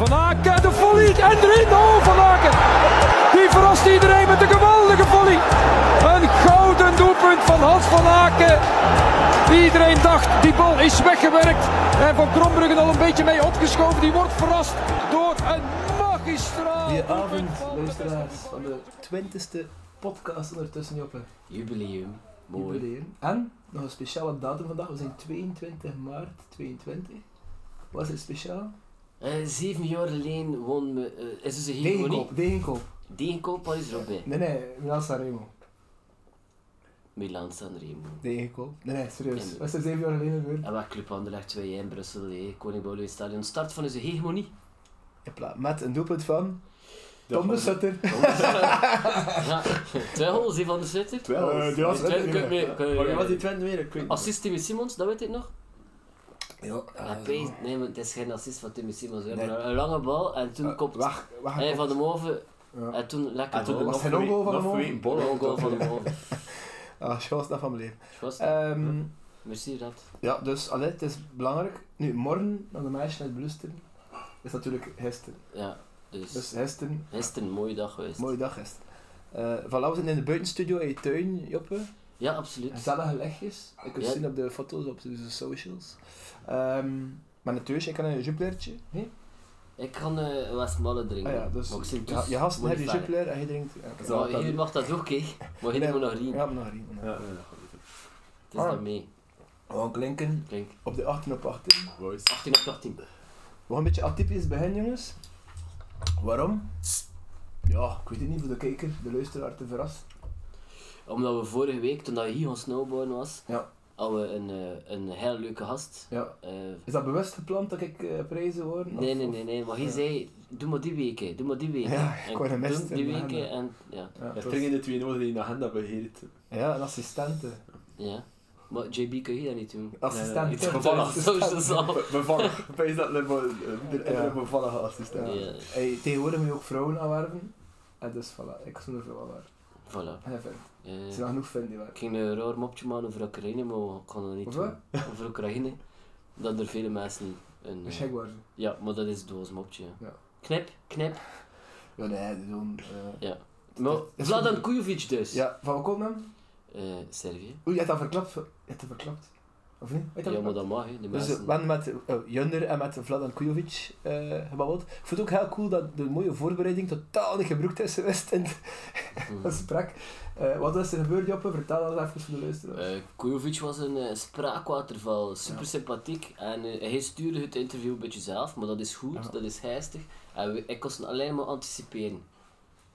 Van Aken, de volley en erin. Oh, Van Aken. Die verrast iedereen met een geweldige volley. Een gouden doelpunt van Hans van Aken. Iedereen dacht, die bal is weggewerkt. En Van Krombruggen al een beetje mee opgeschoven. Die wordt verrast door een magistraal. Goedenavond, luisteraars van de twintigste podcast ondertussen, Joppe. Jubileum. Mooi. Jubileum. En nog een speciale datum vandaag. We zijn 22 maart 22. Wat is het speciaal? Eh, zeven jaar geleden won me, eh, is dus een hegemonie. Degenkoop. Degenkoop. Degenkoop, wat is er ook bij? Nee, nee, Milan Sanremo. Milan Sanremo. Degenkoop. Nee, nee, serieus. En- Wat is er zeven jaar geleden gebeurd? En wat Club Anderlecht 2 in Brussel, eh, Koning Boudewijn Stadion. Start van onze hegemonie. Hopla, Met een doelpunt van Tom de Sutter. ja, twee goals van de Sutter. Twee Eh, goals. die was het, kun je kun wie was die Twente weer? Assist Timmy Simons, dat weet ik nog. Ja, Hij peest- nee, maar het is geen assist van Timmy Simons. Nee. Een lange bal en toen Eh, kopt Wacht, wacht. hij van de Moven Ja. en toen lekker En toen was nog van nog ook? bollen. Een goal van de Moven. Ah, chance dat van mijn leven. Was Ehm, Merci, Rad. ja, dus allee, het is belangrijk. Nu, morgen, naar de meisje uit Blusteren, is natuurlijk gisteren. Ja, dus, Dus gisteren, gisteren mooie dag geweest. mooie dag gisteren. Eh voilà, we zijn in de buitenstudio in je tuin, Joppe. Ja, absoluut. Gezellige. Ik kan Ja. zien op de foto's op de socials. Ehm maar natuurlijk, ik kan een jupilertje. Hey? Ik kan eh Westmalle drinken. Ah ja, dus maar ik zit ja, je gast moet hebt niet je jupiler en je drinkt... Oké. Zo. Maar hier mag dat ook, hè. Maar hier Nee, moet nog rien. Ja, nog rien. Ja, ja, Het is Ah. dat mee. We gaan klinken Klink. op de 18 op 18. boys. 18 op 18. We gaan een beetje atypisch beginnen, jongens. Waarom? Ja, ik weet het niet, voor de kijker, de luisteraar te verrassen. Omdat we vorige week, toen dat je hier gaan snowboarden was, Ja. Hadden we een, eh, een heel leuke gast. Ja. Eh, Is dat bewust gepland dat ik eh, prijzen hoor? nee, nee, nee, nee. Maar hij Ja. zei, doe maar die weken, doe maar die weken. Ja, ik wou hem doe missen die in de weken en ja. Ja, was- dringende twee nodig die in de agenda beheert. ja, een assistente. ja. Maar JB kun je dat niet doen. Assistente. iets bevallig. Zo is het zo. Bevallig. Wees dat een bevallige assistent. Hey, tegenwoordig moet je ook vrouwen aanwerven. En dus voilà, ik zou een vrouw aanwerven. Voilà. En Eh, Er zijn genoeg vinden ik ging een raar mopje maken over Oekraïne, maar ik kan dat niet Over doen. Over Oekraïne. Dat er vele mensen een... Een eh. Ja, maar dat is doos mopje. Ja. Knip, knip. Ja, nee, zo'n... eh, Ja. Maar Vladan. Kujovic dus. Ja, van wat komt dan? Eh, Servië. Oei, je hebt dat verklapt. Je hebt dat verklapt. Of niet? Je Ja, maar dat mag. De Dus mensen... we hebben met uh, Junder en met Vladan Kujovic eh gebabbeld. Ik vond het ook heel cool dat de mooie voorbereiding totaal niet gebruikt is geweest in Mhm. gesprek. Eh, wat is er gebeurd, Joppe? Vertel dat even voor de luisteraars. Eh, Kujovic was een eh, spraakwaterval, super sympathiek. En hij stuurde het interview een beetje zelf, maar dat is goed, Ja. dat is heistig. En we, ik kon alleen maar anticiperen.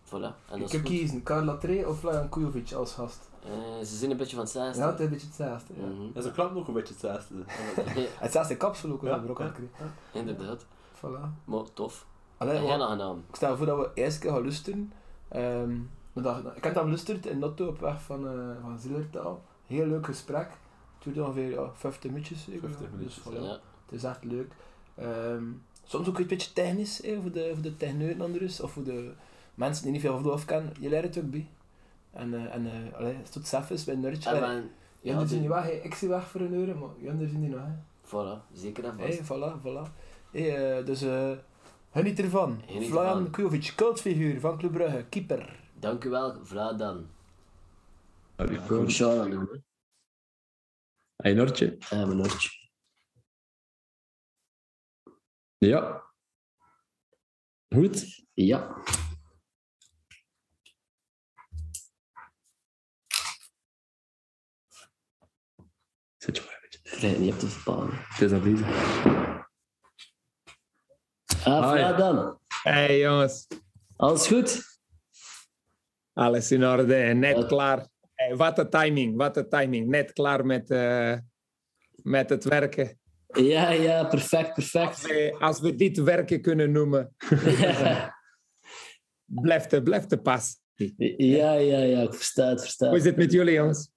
Voilà, en ik heb goed. kiezen, Carla Trey of Vladan Kujovic als gast. Eh, ze zijn een beetje van het zesde. Ja, het is een beetje hetzelfde. Ja. Mhm. En ze klapt nog een beetje hetzelfde. Ja, Het zesde kapsel ook, Ja, hebben we ook al gekregen. inderdaad. Voilà. Maar tof. Allee, wat- aangenaam. ik stel voor dat we eerst keer gaan luisteren. Ehm, dat- ik heb dat luisterd in Notto op weg van, eh van Zillertaal. Heel leuk gesprek. Het duurde ongeveer ja, 50 minuutjes. zeker, 50 ja. minuutjes, Dus, voilà. Ja. Het is echt leuk. Ehm, soms ook een beetje technisch, hè, voor de, voor de techneuten onder ons, of voor de mensen die niet veel van kennen. Je leert het ook bij. En, eh en uh, allee, het doet zelf eens bij ja, Junder zijn die- niet weg, ik zie weg voor een euro, maar Junder zijn die nog. Hè. voilà, zeker en Hey, vast. voilà, voilà. Hey, eh, dus uh, geniet ervan. Geniet Vlajan ervan. Kujovic, cultfiguur van Club Brugge, keeper. Dank u wel, Vladan. Harry Gewoon Sean aan doen. Hey, Nortje. Ja, mijn nootje. Ja. Goed. Ja. Een beetje. Krijg niet op te verpalen. Het is afwezig. Ah. Vladan. Hey jongens, Alles goed? alles in orde, net Ja. klaar. Hey, wat een timing, wat een timing. Net klaar met, eh, met het werken. Ja, ja, perfect, Als perfect. we, als we dit werken kunnen noemen, blijft het, blijft het pas. ja, ja, ja, ik versta het, versta Hoe is het. het met jullie jongens?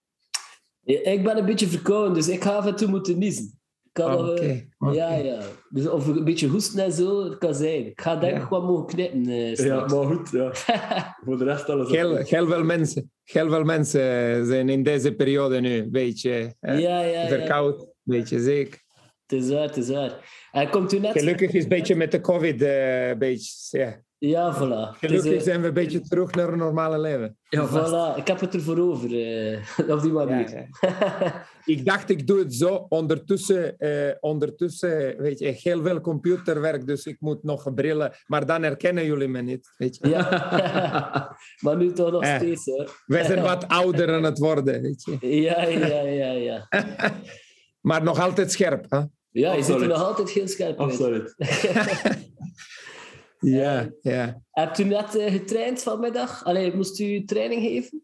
Ja, Ik ben een beetje verkouden, dus ik ga af en toe moeten niezen. Kan Oké, eh. Ja, ja. Dus of een beetje hoesten en zo, dat kan zijn. Ik ga denk ik Ja. wat mogen knippen eh, Ja, maar goed. Ja. Voor de rest alles Heel, heel veel mensen, heel veel mensen zijn in deze periode nu een beetje eh, ja, ja, verkoud, een beetje ziek. Het is waar, het is waar. Hij komt u net... Gelukkig is een beetje met de COVID, eh, een beetje, ja. Ja, voilà. Is, Gelukkig eh, zijn we een beetje terug naar een normale leven. Ja, vast. Voilà, ik heb het ervoor over. eh, op die manier. Ja, Ik dacht, ik doe het zo. Ondertussen, eh, ondertussen weet je, heel veel computerwerk, dus ik moet nog brillen. Maar dan herkennen jullie me niet. Weet je. Ja. maar nu toch nog Eh. steeds, hoor. Wij zijn wat ouder aan het worden. Weet je. Ja, ja, ja, ja. Maar nog altijd scherp. Hè? Ja, je ziet er nog altijd heel scherp uit. Absoluut. Ja, ja. Hebt u net eh, getraind vanmiddag? Allee, moest u training geven?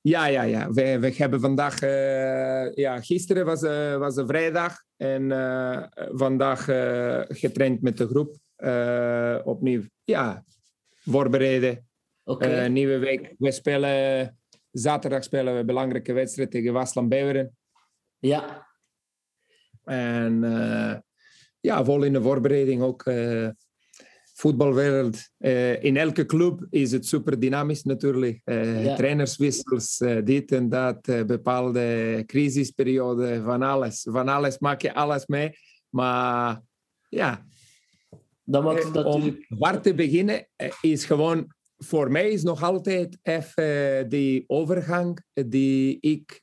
Ja, ja, ja. We, we hebben vandaag... eh, ja, gisteren was, eh, was een vrijdag. En eh, vandaag eh, getraind met de groep. Eh, opnieuw, ja, voorbereiden. Oké. Eh, nieuwe week. We spelen... Zaterdag spelen we een belangrijke wedstrijd tegen Wasland Beveren. ja. En eh, ja, vol in de voorbereiding ook. Voetbalwereld. eh, in elke club is het super dynamisch natuurlijk. Eh, Ja. Trainerswissels, eh, dit en dat, bepaalde crisisperiode, van alles. Van alles maak je alles mee. Maar ja, Dan maakt natuurlijk... om waar te beginnen is gewoon... Voor mij is nog altijd even die overgang die ik...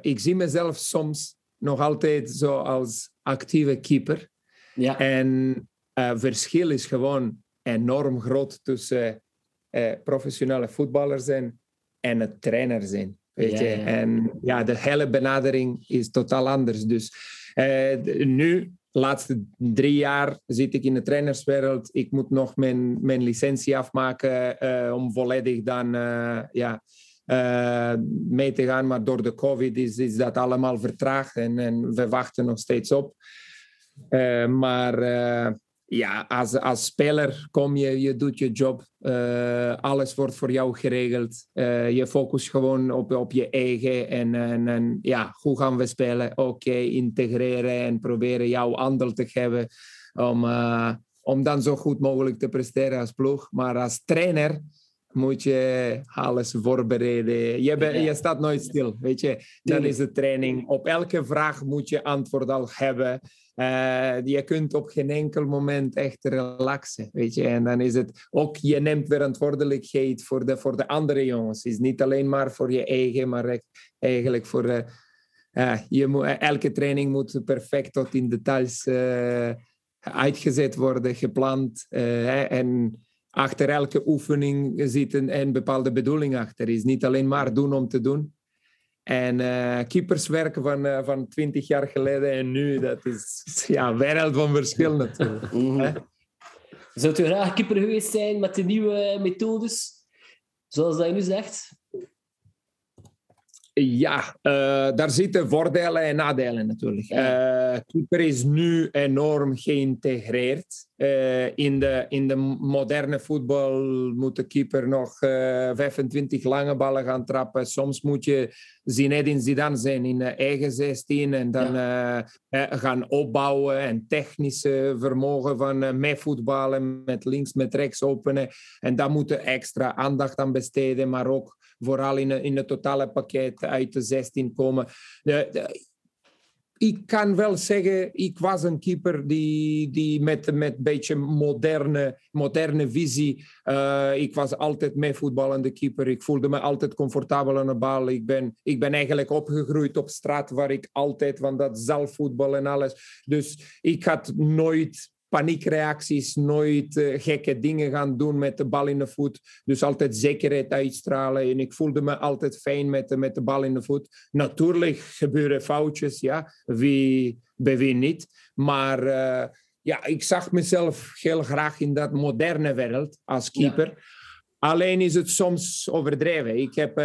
ik zie mezelf soms nog altijd zo als actieve keeper. Ja, En het verschil is gewoon enorm groot tussen eh, professionele voetballer zijn en het trainer zijn. Weet Ja, je? ja. En ja, de hele benadering is totaal anders. Dus eh, nu, de laatste drie jaar, zit ik in de trainerswereld. Ik moet nog mijn, mijn licentie afmaken om volledig dan ja, mee te gaan. Maar door de COVID is, is dat allemaal vertraagd en, en we wachten nog steeds op. Maar ja, als, als speler kom je, je doet je job. Eh, alles wordt voor jou geregeld. Eh, je focust gewoon op, op je eigen. En, en, en ja, hoe gaan we spelen? Oké, integreren en proberen jouw aandeel te geven. Om, eh, om dan zo goed mogelijk te presteren als ploeg. Maar als trainer moet je alles voorbereiden. Je, je staat nooit stil, weet je. Dan is de training. Op elke vraag moet je antwoord al hebben. Eh, je kunt op geen enkel moment echt relaxen, weet je. En dan is het ook, je neemt verantwoordelijkheid voor de, voor de andere jongens. Het is niet alleen maar voor je eigen, maar eigenlijk voor... de eh, je moet, elke training moet perfect tot in details eh, uitgezet worden, gepland. eh, en achter elke oefening zit een, een bepaalde bedoeling achter. Het is niet alleen maar doen om te doen. En eh keeperswerk van, eh, van 20 jaar geleden en nu, dat is ja, een wereld van verschil natuurlijk. Mhm. Zou u graag keeper geweest zijn met de nieuwe methodes? Zoals dat je nu zegt? Ja, eh, daar zitten voordelen en nadelen natuurlijk. Ja. Eh, keeper is nu enorm geïntegreerd. Eh, in, de, in de moderne voetbal moet de keeper nog eh, 25 lange ballen gaan trappen. Soms moet je Zinedine Zidane zijn in de eigen 16 en dan gaan opbouwen en technische vermogen van met voetballen, met links, met rechts openen. En daar moeten extra aandacht aan besteden, maar ook vooral in, in het totale pakket uit de 16 komen. De, ik kan wel zeggen, ik was een keeper die, die met, met een beetje moderne, moderne visie. eh, ik was altijd mee voetballende keeper. Ik voelde me altijd comfortabel aan de bal. Ik ben, ik ben eigenlijk opgegroeid op straat waar ik altijd van dat zelfvoetbal en alles. Dus ik had nooit paniekreacties, nooit eh, gekke dingen gaan doen met de bal in de voet. Dus altijd zekerheid uitstralen. En ik voelde me altijd fijn met de, met de bal in de voet. Natuurlijk gebeuren foutjes, ja. Wie, bij wie niet. Maar eh, ja, ik zag mezelf heel graag in dat moderne wereld als keeper. Alleen is het soms overdreven. Ik heb eh,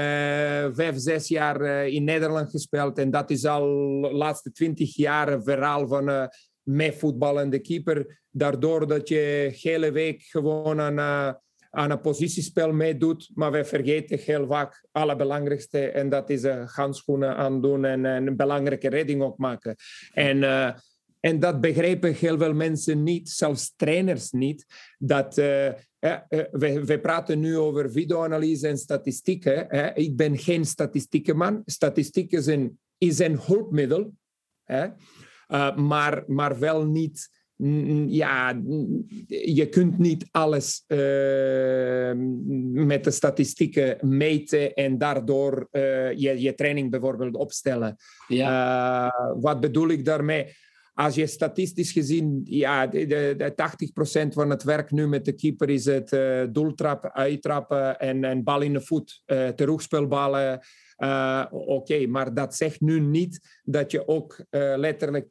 vijf, zes jaar eh, in Nederland gespeeld. En dat is al de laatste twintig jaar een verhaal van eh met voetballende keeper. Daardoor dat je hele week gewoon aan, eh, aan een positiespel meedoet. Maar we vergeten heel vaak het allerbelangrijkste. En dat is uh, handschoenen aandoen en, en een belangrijke redding ook maken. En, eh, en dat begrijpen heel veel mensen niet, zelfs trainers niet. Dat, eh, eh, eh, we, we praten nu over videoanalyse en statistieken. Ik ben geen statistiekenman. Statistieken zijn, is een hulpmiddel. Uh, maar, maar wel niet ja, je kunt niet alles uh, met de statistieken meten en daardoor uh, je, je training bijvoorbeeld opstellen. Ja. Uh, wat bedoel ik daarmee? Als je statistisch gezien, ja, de, de, de 80% van het werk nu met de keeper is het doeltrappen, uittrappen en, en bal in de voet, terugspelballen. Uh, Oké, okay, maar dat zegt nu niet dat je ook uh, letterlijk 80%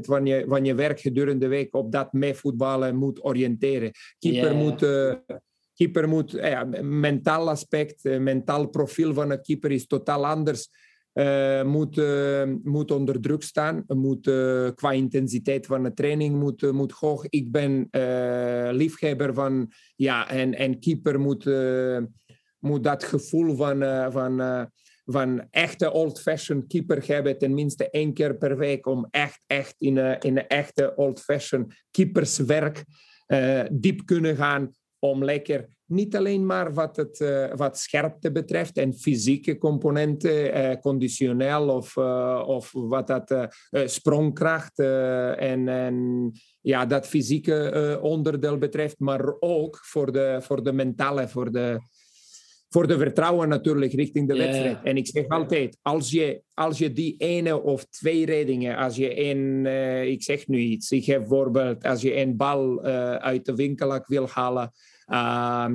van je, van je werk gedurende de week op dat meevoetballen moet oriënteren. Keeper yeah. moet. Uh, keeper moet, ja, mentaal aspect, mentaal profiel van een keeper is totaal anders. Uh, moet, uh, moet onder druk staan, moet uh, qua intensiteit van de training moet, moet hoog. Ik ben liefhebber van, ja, en, en keeper moet, moet dat gevoel van, van van echte old-fashioned keeper hebben tenminste één keer per week om echt, echt in een, in een echte old-fashioned keeperswerk uh, diep kunnen gaan om lekker niet alleen maar wat, het, uh, wat scherpte betreft en fysieke componenten, uh, conditioneel of, of wat dat sprongkracht en, en ja, dat fysieke onderdeel betreft, maar ook voor de, voor de mentale, voor de, voor de vertrouwen natuurlijk richting de wedstrijd. En ik zeg altijd, als je, als je die ene of twee reddingen, als je een, uh, ik zeg nu iets, ik heb bijvoorbeeld, als je een bal uh, uit de winkelak wil halen, uh,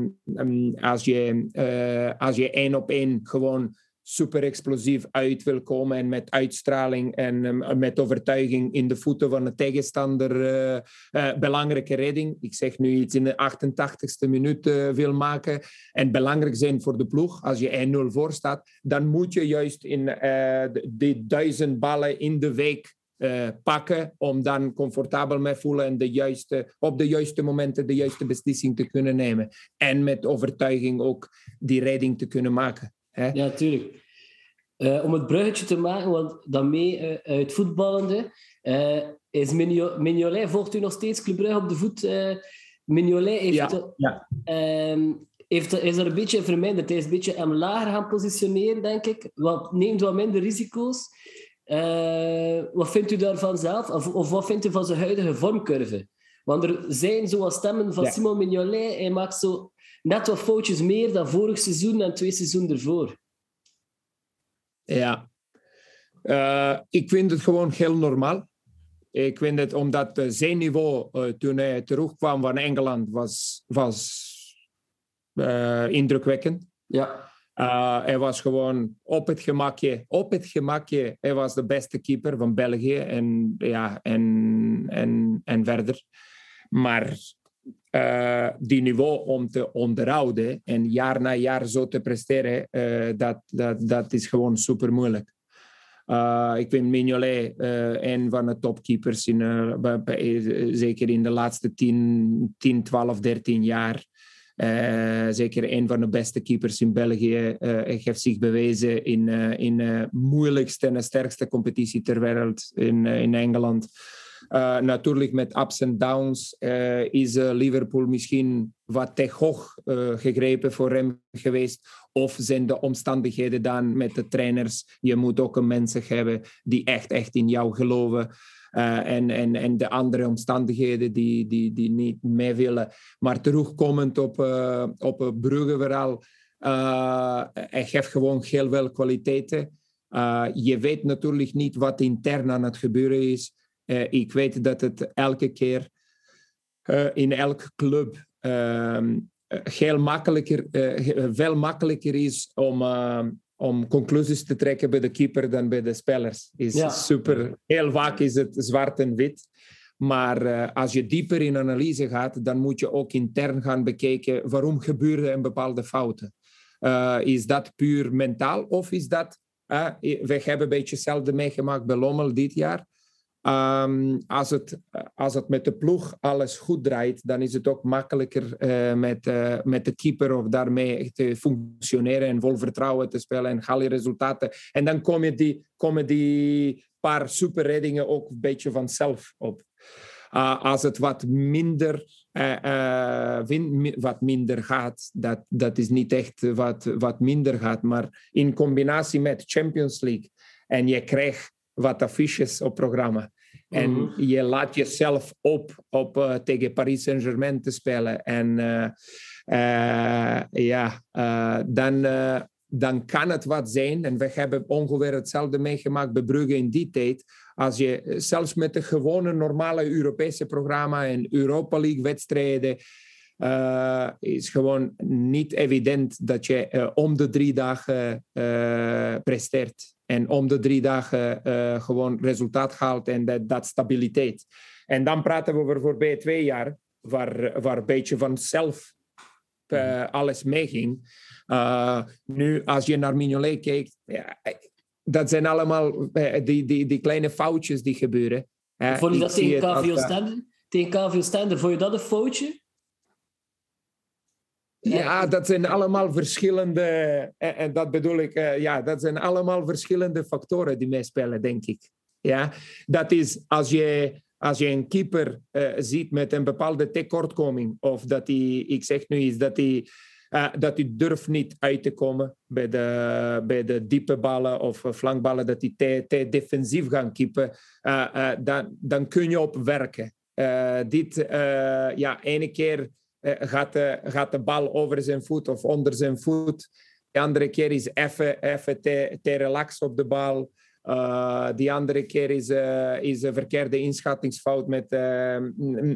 als, je, uh, als je één op één gewoon super explosief uit wil komen en met uitstraling en um, met overtuiging in de voeten van de tegenstander uh, uh, belangrijke redding. Ik zeg nu iets in de 88ste minuut uh, wil maken en belangrijk zijn voor de ploeg. Als je 1-0 voor staat, dan moet je juist in die duizend ballen in de week pakken om dan comfortabel mee voelen en de juiste, op de juiste momenten de juiste beslissing te kunnen nemen. En met overtuiging ook die redding te kunnen maken. Hè? Ja, tuurlijk. Uh, om het bruggetje te maken, want dan mee uh, uit voetballende, uh, is Mignolet, volgt u nog steeds Club Brugge op de voet? Mignolet heeft, ja, ja. Um, heeft, is er een beetje verminderd. Hij is een beetje hem lager gaan positioneren, denk ik. Wat, neemt wat minder risico's. wat vindt u daarvan zelf? Of, of, wat vindt u van zijn huidige vormcurve? Want er zijn zoals stemmen van ja. Simon Mignolet. Hij maakt zo net wat foutjes meer dan vorig seizoen en twee seizoenen ervoor. Ja. Uh, ik vind het gewoon heel normaal. Ik vind het omdat uh, zijn niveau uh, toen hij terugkwam van Engeland was, was indrukwekkend. Ja. hij was gewoon op het gemakje. Op het gemakje. Hij was de beste keeper van België en, ja, en, en, en verder. Maar uh, die niveau om te onderhouden en jaar na jaar zo te presteren, uh, dat, dat, dat is gewoon super moeilijk. Uh, ik vind Mignolet een van de topkeepers, in, zeker in de laatste 10, 10 12, 13 jaar. zeker een van de beste keepers in België. Hij heeft zich bewezen in, in de moeilijkste en sterkste competitie ter wereld in, in Engeland. Uh, natuurlijk met ups en downs uh, is uh, Liverpool misschien wat te hoog gegrepen voor hem geweest. Of zijn de omstandigheden dan met de trainers. Je moet ook een mensen hebben die echt, echt in jou geloven. en, en, en de andere omstandigheden die, die, die niet mee willen. Maar terugkomend op, op Brugge vooral. hij heeft gewoon heel veel kwaliteiten. je weet natuurlijk niet wat intern aan het gebeuren is. Uh, ik weet dat het elke keer uh, in elke club uh, heel makkelijker, veel makkelijker is om, om conclusies te trekken bij de keeper dan bij de spelers. Is ja. super. Heel vaak is het zwart en wit. Maar als je dieper in analyse gaat, dan moet je ook intern gaan bekijken waarom gebeuren een bepaalde fouten. is dat puur mentaal of is dat... we hebben een beetje hetzelfde meegemaakt bij Lommel dit jaar Um, als, het, als het met de ploeg alles goed draait, dan is het ook makkelijker uh, met, uh, met de keeper of daarmee te functioneren en vol vertrouwen te spelen en haal je resultaten. En dan komen die, komen die paar superreddingen ook een beetje vanzelf op. Uh, als het wat minder, win, wat minder gaat, dat, dat is niet echt wat, wat minder gaat, maar in combinatie met Champions League en je krijgt wat affiches op programma. En Mhm. je laat jezelf op, op eh, tegen Paris Saint-Germain te spelen. En eh, eh, ja, dan, dan kan het wat zijn. En we hebben ongeveer hetzelfde meegemaakt bij Brugge in die tijd. Als je zelfs met de gewone normale Europese programma en Europa League wedstrijden is gewoon niet evident dat je om de drie dagen presteert. En om de drie dagen eh, gewoon resultaat haalt en dat, dat stabiliteit. En dan praten we over voorbij twee jaar, waar, waar een beetje vanzelf eh, alles meeging. Uh, nu, als je naar Mignolet kijkt, ja, dat zijn allemaal eh, die, die, die kleine foutjes die gebeuren. Eh, Vond je dat tegen KVO eh, Stender? Tegen KVO Stender, vond je dat een foutje? Ja, dat zijn allemaal verschillende, en, en dat bedoel ik, eh, ja, dat zijn allemaal verschillende factoren die meespelen, denk ik. Ja, dat is als je, als je een keeper eh, ziet met een bepaalde tekortkoming, of dat hij, ik zeg nu iets, dat hij, eh, dat hij durft niet uit te komen bij de, bij de diepe ballen of flankballen, dat hij te, te defensief gaat keepen, dan, dan kun je op werken. Dit, ja, ene keer gaat, de, gaat de bal over zijn voet of onder zijn voet. De andere keer is even, even te, te relax op de bal. Uh, die andere keer is, uh, is een verkeerde inschattingsfout met, uh,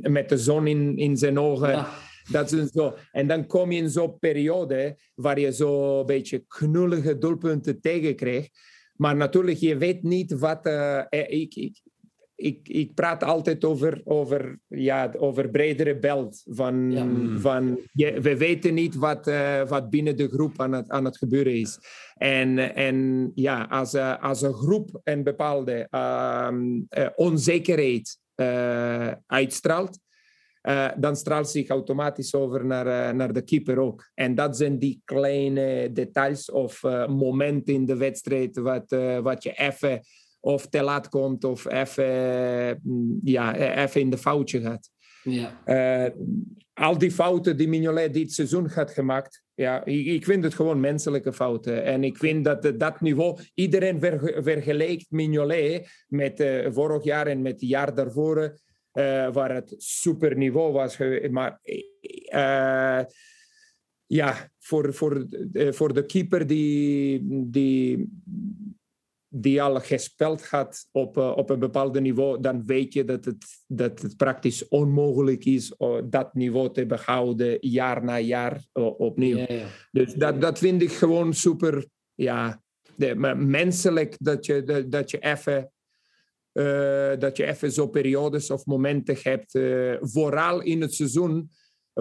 met de zon in, in zijn ogen. Ja. Dat is zo. En dan kom je in zo'n periode waar je zo een beetje knullige doelpunten tegenkrijgt. Maar natuurlijk, je weet niet wat... eh, ik, ik, ik, ik praat altijd over, over, ja, over bredere belt. Van, Ja. van, je, we weten niet wat, eh, wat binnen de groep aan het, aan het gebeuren is. En, en ja, als, eh, als een groep een bepaalde ehm, eh, onzekerheid uitstraalt, dan straalt zich automatisch over naar, naar de keeper ook. En dat zijn die kleine details of momenten in de wedstrijd wat, wat je even of te laat komt of even, mm, ja, even in de foutje gaat. Ja. Eh, al die fouten die Mignolet dit seizoen had gemaakt, ja, ik, ik vind het gewoon menselijke fouten. En ik vind dat dat niveau, iedereen verge- vergelijkt Mignolet met eh, vorig jaar en met het jaar daarvoor, eh, waar het super niveau was. Maar ja, voor, voor, voor de keeper die, die, die al gespeeld had op, eh, op een bepaald niveau, dan weet je dat het, dat het praktisch onmogelijk is om dat niveau te behouden jaar na jaar eh, opnieuw. Ja, ja. Dus dat, dat vind ik gewoon super, ja, de, menselijk dat je, dat, dat je even. dat je even zo periodes of momenten hebt, vooral in het seizoen,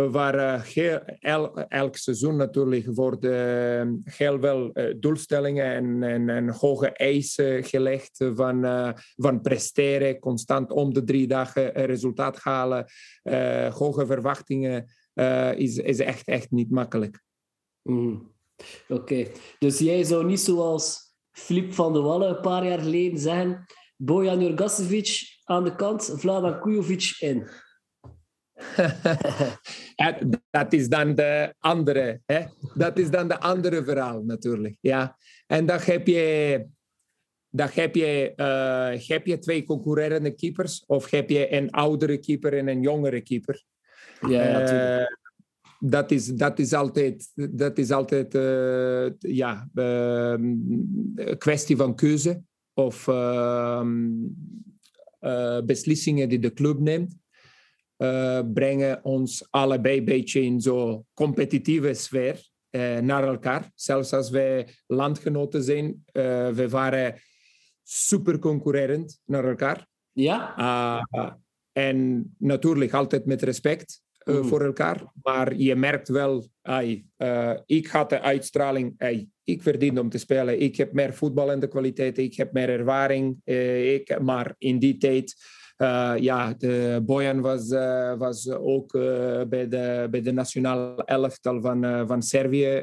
waar eh, heel- el- elk seizoen natuurlijk worden eh, heel eh, doelstellingen en, en, hoge eisen gelegd van, eh, van presteren, constant om de drie dagen resultaat halen, eh, hoge verwachtingen, eh, is, is echt, echt niet makkelijk. Mhm. Oké, dus jij zou niet zoals Filip van de Wallen een paar jaar geleden zeggen: Bojan Jurgasevic aan de kant, Vladan Kujovic in. Dat is dan de andere, hè? dat is dan de andere verhaal natuurlijk. Ja. En dan heb je, dan heb je, eh, heb je twee concurrerende keepers of heb je een oudere keeper en een jongere keeper. Ja, ja, tuurlijk. Eh, dat is, dat is altijd, dat is altijd eh, ja, eh, een kwestie van keuze of ehm, eh, beslissingen die de club neemt. Eh, brengen ons allebei een beetje in zo'n competitieve sfeer eh, naar elkaar. Zelfs als wij landgenoten zijn, eh, we waren super concurrerend naar elkaar. Ja? Uh, en natuurlijk altijd met respect uh, Mhm. voor elkaar. Maar je merkt wel, uh, ik had de uitstraling, ik verdien om te spelen. Ik heb meer voetballende kwaliteiten, ik heb meer ervaring. Uh, ik, maar in die tijd, uh, ja, de Bojan was, uh, was ook uh, bij, de, bij de nationale elftal van, van Servië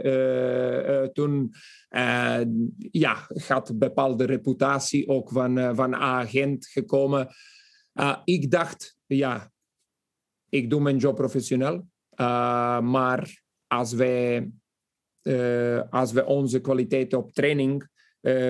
toen. Uh, ja, had een bepaalde reputatie ook van, van agent gekomen. Ik dacht, ja, ik doe mijn job professioneel. Maar als uh, als wij onze kwaliteiten op training eh,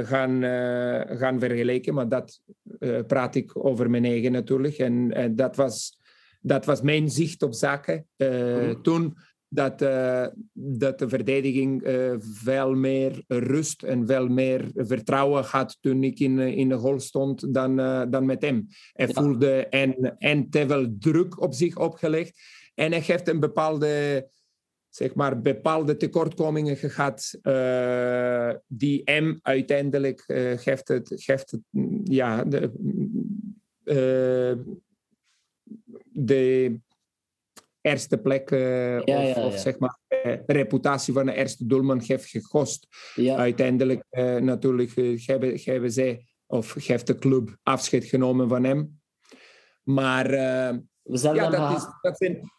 gaan, eh, gaan vergelijken. Maar dat eh, praat ik over mijn eigen natuurlijk. En, en dat, was, dat was mijn zicht op zaken eh, Mhm. toen. Dat, eh, dat de verdediging eh, veel meer rust en veel meer vertrouwen had toen ik in, eh, in de goal stond dan, eh, dan met hem. Hij Ja. voelde en, en te veel druk op zich opgelegd. En hij heeft een bepaalde, zeg maar, bepaalde tekortkomingen gehad eh, die hem uiteindelijk eh, geeft het, geeft het mm, ja, de, eh, de eerste plek Ja, of, ja, of ja. zeg maar de reputatie van de eerste doelman heeft gekost. Uiteindelijk natuurlijk hebben, hebben zij of heeft de club afscheid genomen van hem. Maar we zijn ja, dat, is, dat zijn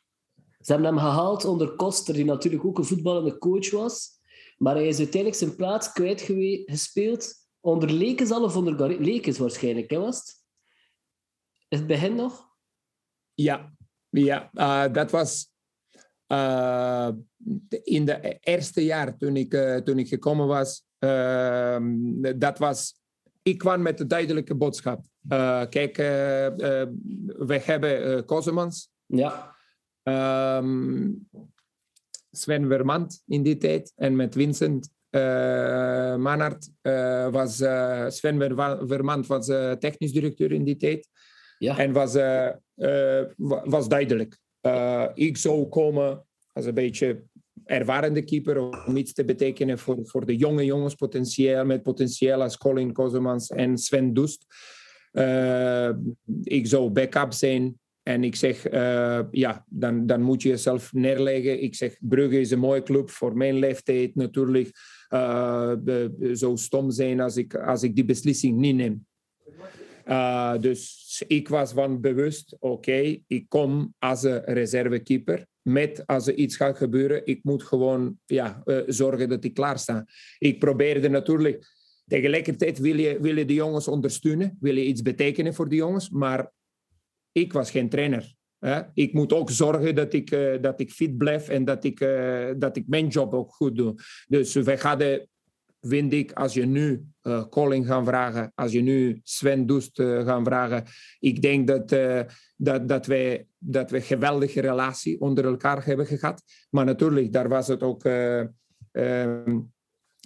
Ze hebben hem gehaald onder Koster, die natuurlijk ook een voetballende coach was. Maar hij is uiteindelijk zijn plaats kwijt gewe- gespeeld onder Lekens al of onder Gar- Lekens waarschijnlijk, hè, was het? Is het begin nog? Ja, ja eh, dat was eh, in de eerste jaar toen ik, eh, toen ik gekomen was. eh, dat was, ik kwam met de duidelijke boodschap. Kijk, we hebben Kozemans, Ja. Ehm, Sven Vermand in die tijd en met Vincent uh, Manhart uh, was uh, Sven Ver Vermand was technisch directeur in die tijd. Ja. En was, was duidelijk. Ik zou komen als een beetje ervarende keeper om iets te betekenen voor, voor de jonge jongens potentieel, met potentieel als Colin Kozemans en Sven Doest. Ik zou backup zijn. En ik zeg, uh, ja, dan, dan moet je jezelf neerleggen. Ik zeg, Brugge is een mooie club voor mijn leeftijd natuurlijk. Uh, zou stom zijn als ik, als ik die beslissing niet neem. Uh, dus ik was van bewust, oké, ik kom als een reservekeeper. Met als er iets gaat gebeuren, ik moet gewoon ja, zorgen dat ik klaar sta. Ik probeerde natuurlijk, tegelijkertijd wil je, wil je de jongens ondersteunen, wil je iets betekenen voor de jongens, maar ik was geen trainer. Ik moet ook zorgen dat ik, uh, dat ik fit blijf en dat ik, uh, dat ik mijn job ook goed doe. Dus wij gaan vind ik, als je nu uh, Colin gaan vragen, als je nu Sven Doest gaan vragen, ik denk dat, dat, dat, wij, dat we geweldige relatie onder elkaar hebben gehad. Maar natuurlijk, daar was het ook um,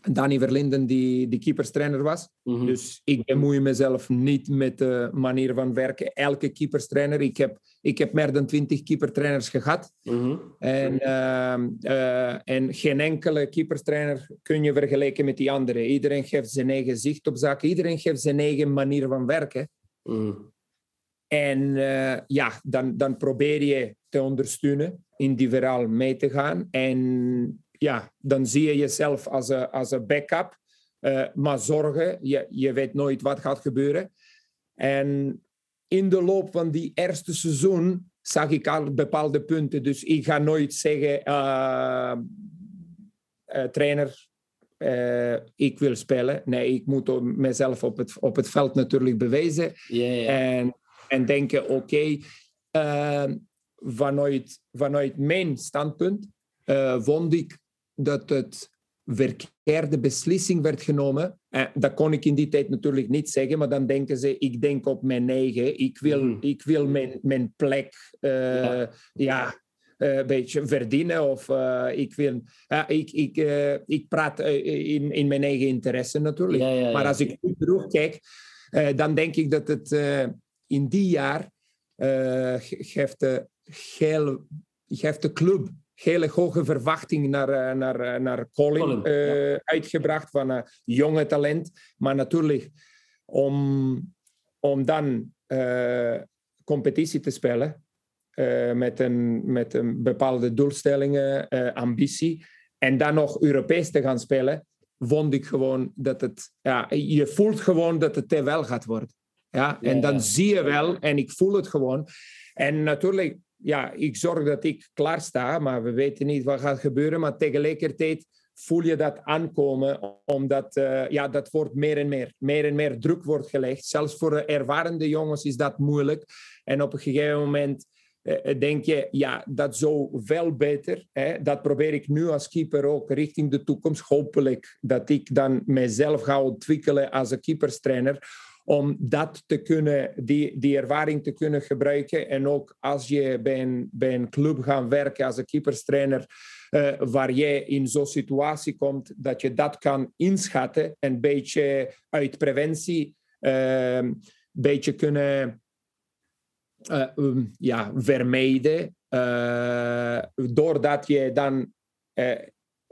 Danny Verlinden die, die keeperstrainer was. Mhm. Dus ik bemoei mezelf niet met de manier van werken. Elke keeperstrainer, ik heb, ik heb meer dan twintig keepertrainers gehad. Mhm. En, uh, uh, en geen enkele keeperstrainer kun je vergelijken met die andere. Iedereen geeft zijn eigen zicht op zaken. Iedereen geeft zijn eigen manier van werken. Mhm. En uh, ja, dan, dan probeer je te ondersteunen, in die verhaal mee te gaan. En ja, dan zie je jezelf als een, als een backup. Uh, maar zorgen, je, je weet nooit wat gaat gebeuren. En in de loop van die eerste seizoen zag ik al bepaalde punten. Dus ik ga nooit zeggen, uh, uh, trainer, ik wil spelen. Nee, ik moet mezelf op het, op het veld natuurlijk bewijzen. Yeah, yeah. En, en denken, oké, okay, vanuit, vanuit mijn standpunt vond ik dat het verkeerde beslissing werd genomen. Eh, dat kon ik in die tijd natuurlijk niet zeggen, maar dan denken ze, ik denk op mijn eigen, ik wil, Mhm. ik wil mijn, mijn plek uh, ja. ja een beetje verdienen. Of uh, ik, wil, uh, ik, ik, uh, ik praat in, in mijn eigen interesse natuurlijk. Ja, ja, ja. Maar als ik goed terugkijk, dan denk ik dat het in die jaar geeft, de, heel, geeft de club hele hoge verwachting naar, naar, naar Colin, Colin uh, ja. uitgebracht van een jonge talent. Maar natuurlijk, om, om dan uh, competitie te spelen uh, met, een, met een bepaalde doelstellingen, ambitie, en dan nog Europees te gaan spelen, vond ik gewoon dat het... Ja, je voelt gewoon dat het te wel gaat worden. Ja? En Ja, dan ja. zie je wel, en ik voel het gewoon. En natuurlijk ja, ik zorg dat ik klaar sta, maar we weten niet wat gaat gebeuren. Maar tegelijkertijd voel je dat aankomen, omdat uh, ja, dat wordt meer en meer. Meer en meer druk wordt gelegd. Zelfs voor ervarende jongens is dat moeilijk. En op een gegeven moment eh, denk je, ja, dat zou veel beter. Hè? Dat probeer ik nu als keeper ook richting de toekomst. Hopelijk dat ik dan mezelf ga ontwikkelen als een keeperstrainer. Om dat te kunnen, die, die ervaring te kunnen gebruiken. En ook als je bij een, bij een club gaat werken als een keeperstrainer, eh, waar jij in zo'n situatie komt, dat je dat kan inschatten. En een beetje uit preventie, eh, een beetje kunnen eh, um, ja, vermijden. eh, doordat je dan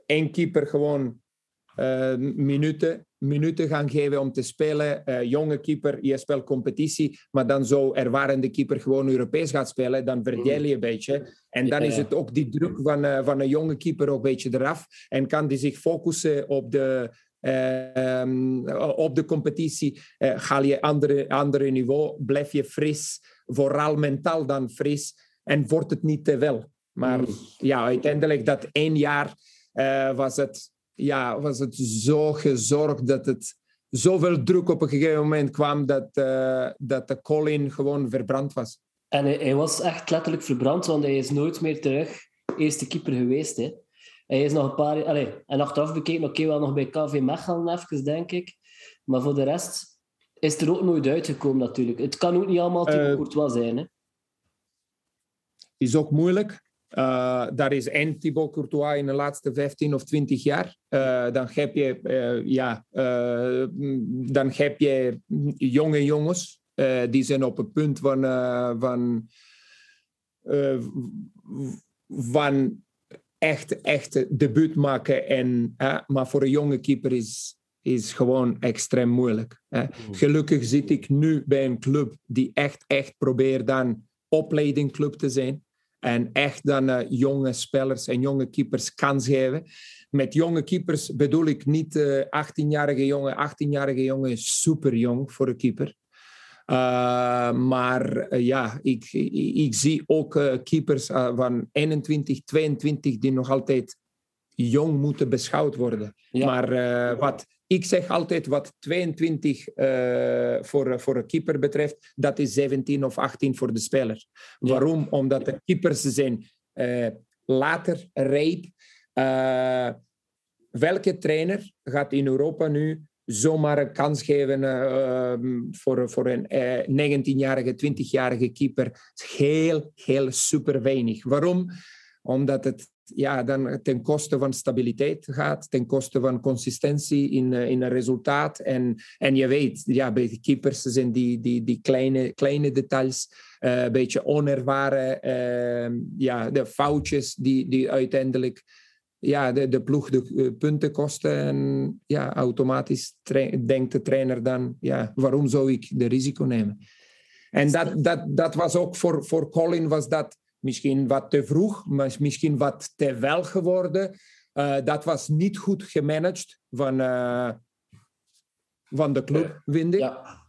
één keeper gewoon minuten, minuten gaan geven om te spelen. Eh, jonge keeper, je speelt competitie, maar dan zo ervarende keeper gewoon Europees gaat spelen, dan verdeel je een beetje. En dan is het ook die druk van, eh, van een jonge keeper ook een beetje eraf. En kan die zich focussen op de, eh, ehm, op de competitie. Ga je andere, andere niveau, blijf je fris, vooral mentaal dan fris. En wordt het niet te wel. Maar Mm. ja, uiteindelijk dat één jaar was, het, ja, was het zo gezorgd dat het zoveel druk op een gegeven moment kwam dat, eh, dat de Colin gewoon verbrand was. En hij, hij was echt letterlijk verbrand, want hij is nooit meer terug eerste keeper geweest. Hè. Hij is nog een paar... Allee, en achteraf bekeken, oké, wel nog bij KV Mechelen even, denk ik. Maar voor de rest is er ook nooit uitgekomen, natuurlijk. Het kan ook niet allemaal Thibaut Eh, Courtois zijn. Hè. is ook moeilijk. Eh, daar is één Thibaut Courtois in de laatste 15 of 20 jaar. Eh, dan heb je, eh, ja, mm, dan heb je jonge jongens. die zijn op het punt van, van, van echt, echt debuut maken. En, maar voor een jonge keeper is, is gewoon extreem moeilijk. hè. Gelukkig zit ik nu bij een club die echt, echt probeert dan opleidingclub te zijn. En echt dan eh, jonge spelers en jonge keepers kans geven. Met jonge keepers bedoel ik niet eh 18-jarige jongen. 18-jarige jongen is super jong voor een keeper. Uh, maar ja, ik, ik, ik, zie ook keepers van 21, 22 die nog altijd jong moeten beschouwd worden. Ja. Maar wat ik zeg altijd, wat 22 voor, voor een keeper betreft, dat is 17 of 18 voor de speler. Ja. Waarom? Omdat de keepers zijn uh, later rijp. Uh, welke trainer gaat in Europa nu zomaar een kans geven uh, voor, voor een uh, 19-jarige, 20-jarige keeper. Heel, heel super weinig. Waarom? Omdat het ja, dan ten koste van stabiliteit gaat, ten koste van consistentie in, uh, in een resultaat. En, en je weet, ja, bij de keepers zijn die, die, die kleine, kleine details, uh, een beetje onervaren, uh, ja, de foutjes die, die uiteindelijk ja, de, de ploeg de uh, punten kosten. En ja, automatisch denkt de trainer dan, ja, waarom zou ik de risico nemen? En dat, dat, dat was ook voor, voor Colin was dat misschien wat te vroeg, maar misschien wat te wel geworden. Uh, dat was niet goed gemanaged van, uh, van de club, vind ik. Ja.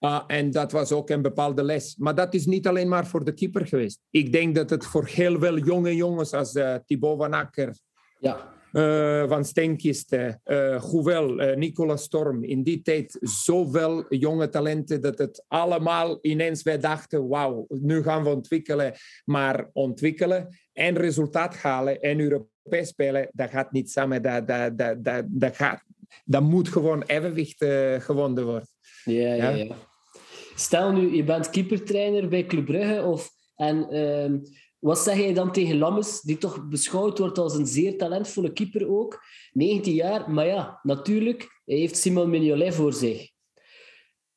Uh, en dat was ook een bepaalde les. Maar dat is niet alleen maar voor de keeper geweest. Ik denk dat het voor heel veel jonge jongens als Thibaut van Akker, ja. Uh, Van Stenkisten, uh, Goevel, uh, Nicolas Storm, in die tijd zoveel jonge talenten dat het allemaal ineens wij dachten, wauw, nu gaan we ontwikkelen. Maar ontwikkelen en resultaat halen en Europees spelen, dat gaat niet samen. Dat, dat, dat, dat, dat, gaat, dat moet gewoon evenwicht gewonnen worden. Ja, ja, ja. Stel nu, je bent keepertrainer bij Club Brugge of, en uh, wat zeg jij dan tegen Lammes, die toch beschouwd wordt als een zeer talentvolle keeper ook? 19 jaar, maar ja, natuurlijk, hij heeft Simon Mignolet voor zich.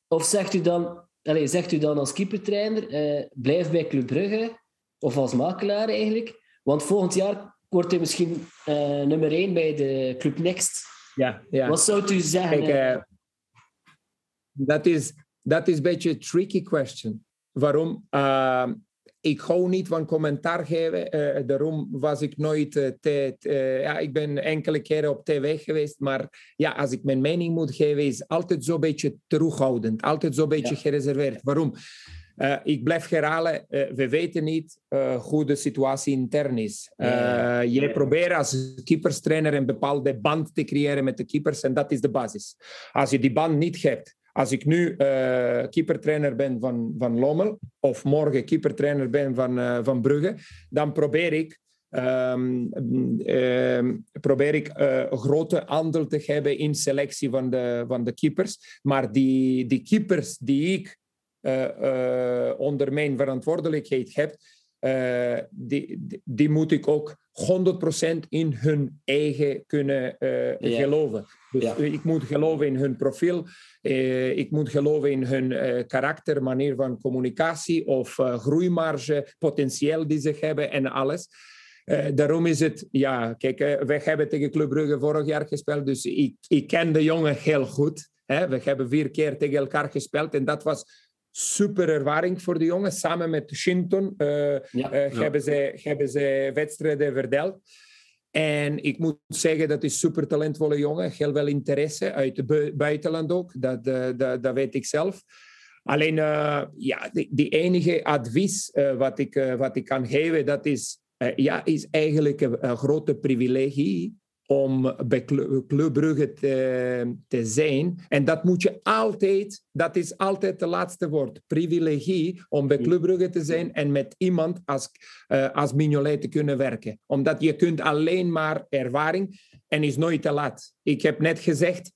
Of zegt u dan, allez, zegt u dan als keepertrainer, uh, blijf bij Club Brugge, of als makelaar eigenlijk, want volgend jaar wordt hij misschien uh, nummer 1 bij de Club Next. Ja, ja. Wat zou u zeggen? Kijk, uh, dat is, dat is een beetje een tricky question. Waarom? Uh, ik hou niet van commentaar geven. Uh, daarom was ik nooit... Uh, te, uh, ja, ik ben enkele keren op tv geweest. Maar ja, als ik mijn mening moet geven... is altijd zo'n beetje terughoudend. Altijd zo'n beetje ja. gereserveerd. Waarom? Ik blijf herhalen, we weten niet hoe de situatie intern is. Je probeert als keeperstrainer een bepaalde band te creëren met de keepers en dat is de basis. Als je die band niet hebt, als ik nu keepertrainer ben van, van Lommel of morgen keepertrainer ben van, eh, van Brugge, dan probeer ik, ehm, ehm, probeer ik eh, een grote aandeel te hebben in selectie van de, van de keepers. Maar die, die keepers die ik eh, eh, onder mijn verantwoordelijkheid heb, eh, die, die moet ik ook 100% in hun eigen kunnen eh, Ja. geloven. Dus Ja. eh, ik moet geloven in hun profiel, eh, ik moet geloven in hun karakter, manier van communicatie of groeimarge, potentieel die ze hebben en alles. Daarom is het, ja, kijk, we hebben tegen Club Brugge vorig jaar gespeeld, dus ik, ik ken de jongen heel goed. Hè? We hebben vier keer tegen elkaar gespeeld en dat was super ervaring voor de jongen. Samen met Shinton eh, Ja. eh, hebben, ze, hebben ze wedstrijden verdeeld. En ik moet zeggen, dat is super talentvolle jongen. Heel veel interesse uit het bu- buitenland ook. Dat, eh, dat, dat weet ik zelf. Alleen, eh, ja, die, die enige advies wat, ik, wat ik kan geven, dat is, ja, is eigenlijk een, een grote privilegie om bij Clu- Club Brugge te, zijn. En dat moet je altijd, dat is altijd het laatste woord, privilegie om bij Club Brugge te zijn en met iemand als, eh, als Mignolet te kunnen werken. Omdat je kunt alleen maar ervaring en is nooit te laat. Ik heb net gezegd,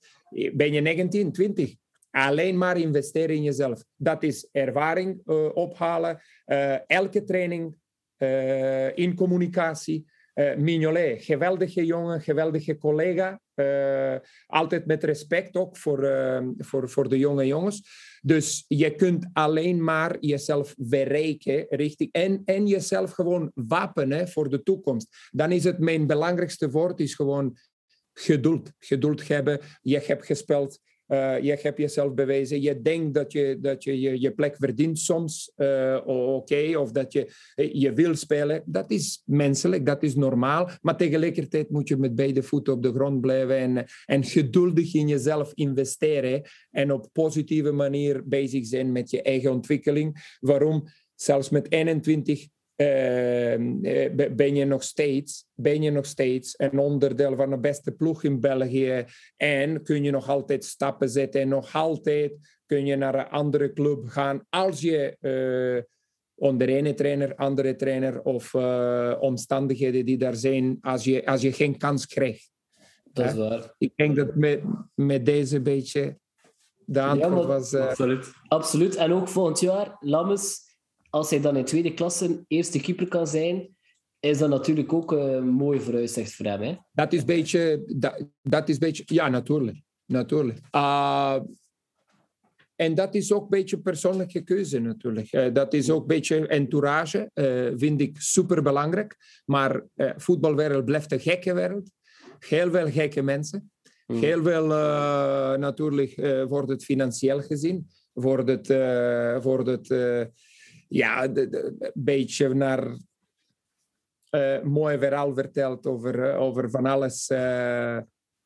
ben je 19, 20? Alleen maar investeren in jezelf. Dat is ervaring eh, ophalen. eh, elke training eh, in communicatie. Eh Mignolet, geweldige jongen, geweldige collega. Eh, altijd met respect ook voor, eh, voor, voor de jonge jongens. Dus je kunt alleen maar jezelf verrijken richting, en, en jezelf gewoon wapenen voor de toekomst. Dan is het mijn belangrijkste woord, is gewoon geduld. Geduld hebben. Je hebt gespeeld. Eh, je hebt jezelf bewezen. Je denkt dat je dat je, je, je plek verdient soms. eh, Oké, of dat je, eh, je wil spelen. Dat is menselijk, dat is normaal. Maar tegelijkertijd moet je met beide voeten op de grond blijven en, en geduldig in jezelf investeren. En op positieve manier bezig zijn met je eigen ontwikkeling. Waarom? Zelfs met 21 eh, eh, be- ben je nog steeds, ben je nog steeds een onderdeel van de beste ploeg in België. En kun je nog altijd stappen zetten. En nog altijd kun je naar een andere club gaan. Als je eh, onder ene trainer, andere trainer of eh, omstandigheden die daar zijn, als je, als je geen kans krijgt. Dat is waar. Ik denk dat met, met deze beetje de antwoord maar- was. eh, Absoluut. Absoluut. En ook volgend jaar, Lammes, als hij dan in tweede klasse eerste keeper kan zijn, is dat natuurlijk ook een mooi vooruitzicht voor hem. Hè? Dat is een beetje, dat, dat is beetje, ja, natuurlijk. natuurlijk. Ah, en dat is ook een beetje persoonlijke keuze, natuurlijk. Eh, dat is ook een beetje entourage, eh, vind ik super belangrijk. Maar eh voetbalwereld blijft een gekke wereld. Heel veel gekke mensen. Heel veel, eh, natuurlijk, eh, wordt het financieel gezien. Wordt het, eh, wordt het eh, ja, de- de- een beetje naar eh, mooi verhaal verteld over, eh, over van alles. eh,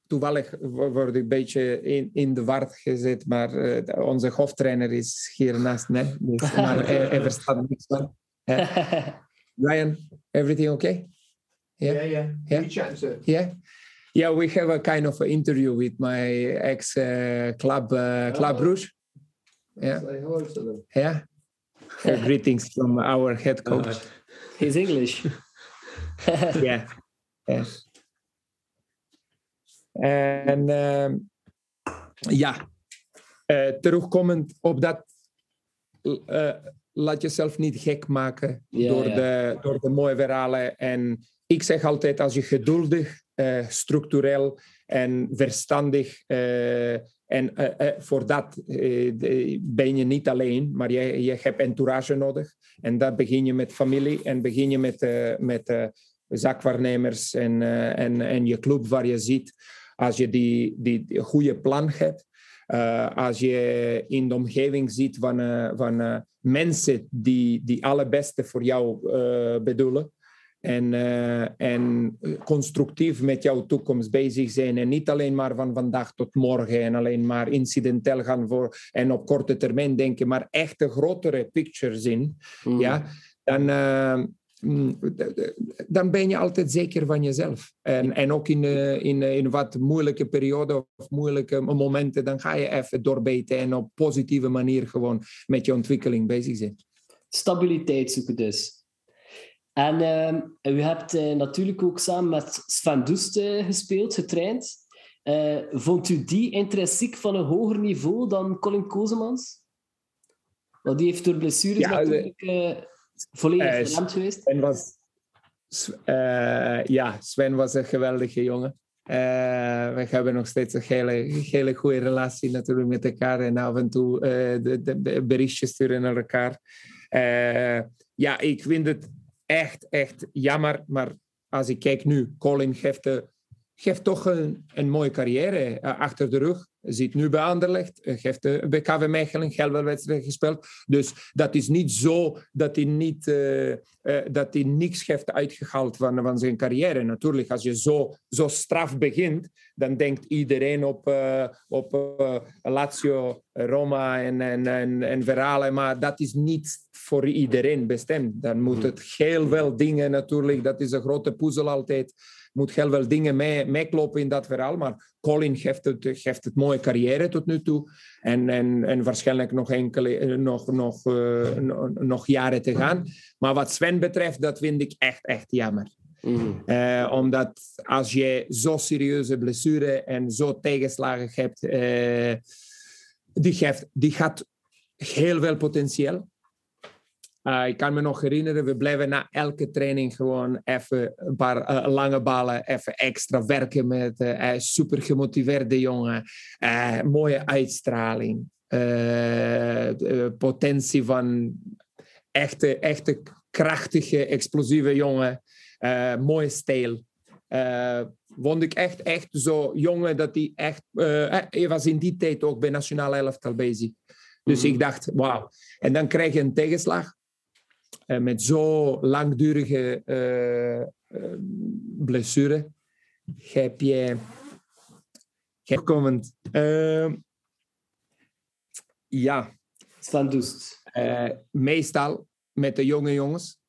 toevallig wo- word ik een beetje in, in de war gezet, maar eh, onze hoofdtrainer is hier naast mij. Dus, maar hij, hij verstaat niks van. Ryan, everything okay? Yeah. yeah. Yeah. Chance, uh, Yeah. Yeah, we have a kind of an interview with my ex uh, club, uh, Club Oh. Rouge. Yeah, say hello to them. yeah. Uh, greetings from our head coach. He's English. ja. ja. En ehm, ja, Eh, terugkomend op dat, eh, laat jezelf niet gek maken door. De, door de mooie verhalen. En ik zeg altijd, als je geduldig, eh, structureel en verstandig eh, en eh, voor dat ben je niet alleen, maar je, hebt entourage nodig. En dat begin je met familie en begin je met, met zakwaarnemers en, en, en je club waar je ziet. Als je die, die, goede plan hebt, als je in de omgeving ziet van, van mensen die, die allerbeste voor jou bedoelen. En, eh, en constructief met jouw toekomst bezig zijn. En niet alleen maar van vandaag tot morgen en alleen maar incidenteel gaan voor en op korte termijn denken, maar echt een grotere picture zien. Mm. Ja, dan, eh, mm, dan ben je altijd zeker van jezelf. En, en ook in, eh, in, eh, in wat moeilijke perioden of moeilijke momenten, dan ga je even doorbeten en op positieve manier gewoon met je ontwikkeling bezig zijn. Stabiliteit zoeken dus. En ehm, u hebt eh, natuurlijk ook samen met Sven Doest eh, gespeeld, getraind. Eh, vond u die intrinsiek van een hoger niveau dan Colin Kozemans? Want die heeft door blessures Ja, natuurlijk volledig verlamd geweest. Sven was, ja, Sven was een geweldige jongen. We hebben nog steeds een hele, hele goede relatie natuurlijk met elkaar. En af en toe de, de, berichtjes sturen naar elkaar. Ja, ik vind het echt, echt jammer. Maar als ik kijk nu, Colin geeft, eh, geeft toch een, een mooie carrière eh, achter de rug. Zit nu bij Anderlecht. Heeft eh, bij KV Mechelen wedstrijd gespeeld. Dus dat is niet zo dat hij, niet, dat hij niks heeft uitgehaald van, van zijn carrière. Natuurlijk, als je zo, zo straf begint, dan denkt iedereen op, op Lazio, Roma en, en, en, en Verhalen. Maar dat is niet voor iedereen bestemd. Dan moet het heel veel dingen natuurlijk, dat is een grote puzzel altijd, moet heel veel dingen mee, meekloppen in dat verhaal. Maar Colin geeft het, geeft het mooie carrière tot nu toe. En, en, en waarschijnlijk nog, enkele, eh, nog, nog, eh, nog, nog jaren te gaan. Maar wat Sven betreft, dat vind ik echt, echt jammer. Mhm. Eh, omdat als je zo serieuze blessure en zo tegenslagen hebt, die, geeft, die gaat heel veel potentieel. Eh, ik kan me nog herinneren, we blijven na elke training gewoon even een paar eh, lange ballen, even extra werken met eh, hij is super gemotiveerde jongen, eh, mooie uitstraling, eh, potentie van echte, echte krachtige, explosieve jongen, eh, mooie stijl. Eh, vond ik echt, echt zo jongen dat hij echt... eh, hij was in die tijd ook bij Nationale Elftal bezig. Dus Mhm. ik dacht, wauw. En dan krijg je een tegenslag. Eh, met zo langdurige eh, blessure. Heb je... Komend. Uh, ja, Doest. eh, meestal met de jonge jongens.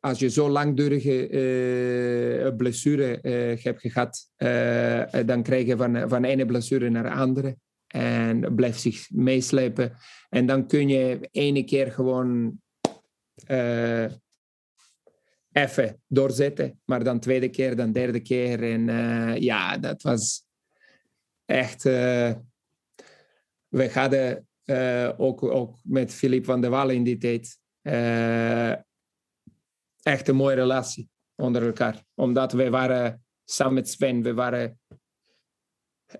Als je zo langdurige eh, blessure hebt gehad, eh, dan krijg je van, van ene blessure naar de andere. En blijft zich meeslepen. En dan kun je ene keer gewoon eh, even doorzetten. Maar dan tweede keer, dan derde keer. En eh, ja, dat was echt... eh, we hadden ook, ook met Filip van der Wallen in die tijd. echt een mooie relatie onder elkaar. Omdat wij waren samen met Sven, we waren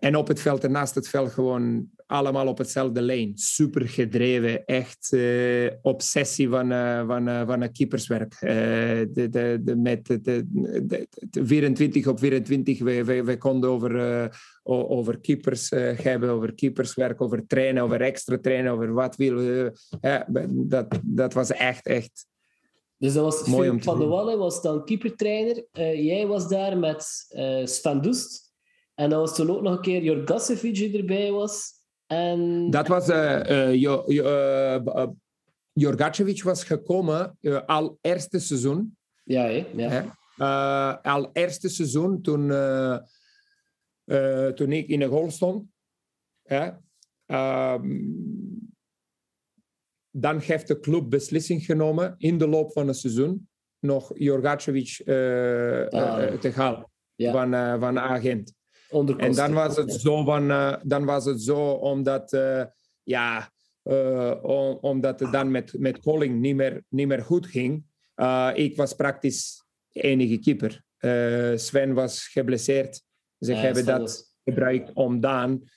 en op het veld en naast het veld gewoon allemaal op hetzelfde lijn. Super gedreven, echt eh, obsessie van, eh, van, eh, van een keeperswerk. De, de, de, met de, de, de- de 24 op 24, wij, wij, wij konden over, over keepers hebben, over keeperswerk, over trainen, over extra trainen, over wat wil. dat, dat was echt, echt Dus dat was Mooi Filip om te van zien. Wallen, was dan keepertrainer. Jij was daar met eh Sven Doest. En dan was toen ook nog een keer Jorgasevic die erbij was. En... Dat was... eh eh, eh, Jorgacevic was gekomen al eerste seizoen. Ja, hè? ja. Eh, al eerste seizoen, toen, toen ik in de goal stond. Hè? Ehm, dan heeft de club beslissing genomen in de loop van het seizoen nog Jorgacevic te halen Ja. van, van agent. Onder En dan was het zo, van, eh, dan was het zo omdat, eh, ja, eh, om- omdat het dan met, met Colling niet meer, niet meer goed ging. Ik was praktisch enige keeper. Sven was geblesseerd. Ze Ja, hebben dat was- gebruikt om dan.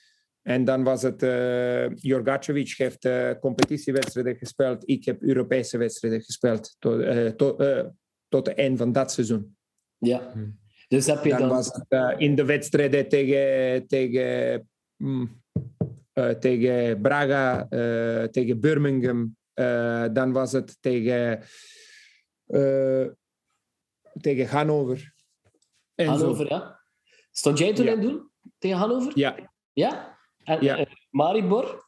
En dan was het, uh, Jorgacevic heeft competitiewedstrijden gespeeld. Ik heb Europese wedstrijden gespeeld tot, tot, tot het eind van dat seizoen. Ja. Dus heb je Dan dan... was het eh, in de wedstrijden tegen, tegen, mm, eh, tegen Braga, eh, tegen Birmingham. dan was het tegen, tegen Hannover. En zo. Hannover, ja. Stond jij toen Ja. in doen? Tegen Hannover? Ja, Ja? En Ja. Maribor?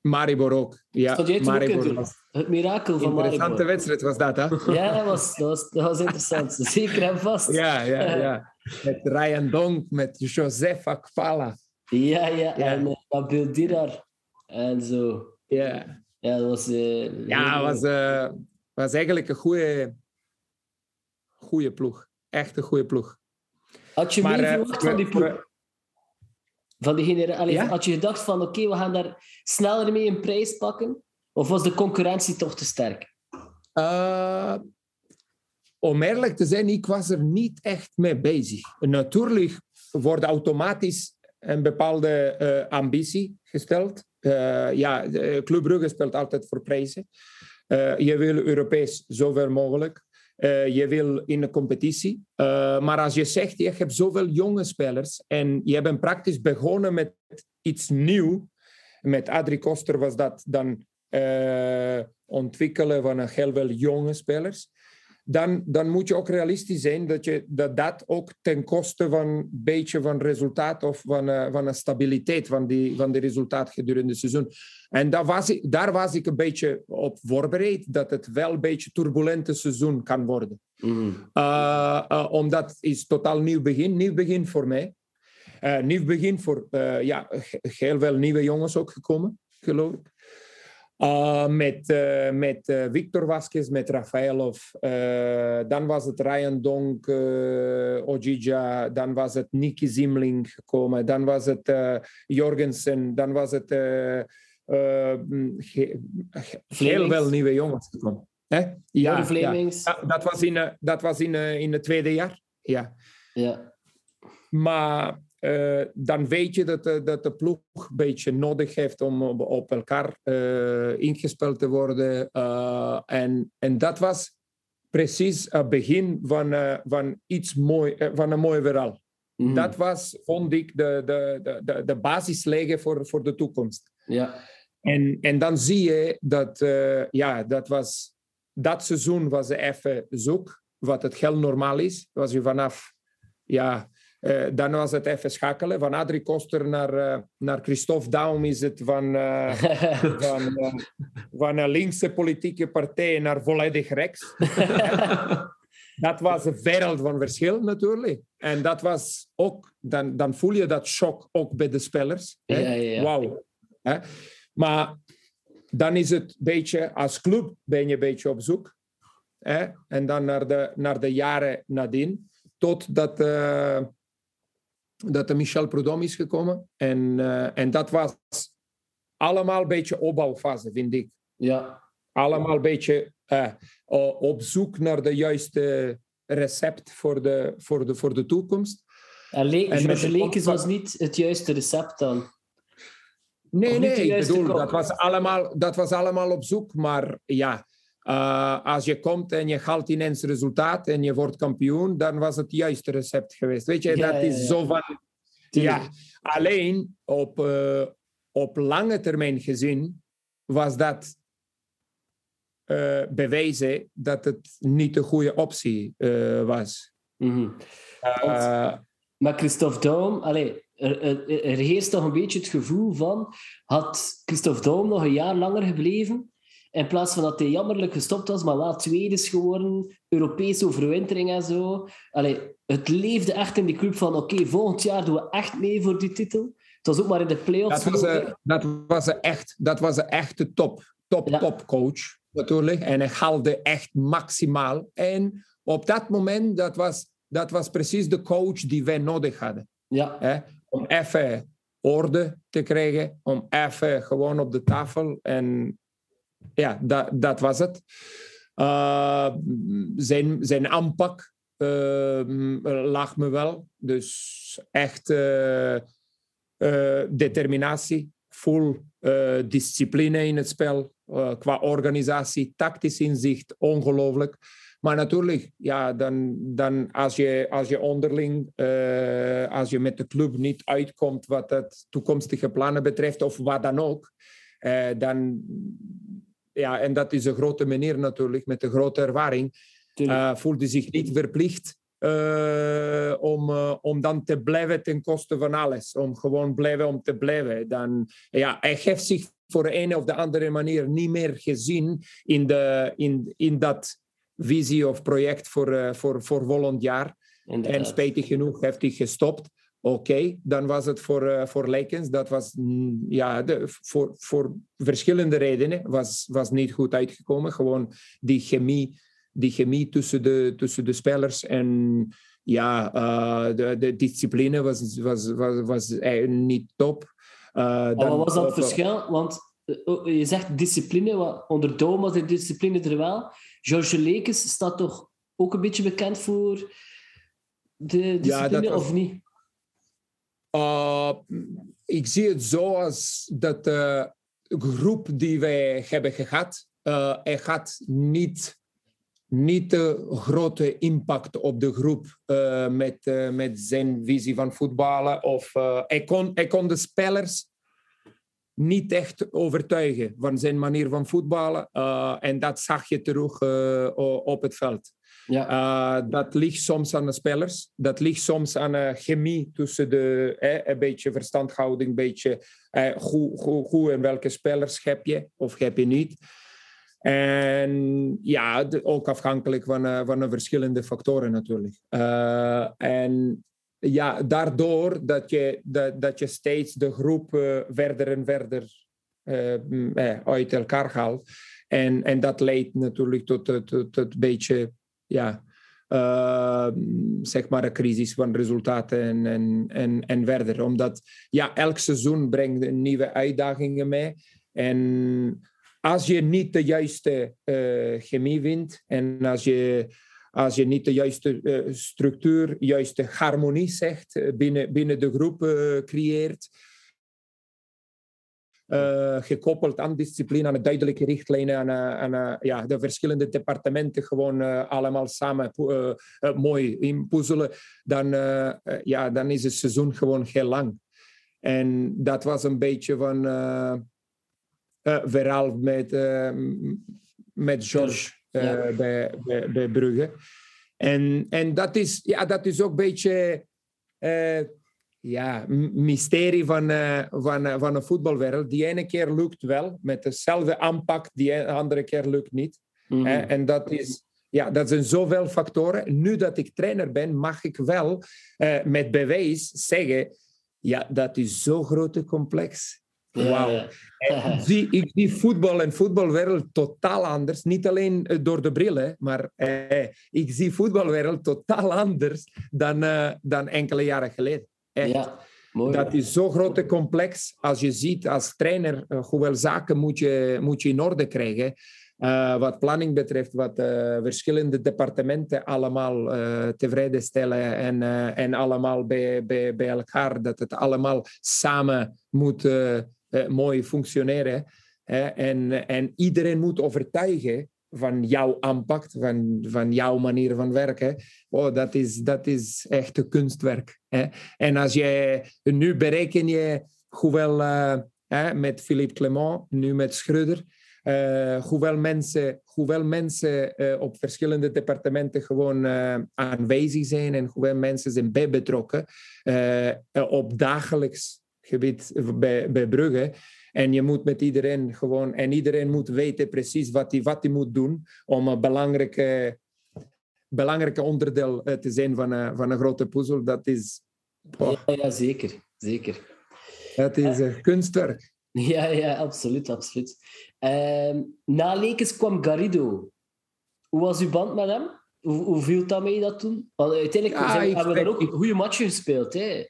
Maribor ook. Ja, in Maribor was Het mirakel van een interessante Maribor. wedstrijd was dat, hè? Ja, dat was, dat, was, dat was interessant. Zeker en vast. Ja, ja, ja. Met Ryan Donk, met Joseph Akpala. ja. ja. Ja. En uh, dat Bildirar. En zo. Ja, Ja, dat was... eh, Ja, was, eh, was eigenlijk een goede, goede ploeg. Echt een goede ploeg. Had je Maar, meer eh, verwacht van die ploeg? Van die genera- Allee, Ja? Had je gedacht van, oké, we gaan daar sneller mee een prijs pakken? Of was de concurrentie toch te sterk? Eh, om eerlijk te zijn, ik was er niet echt mee bezig. Natuurlijk wordt automatisch een bepaalde eh, ambitie gesteld. Eh, ja, Club Brugge speelt altijd voor prijzen. Je wil Europees zoveel mogelijk. Eh, je wil in de competitie. Eh, maar als je zegt, je hebt zoveel jonge spelers en je bent praktisch begonnen met iets nieuws. Met Adrie Koster was dat dan eh, ontwikkelen van een heel veel jonge spelers. Dan, dan moet je ook realistisch zijn dat, je, dat dat ook ten koste van een beetje van resultaat of van, eh, van een stabiliteit van die, van die resultaat gedurende het seizoen. En daar was, ik, daar was ik een beetje op voorbereid dat het wel een beetje turbulente seizoen kan worden. Uh, uh, omdat het is totaal nieuw begin. Nieuw begin voor mij. Uh, nieuw begin voor uh, ja, heel veel nieuwe jongens ook gekomen, geloof ik. Uh, met met Victor Vasquez, met Rafaelov. dan was het Ryan Donk, Ojija. Dan was het Nicky Zimling gekomen. Dan was het Jorgensen. Dan was het heel veel nieuwe jongens gekomen. Hè? Ja, ja. ja, dat was in, dat was in, in het tweede jaar. Ja. ja. Maar uh, dan weet je dat de, dat de ploeg een beetje nodig heeft om op, op elkaar uh, ingespeeld te worden. Uh, en, en dat was precies het begin van, van iets mooi, van een mooi verhaal. Mm. Dat was, vond ik, de, de, de, de basis leggen voor, voor de toekomst. Ja. En, en dan zie je dat, ja, dat was dat seizoen was even zoek, wat het heel normaal is. Was je vanaf, ja, uh, dan was het even schakelen. Van Adrie Koster naar, uh, naar Christophe Daum is het van, uh, van, van een linkse politieke partij naar volledig rechts. dat was een wereld van verschil natuurlijk. En dat was ook, dan, dan voel je dat shock ook bij de spelers. Ja, ja, ja. Wauw. Maar dan is het een beetje, als club ben je een beetje op zoek. Hè? En dan naar de, naar de jaren nadien, totdat dat de Michel Prudhomme is gekomen. En, uh, en dat was allemaal een beetje opbouwfase, vind ik. Ja. Allemaal een beetje uh, op zoek naar de juiste recept voor de, voor de, voor de toekomst. En, le- en George Lekes was niet het juiste recept dan? Nee, nee, ik bedoel, dat was, allemaal, dat was allemaal op zoek. Maar ja, uh, als je komt en je haalt ineens resultaat en je wordt kampioen, dan was het juiste recept geweest. Weet je, ja, dat is ja. zo van... Ja, alleen op, uh, op lange termijn gezien was dat uh, bewijzen dat het niet de goede optie was. Mm -hmm. maar Christophe Daum, allez, er, er, er, heerst toch een beetje het gevoel van... Had Christophe Daum nog een jaar langer gebleven... In plaats van dat hij jammerlijk gestopt was, maar wel tweede is geworden, Europese overwintering en zo. Allee, het leefde echt in die club van oké, volgend jaar doen we echt mee voor die titel. Het was ook maar in de play-offs. Dat was, een, dat was een echt, dat was een echte top, top, ja. top coach natuurlijk. En hij haalde echt maximaal. En op dat moment, dat was, dat was precies de coach die wij nodig hadden. Ja. Hè? Om even orde te krijgen, om even gewoon op de tafel en ja, dat, dat was het. Uh, zijn, zijn aanpak uh, lag me wel. Dus echt uh, determinatie, full discipline in het spel. qua organisatie, tactisch inzicht, ongelooflijk. Maar natuurlijk, ja, dan, dan als, je, als je onderling, als je met de club niet uitkomt wat het toekomstige plannen betreft, of wat dan ook, dan ja, en dat is een grote meneer natuurlijk, met een grote ervaring, uh, voelde zich niet verplicht uh, om, uh, om dan te blijven ten koste van alles. Om gewoon blijven om te blijven. Dan, ja, hij heeft zich voor de ene of de andere manier niet meer gezien in, de, in, in dat visie of project voor, voor, voor volgend jaar. Inderdaad. En spijtig genoeg heeft hij gestopt. Oké, dan was het voor, eh, voor Lakens, dat was mm, ja, de, voor, voor verschillende redenen, was, was niet goed uitgekomen. Gewoon die chemie, die chemie tussen, de, tussen de spelers en ja, eh, de, de discipline was, was, was, was eigenlijk niet top. Eh, Maar dan- wat was eh, verschil? Want oh, je zegt discipline, wat- onder Dome was de discipline er wel. George Lekes staat toch ook een beetje bekend voor de discipline, dat was- of niet? Uh, ik zie het zo als dat de groep die wij hebben gehad, uh, er gaat niet, niet de grote impact op de groep met, met zijn visie van voetballen. Of, hij, kon, hij kon de spelers niet echt overtuigen van zijn manier van voetballen. En dat zag je terug op het veld. Ja. Uh, dat ligt soms aan de spelers. Dat ligt soms aan de chemie tussen de... Eh, een beetje verstandhouding, een beetje... Eh, hoe, hoe, en welke spelers heb je of heb je niet. En ja, ook afhankelijk van, uh, van de verschillende factoren natuurlijk. En ja, daardoor dat je, dat, dat je steeds de groep verder en verder eh, uit elkaar haalt. En, en dat leidt natuurlijk tot, tot, tot een beetje ja, uh, zeg maar een crisis van resultaten en, en, en, en verder. Omdat ja, elk seizoen brengt nieuwe uitdagingen mee. En als je niet de juiste uh, chemie vindt en als je, als je niet de juiste uh, structuur, juiste harmonie zegt binnen, binnen de groep creëert, uh, gekoppeld aan discipline, aan de duidelijke richtlijnen, aan, aan, aan ja, de verschillende departementen gewoon uh, allemaal samen uh, mooi inpuzzelen, dan, ja, dan is het seizoen gewoon heel lang. En dat was een beetje van verhaal met, met George Ja. bij, bij, bij Brugge. En, en dat, is, ja, dat is ook een beetje ja, mysterie van, uh, van, uh, van de voetbalwereld. Die ene keer lukt wel, met dezelfde aanpak, die andere keer lukt niet. Mhm. En dat, is, ja, dat zijn zoveel factoren. Nu dat ik trainer ben, mag ik wel uh, met bewijs zeggen... Ja, dat is zo'n grote complex. Wauw. Ja. ik, zie, ik zie voetbal en voetbalwereld totaal anders. Niet alleen door de bril, hè, maar eh, ik zie voetbalwereld totaal anders dan, dan enkele jaren geleden. Echt. Ja, mooi. Dat is zo'n grote complex. Als je ziet als trainer uh, hoeveel zaken moet je, moet je in orde krijgen. Uh, wat planning betreft, wat uh, verschillende departementen allemaal tevreden stellen en, en allemaal bij, bij, bij elkaar, dat het allemaal samen moet mooi functioneren. en, en iedereen moet overtuigen van jouw aanpak, van, van jouw manier van werken. Oh, dat, is, dat is echt kunstwerk. Hè? En als je, nu bereken je hoeveel, uh, hè, met Philippe Clement, nu met Schreuder, uh, hoeveel mensen, hoeveel mensen uh, op verschillende departementen gewoon aanwezig zijn en hoeveel mensen zijn bij betrokken op dagelijks gebied bij, bij Brugge. En je moet met iedereen gewoon... En iedereen moet weten precies wat hij wat moet doen om een belangrijke, belangrijke onderdeel te zijn van een, van een grote puzzel. Dat is... Oh. Ja, ja, zeker. Zeker. Dat is een kunstwerk. Ja, ja, absoluut, absoluut. Uh, na Lekens kwam Garrido. Hoe was uw band met hem? Hoe, hoe viel dat mee dat toen? Want uiteindelijk Ja, zijn, ik hebben we dan ook goede matchen gespeeld. Hè?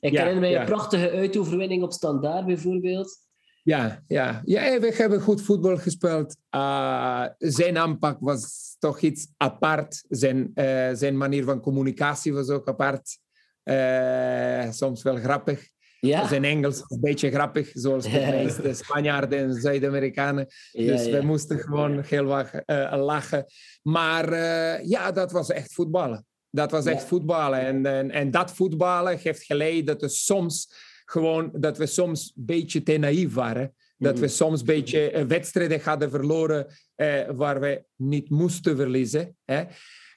Ik Ja, herinner mij ja. een prachtige uitoverwinning op standaard bijvoorbeeld. Ja, ja. ja, we hebben goed voetbal gespeeld. Uh, zijn aanpak was toch iets apart. Zijn, uh, zijn manier van communicatie was ook apart. Uh, soms wel grappig. Ja, Zijn Engels was een beetje grappig, zoals de meeste Spanjaarden en Zuid-Amerikanen. ja, dus we moesten gewoon heel wat lachen. Maar ja, dat was echt voetballen. Dat was echt voetballen. En, en, en dat voetballen heeft geleid dat we soms gewoon dat we soms een beetje te naïef waren. Dat we soms een beetje eh, wedstrijden hadden verloren eh, waar we niet moesten verliezen. Hè?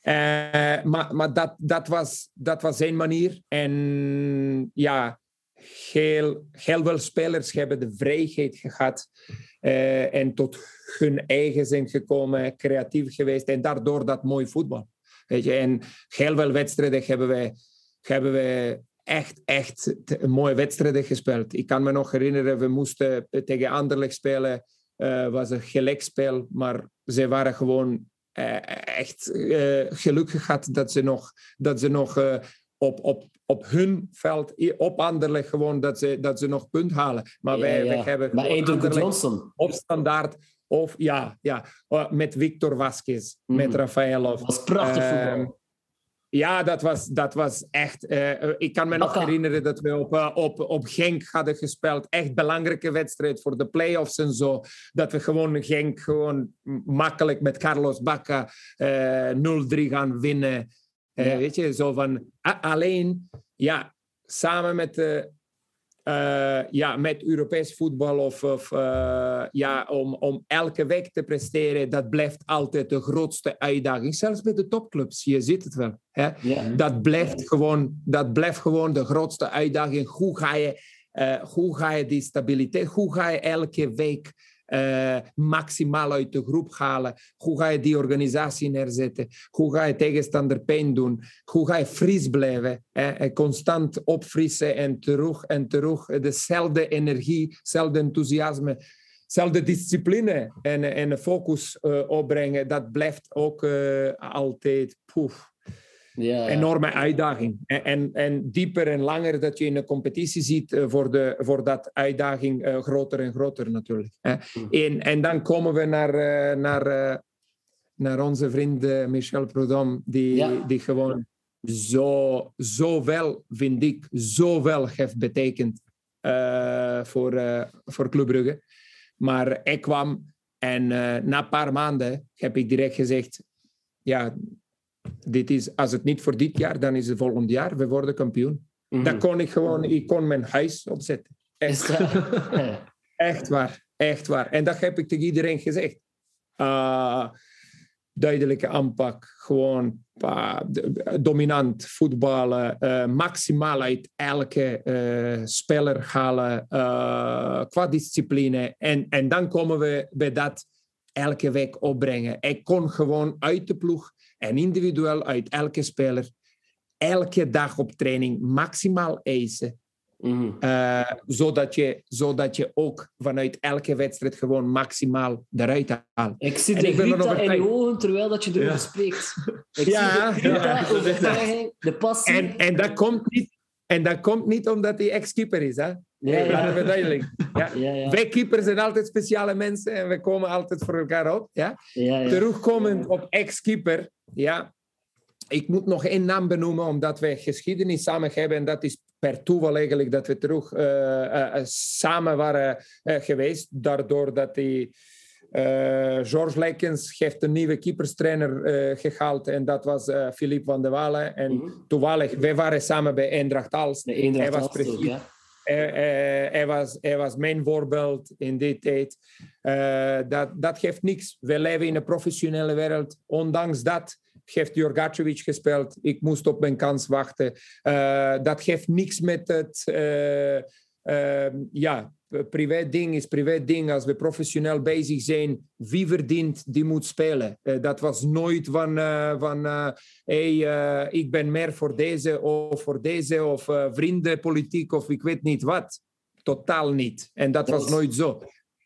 Eh, maar maar dat, dat, was, dat was zijn manier. En ja, heel, heel veel spelers hebben de vrijheid gehad eh, en tot hun eigen zijn gekomen, creatief geweest en daardoor dat mooi voetbal. Weet je? En heel veel wedstrijden hebben wij, hebben wij echt, echt mooie wedstrijden gespeeld. Ik kan me nog herinneren, we moesten tegen Anderlecht spelen. Het was een gelijkspel, maar ze waren gewoon eh, echt eh, gelukkig gehad dat ze nog, dat ze nog eh, op, op, op hun veld, op Anderlecht gewoon, dat ze, dat ze nog punt halen. Maar Ja, wij, ja. wij hebben Maar Johnson. op standaard. Of ja, ja eh, met Victor Vasquez, Mhm. met Rafaelov. Dat was prachtig Ehm, voetbal. Ja, dat was, dat was echt. eh, eh, ik kan me nog herinneren dat we op, eh, op, op Genk hadden gespeeld. Echt belangrijke wedstrijd voor de play-offs en zo. Dat we gewoon Genk gewoon makkelijk met Carlos Bacca eh 0-3 gaan winnen. Ja. Weet je, zo van. alleen, ja, samen met. de eh, ja, met Europees voetbal of, of eh, ja, om, om elke week te presteren, dat blijft altijd de grootste uitdaging. Zelfs bij de topclubs, je ziet het wel. Hè? Ja. Dat, blijft gewoon, dat blijft gewoon de grootste uitdaging. Hoe ga je, eh, hoe ga je die stabiliteit, hoe ga je elke week eh, maximaal uit de groep halen? Hoe ga je die organisatie neerzetten? Hoe ga je tegenstander pijn doen? Hoe ga je fris blijven? En Constant opfrissen en terug en terug. Dezelfde energie, hetzelfde enthousiasme, dezelfde discipline en, en focus eh, opbrengen. Dat blijft ook eh, altijd poef, Ja, enorme uitdaging. En, en, en dieper en langer dat je in een competitie ziet, eh, voor, de, voor dat uitdaging eh, groter en groter natuurlijk. Hè. En, en dan komen we naar, eh, naar, naar onze vriend Michel Prudhomme, die, Ja. die gewoon zo, zoveel, vind ik, zoveel heeft betekend voor, voor Club Brugge. Maar ik kwam en na een paar maanden heb ik direct gezegd, ja, dit is, als het niet voor dit jaar, dan is het volgend jaar. We worden kampioen. Dan kon ik gewoon, ik kon mijn huis opzetten. Echt, waar, echt waar. En dat heb ik tegen iedereen gezegd. Ah, duidelijke aanpak, gewoon ah, dominant voetballen, eh, maximaal uit elke eh, speler halen, eh, qua discipline. En, en dan komen we bij dat elke week opbrengen. Ik kon gewoon uit de ploeg en individueel uit elke speler elke dag op training maximaal eisen. Mhm. Eh, zodat, je, zodat je ook vanuit elke wedstrijd gewoon maximaal eruit haalt. Ik zie de in je ogen terwijl dat je erover Ja. spreekt. Ik Ja, zie de grinta, ja. overtuiging, de passie. En, en, dat komt niet, en dat komt niet omdat hij ex-keeper is. Hè? Ja, ja. Laten we duidelijk. Ja. Wij keepers zijn altijd speciale mensen en we komen altijd voor elkaar op. Ja? Terugkomend op ex-keeper. Ja, ik moet nog één naam benoemen, omdat wij geschiedenis samen hebben. En dat is per toeval eigenlijk dat we terug eh, eh, eh, samen waren geweest. Daardoor dat die eh George Lekens heeft een nieuwe keeperstrainer eh, gehaald. En dat was eh Philippe van der Walen. En Mhm. toevallig, wij waren samen bij Eendracht Als. Hij was precies- ja. Hij, was, mijn voorbeeld in die tijd. Eh, dat, dat geeft niks. We leven in een professionele wereld. Ondanks dat heeft Jorgacevic gespeeld. Ik moest op mijn kans wachten. Eh, dat geeft niks met het... eh, ja, privé ding is privé ding. Als we professioneel bezig zijn, wie verdient, die moet spelen. Eh, dat was nooit van, eh, van eh, hey, eh, ik ben meer voor deze of voor deze of eh, vriendenpolitiek of ik weet niet wat. Totaal niet. En dat was nooit zo.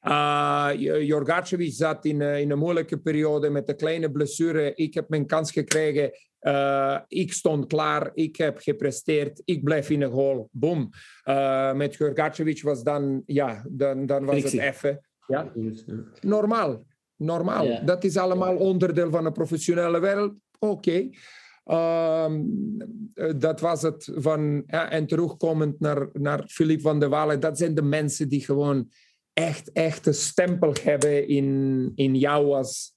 Uh, Jorgacevic zat in, eh, in een moeilijke periode met een kleine blessure. Ik heb mijn kans gekregen. Uh, ik stond klaar. Ik heb gepresteerd. Ik blijf in de goal. Boom. Uh, met Jorgacevic was dan, ja, dan, dan was Frictie. het even. Ja, normaal. Normaal. Ja. Dat is allemaal onderdeel van een professionele wereld. Oké. Ehm, eh, dat was het van. Ja, en terugkomend naar, naar Philippe van der Walen. Dat zijn de mensen die gewoon echt, echt een stempel hebben in, in jou als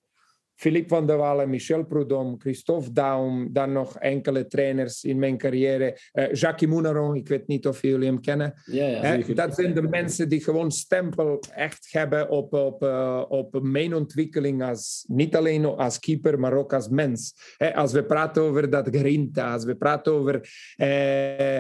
Philippe van der Walen, Michel Prudhomme, Christophe Daum, dan nog enkele trainers in mijn carrière. Eh, Jacques Mounaron, ik weet niet of jullie hem kennen. Ja, dat zijn de mensen die gewoon stempel echt hebben op, op, eh, op mijn ontwikkeling als, niet alleen als keeper, maar ook als mens. Als we praten over dat grinta, als we praten over eh,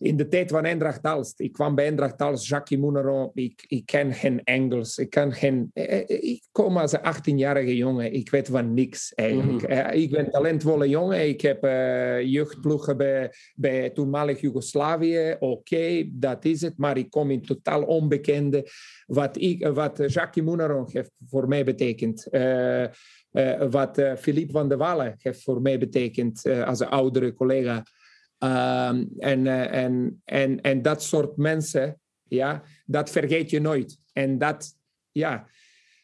in de tijd van Eindracht Aalst. Ik kwam bij Eindracht Aalst, Jacques Mouneron. Ik, ik ken geen Engels. Ik, kan geen, eh, eh, ik kom als een 18-jarige jongen. Ik weet van niks eigenlijk. Mhm. Eh, ik ben een talentvolle jongen. Ik heb eh, jeugdploegen bij, bij toenmalig Joegoslavië. Oké, dat is het. Maar ik kom in totaal onbekende. Wat, ik, eh, wat Jacques Mouneron heeft voor mij betekend. Eh, eh, wat eh, Philippe van der Wallen heeft voor mij betekend eh, als een oudere collega. Ehm, en, eh, en, en, en dat soort mensen, ja, dat vergeet je nooit. En dat, ja,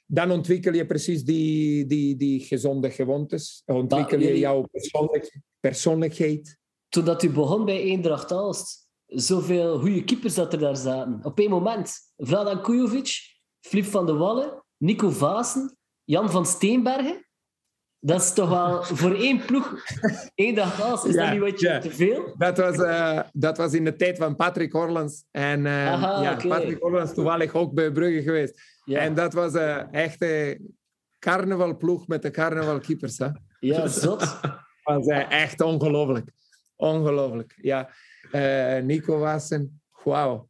dan ontwikkel je precies die, die, die gezonde gewoontes. Ontwikkel je jouw persoonlijk, persoonlijkheid. Toen dat u begon bij Eendracht Aalst, zoveel goede keepers dat er daar zaten. Op één moment, Vladan Kujovic, Flip van de Wallen, Nico Vaassen, Jan van Steenbergen. Dat is toch wel voor één ploeg, Eendracht Aalst, is Ja, dat niet wat je ja. te veel? Dat was, eh, dat was in de tijd van Patrick Orlans. En eh, Aha, ja. Patrick Orlans toevallig ook bij Brugge geweest. Ja, En dat was eh, echt een carnavalploeg met de carnavalkeepers. Hè? ja zot. was eh, echt ongelooflijk. Ongelooflijk, ja. Eh, Nico Wassen, wauw.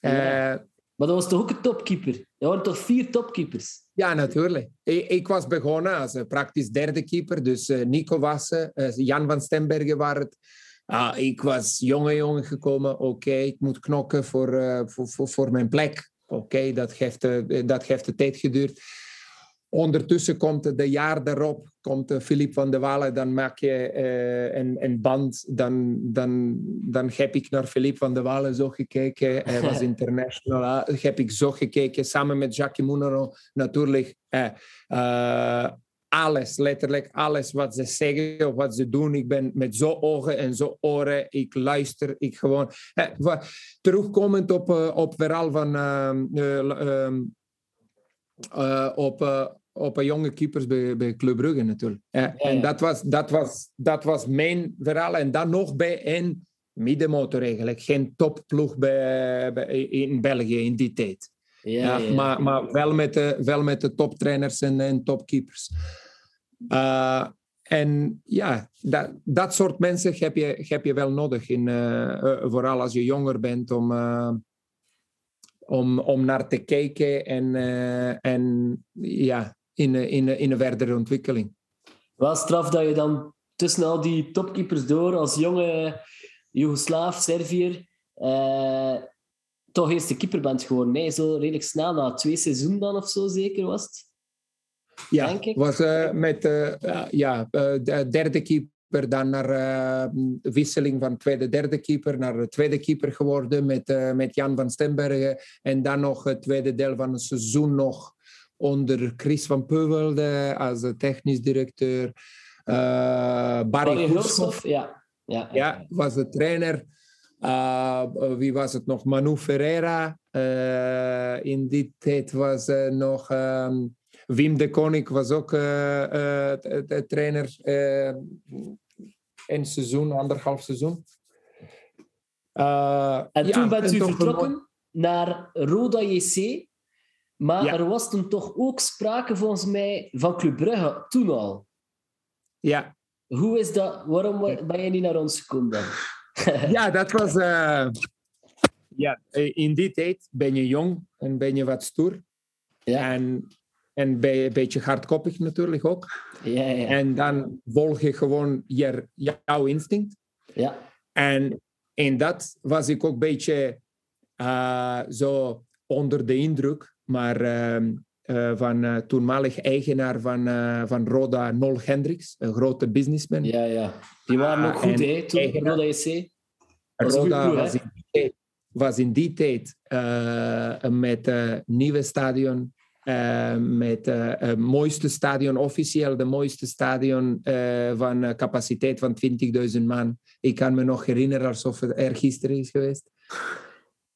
Eh, Ja. Ja. Maar dat was toch ook een topkeeper? Er waren toch vier topkeepers? natuurlijk. Ik, ik was begonnen als eh, praktisch derde keeper. Dus eh, Nico Wassen, eh, Jan van Stembergen waren het. Ah, ik was jonge jongen gekomen. Oké, ik moet knokken voor, voor, voor, voor mijn plek. Oké, dat, heeft, dat heeft de tijd geduurd. Ondertussen komt de jaar daarop, komt eh, Philippe van de Wallen, dan maak je eh, een, een band. Dan, dan, dan heb ik naar Philippe van de Wallen zo gekeken. Hij was international. heb ik zo gekeken, samen met Jacques Mouneron natuurlijk. eh, eh, alles, letterlijk alles wat ze zeggen of wat ze doen. Ik ben met zo ogen en zo oren. Ik luister, ik gewoon... Eh, terugkomend op, eh, op verhaal van... eh, op, eh, op een jonge keepers bij, bij Club Brugge natuurlijk. Eh, En ja. dat was, dat, was, dat was mijn verhaal. En dan nog bij een middenmotor eigenlijk. Geen topploeg bij, bij, in België in die tijd. Ja, Ja, Maar, maar wel, met de, wel met de toptrainers en, en topkeepers. Eh, en ja, dat, dat soort mensen heb je, heb je wel nodig. In, vooral als je jonger bent, om, om, om naar te kijken en, eh, en ja, in, een- in, een- in een verdere ontwikkeling. Wel straf dat je dan tussen al die topkeepers door als jonge Joegoslaaf, Serviër, eh, toch eerst de keeper bent geworden. Nee, zo redelijk snel, na twee seizoenen dan of zo zeker was het. Ja, was eh, met eh, ja, eh, de derde keeper dan naar eh, wisseling van tweede, derde keeper naar de tweede keeper geworden met, eh, met Jan van Stembergen. En dan nog het tweede deel van het seizoen nog onder Chris van Peuvelde als eh, technisch directeur. Eh, Barry Barry Goedschop Hulshoff, ja. Ja, ja, was de trainer. Uh, wie was het nog? Manu Ferreira. Uh, in die tijd was nog um, Wim de Koning, was ook de, de trainer. een seizoen, anderhalf seizoen. en ja, toen bent u vertrokken naar Roda JC. Maar ja. er was toen toch ook sprake volgens mij van Club Brugge, toen al. Ja. Hoe is dat? Waarom ben je niet naar ons gekomen dan? ja, dat was... Uh, ja, in die tijd ben je jong en ben je wat stoer. Ja. En, en ben je een beetje hardkoppig natuurlijk ook. Ja, ja. En dan volg je gewoon je, jouw instinct. Ja. En in dat was ik ook een beetje uh, zo onder de indruk. Maar uh, uh, van uh, toenmalig eigenaar van, van Roda, Nol Hendricks, een grote businessman. Ja, ja. Die waren ook goed, hè, toen, eigenaar, Roda EC. Roda was, in tijd, was, in die tijd met een nieuwe stadion, met het mooiste stadion, officieel de mooiste stadion uh, van capaciteit van 20.000 man. Ik kan me nog herinneren alsof het er gisteren is geweest.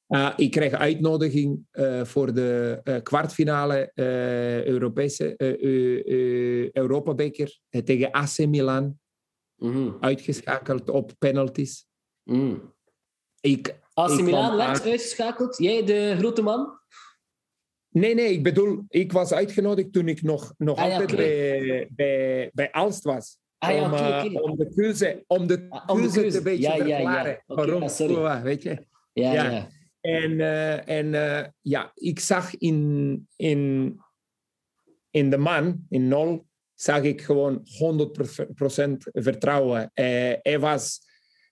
Uh, ik kreeg uitnodiging uh, voor de uh, kwartfinale Europese Europabeker tegen AC Milan. Mm. Uitgeschakeld op penalties. Mm. Ik, AC ik Milan werd uitgeschakeld? Jij de grote man? Nee, nee, ik bedoel, ik was uitgenodigd toen ik nog, nog ah, altijd ja, okay. bij, bij, bij Alst was. Ah ja, om, oké, eh, oké. om de keuze, om de Ah, om de keuze, een beetje Ja, te ja, ja. verklaren. Waarom? ah, weet je? Ja. En, eh, en eh, ja, ik zag in, in, in de man, in Nol, zag ik gewoon 100% vertrouwen. Eh, hij, was,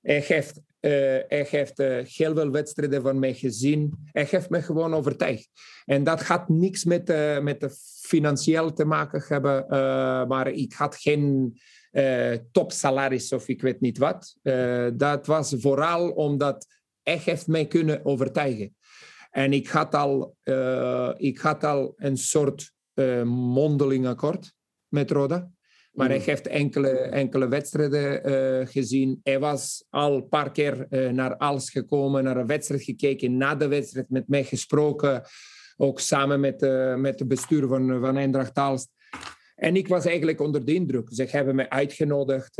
hij heeft, eh, hij heeft eh, heel veel wedstrijden van mij gezien. Hij heeft me gewoon overtuigd. En dat had niks met, eh, met de financieel te maken hebben, maar ik had geen topsalaris of ik weet niet wat. Dat was vooral omdat hij heeft mij kunnen overtuigen. En ik had al, ik had al een soort mondeling akkoord met Roda. Maar hij heeft enkele, enkele wedstrijden eh, gezien. Hij was al een paar keer eh, naar Als gekomen, naar een wedstrijd gekeken, na de wedstrijd met mij gesproken. Ook samen met, eh, met het bestuur van, van Eindracht Aalst. En ik was eigenlijk onder de indruk. Ze hebben me uitgenodigd.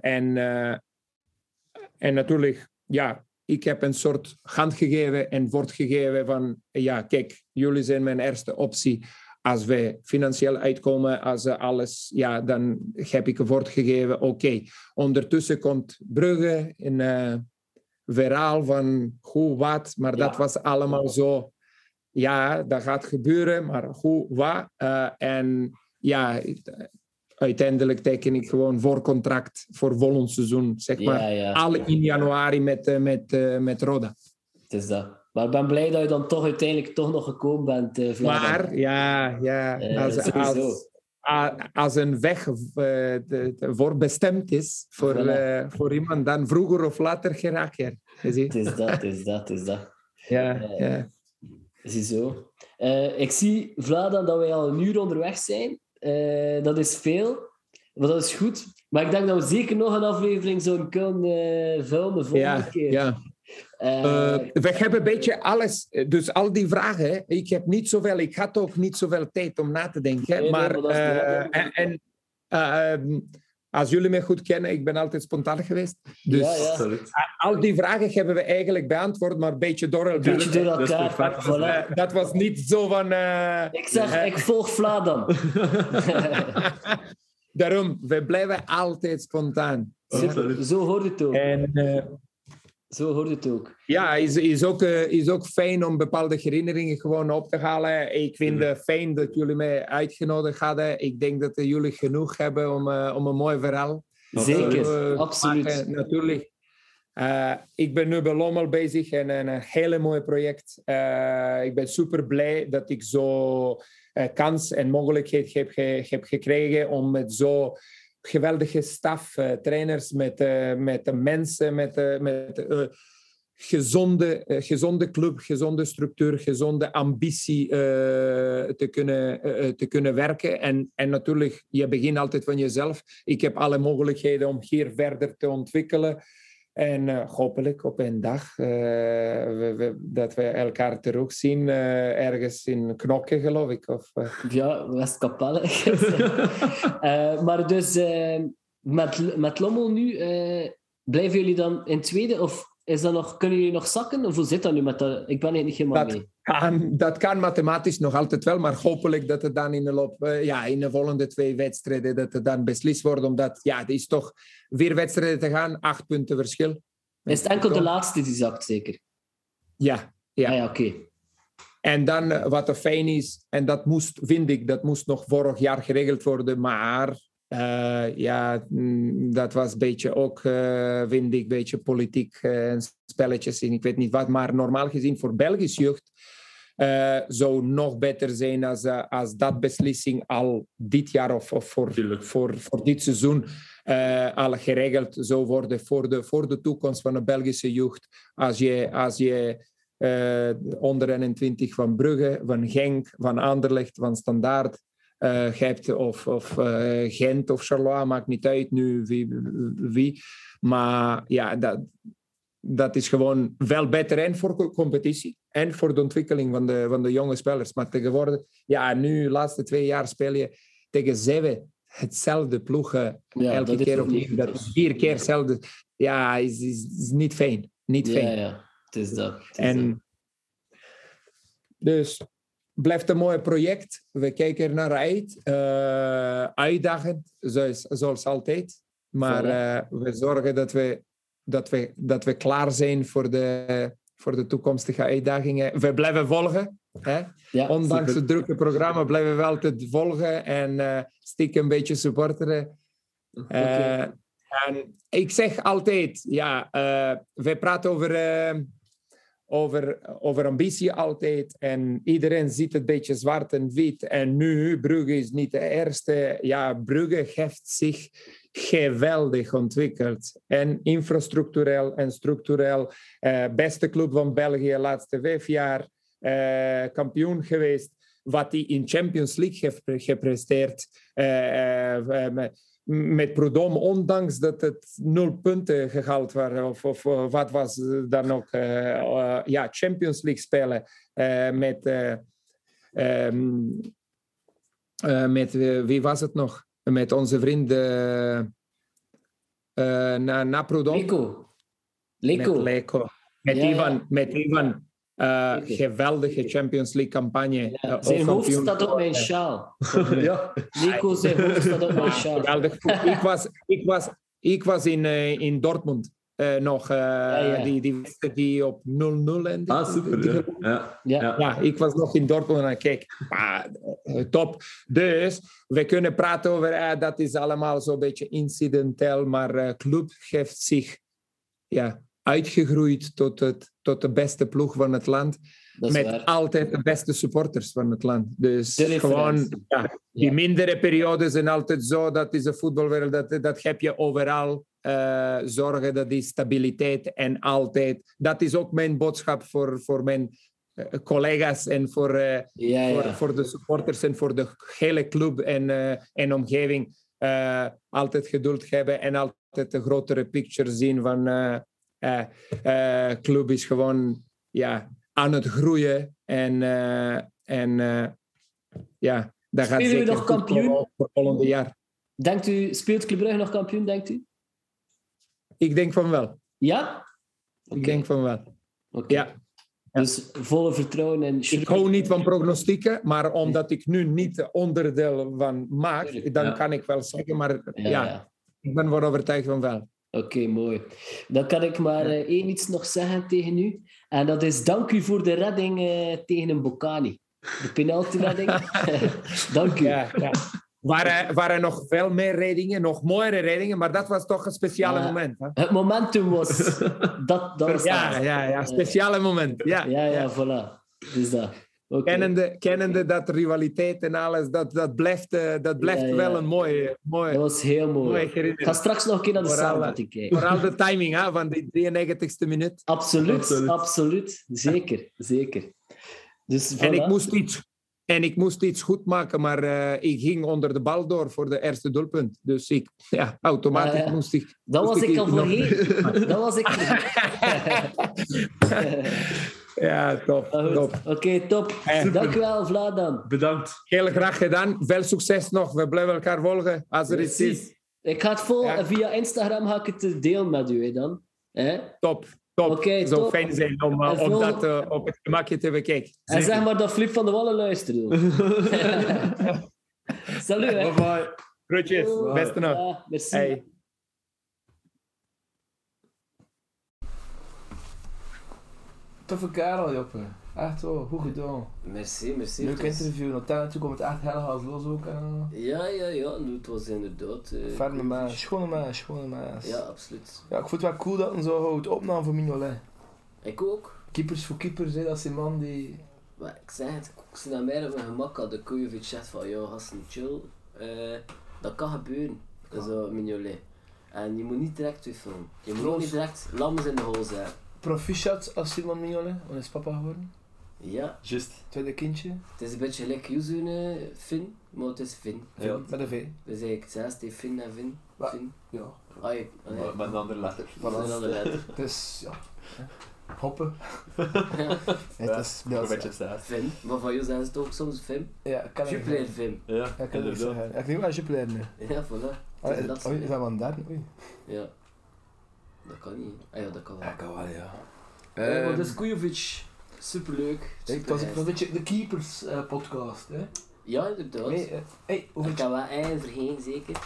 en, en natuurlijk, ja, ik heb een soort hand gegeven en woord gegeven van, ja, kijk, jullie zijn mijn eerste optie. Als wij financieel uitkomen, als eh, alles, ja, dan heb ik een woord gegeven, oké. Ondertussen komt Brugge, een eh, verhaal van hoe, wat, maar dat was allemaal zo, ja, dat gaat gebeuren, maar hoe, wat. Eh, en ja, uiteindelijk teken ik gewoon voorcontract voor volgend seizoen, zeg maar. Ja, ja. Alle in januari met, met, met Roda. Het is dat. Maar ik ben blij dat je dan toch uiteindelijk toch nog gekomen bent, Vlaanderen. Maar ja, ja Eh, als, als, als een weg eh, de- voor bestemd is voor, Voilà. voor iemand, dan vroeger of later geraak je? Het is dat, het is dat, het is dat. Ja, ja. Ziezo. Eh ik zie, Vladan, dat wij al een uur onderweg zijn. Dat is veel, maar dat is goed. Maar ik denk dat we zeker nog een aflevering zouden kunnen vullen de volgende ja, keer. ja. Eh, Eh, we hebben een beetje alles, dus al die vragen. Ik heb niet zoveel, ik had ook niet zoveel tijd om na te denken. Nee, nee, maar eh, en, en, eh, ehm, als jullie mij goed kennen, ik ben altijd spontaan geweest. Dus Ja, al die vragen hebben we eigenlijk beantwoord, maar een beetje door elkaar. Beetje door dat elkaar. perfect. Voilà. Dat was niet zo van. eh, Ik zeg, ik volg Vladan. Daarom, we blijven altijd spontaan. Super, zo hoort het ook. En eh, Zo hoort het ook. ja, is, is, ook, eh, is ook fijn om bepaalde herinneringen gewoon op te halen. Ik vind het fijn dat jullie mij uitgenodigd hadden. Ik denk dat jullie genoeg hebben om, eh, om een mooi verhaal Zeker, te absoluut. maken, natuurlijk. Eh, ik ben nu bij Lommel bezig en een, hele mooi project. Eh, ik ben super blij dat ik zo eh, kans en mogelijkheid heb, ge- heb gekregen om met zo geweldige staf, eh, trainers, met, eh, met mensen, met, eh, met gezonde, gezonde club, gezonde structuur, gezonde ambitie te, kunnen, te kunnen werken. En, en natuurlijk, je begint altijd van jezelf. Ik heb alle mogelijkheden om hier verder te ontwikkelen. En eh, hopelijk op een dag eh, dat we elkaar terug zien eh, ergens in Knokke, geloof ik. Of, Ja, Westkapelle. Maar dus met, met Lommel nu, blijven jullie dan in tweede? Of is dat nog, kunnen jullie nog zakken? Of hoe zit dat nu met dat? Ik ben er niet helemaal Dat- mee. kan, dat kan mathematisch nog altijd wel, maar hopelijk dat het dan in de loop, eh, ja, in de volgende twee wedstrijden, dat het dan beslist wordt, omdat, ja, het is toch vier wedstrijden te gaan, acht punten verschil. Is het enkel de laatste die zakt, zeker? Ja, ja. Ah ja, oké. En dan eh, wat er fijn is, en dat moest, vind ik, dat moest nog vorig jaar geregeld worden, maar eh, ja, mm, dat was een beetje ook, eh, vind ik, een beetje politiek eh, en spelletjes en ik weet niet wat, maar normaal gezien voor Belgisch jeugd eh, zou nog beter zijn als, eh, als dat beslissing al dit jaar of, of voor, Tuurlijk. voor, voor dit seizoen eh, al geregeld zou worden voor de, voor de toekomst van de Belgische jeugd. Als je, als je eh, onder 21 van Brugge, van Genk, van Anderlecht, van Standaard hebt, of, of eh, Gent of Charleroi, maakt niet uit nu wie. wie. Maar ja, dat, dat is gewoon wel beter en voor competitie en voor de ontwikkeling van de, van de jonge spelers. Maar tegenwoordig, ja, nu de laatste twee jaar speel je tegen zeven hetzelfde ploegen Ja, elke keer opnieuw. Dat vier keer hetzelfde. Ja, is, is, is niet fijn. Niet Ja, fijn. ja. Het is dat. Het is dat. En dus blijft een mooi project. We kijken er naar uit. Eh, uitdagend, zoals, zoals altijd. Maar eh, we zorgen dat we, dat, we, dat we klaar zijn voor de, voor de toekomstige uitdagingen. We blijven volgen. Hè? Ja, Ondanks het drukke programma blijven we altijd volgen en eh stiekem een beetje supporteren. Eh, en ik zeg altijd, ja, wij praten over, over, over ambitie altijd. En iedereen ziet het beetje zwart en wit. En nu, Brugge is niet de eerste. Ja, Brugge heeft zich geweldig ontwikkeld. En infrastructureel en structureel. Eh, beste club van België laatste vijf jaar. eh, kampioen geweest. Wat hij in Champions League heeft pre- gepresteerd. eh, eh, eh, met, Prudhomme, ondanks dat het nul punten gehaald waren. Of, of eh, wat was dan nog? eh, eh, ja, Champions League spelen. met, eh, ehm, eh, met wie was het nog? Met onze vriend eh, na, na. Leco. Met Leco. Met Ja, ja. Ivan. Met Ivan. Zeker. geweldige Champions League campagne. Ja, Eh, zijn ook hoofd kampioen staat op mijn sjaal. ja. Leco, zijn hoofd staat op mijn sjaal. Geweldig. ik, was, ik, was, ik was in, eh, in Dortmund nog. ja. Die, die op 0-0 en Ah, super. Ja. Ja. Ja. Ja. Ja, ik was nog in Dortmund en kijk, ah, top. Dus we kunnen praten over, dat is allemaal zo'n beetje incidenteel, maar de club heeft zich ja, uitgegroeid tot, het, tot de beste ploeg van het land. Met waar. altijd de beste supporters van het land. Dus gewoon, ja, die Ja. mindere periodes zijn altijd zo. Dat is de voetbalwereld, dat, dat heb je overal. eh, zorgen dat die stabiliteit en altijd. Dat is ook mijn boodschap voor, voor mijn eh, collega's en voor, eh, Ja, voor, voor de supporters en voor de hele club en, en omgeving. Altijd geduld hebben en altijd de grotere picture zien van club is gewoon ja, aan het groeien en, eh, en eh, ja, dat gaat Spelen zeker nog kampioen? voor volgende jaar. Denkt u, speelt Club Brugge nog kampioen, denkt u? Ik denk van wel. Ja? Ik denk van wel. Oké. Ja. Dus volle vertrouwen en... Ik hou niet van prognostieken, maar omdat ik nu niet onderdeel van maak, dan ja. kan ik wel zeggen, maar Ja, ja, ja. ik ben wel overtuigd van wel. Oké, mooi. Dan kan ik maar eh, één iets nog zeggen tegen u. En dat is dank u voor de redding eh, tegen een Bocani. De penaltyredding. dank u. Ja, ja. Waren, waren nog veel meer reddingen, nog mooiere reddingen, maar dat was toch een speciale moment. Hè? Het momentum was... Dat, dat was Ja, ja, ja, speciale moment. Ja. Ja, ja, voilà. Dus dat. Oké. Kennende, kennende dat rivaliteit en alles, dat, dat blijft, eh, dat blijft Ja, ja. wel een mooie, mooie, Dat was heel mooi. Ik ga straks nog een keer naar de Vooral, samenvatting kijken. Vooral de timing hè, van die 93ste minuut. Absoluut, Absoluut. absoluut. Zeker, zeker. Dus En ik moest iets, en ik moest iets goed maken, maar eh, ik ging onder de bal door voor de eerste doelpunt. Dus ik, ja, automatisch ja. moest ik... Dat was ik al voorheen. Dat was ik Ja, top. Oké, top. Dank u wel, Vladan. Bedankt. Heel graag gedaan. Veel succes nog. We blijven elkaar volgen als er iets is. Ik ga het vol... Ja. Via Instagram ga ik het eh, delen met u, hè, dan. Hè? Top. Top. Oké, Zou top. fijn zijn om, eh, En om dat eh, op het gemakje te bekijken. En zeg maar dat Flip van de Wallen luistert. Salut, hè. Bye bye. Groetjes. Beste nog. Ja, merci. Hey. Toffe kerel, Joppe. Echt wel, goed gedaan. Merci, merci. Leuk interview. Uiteindelijk komt het echt heel hard los ook. En, Ja, ja, ja. Het was inderdaad... eh, Ferme maas, schone maas, schone maas. Ja, absoluut. Ja, ik vond het wel cool dat hij zo houdt opname voor Mignolet. Ik ook. Keepers voor keepers, hè, dat is een man die... Maar ik zeg het, ik zie naar mij op mijn gemak had de Kujovic zegt van, ja, gasten, chill. Eh, dat kan gebeuren, zo Mignolet. En je moet niet direct twijfelen. Je moet niet direct lammes in de hol zijn. Proficiat als Simon Mignolet, want hij is papa geworden. Ja, Just. Tweede kindje, het is een beetje gelijk Yuzu, Finn, maar het is Finn. Ja. met een V. Dus eigenlijk hetzelfde, Finn en Finn. Wa- Finn. Ja, Ai, ai, Met een andere letter. is een andere letter. het is... Ja. hè. Hoppen. Ja, Het is... Ja, Een beetje saai. Finn. Maar van jou zijn ze het ook soms Finn. Ja, ik kan het Jupiler Finn. Ja, Ja, ik kan het zeggen. Ja, Ik denk wel Jupiler nu. Ja, voilà. Oh, is dat oei, zo. is dat wel een derde? Oei. Ja. Dat kan niet. Ah ja, dat kan wel. kan wel, ja. Eh, maar dus Kujovic. superleuk. Het was een beetje de Keepers eh, podcast. Hè? Ja, inderdaad. Nee, eh, hey, hoe Ik heb wel één vergeten, zeker.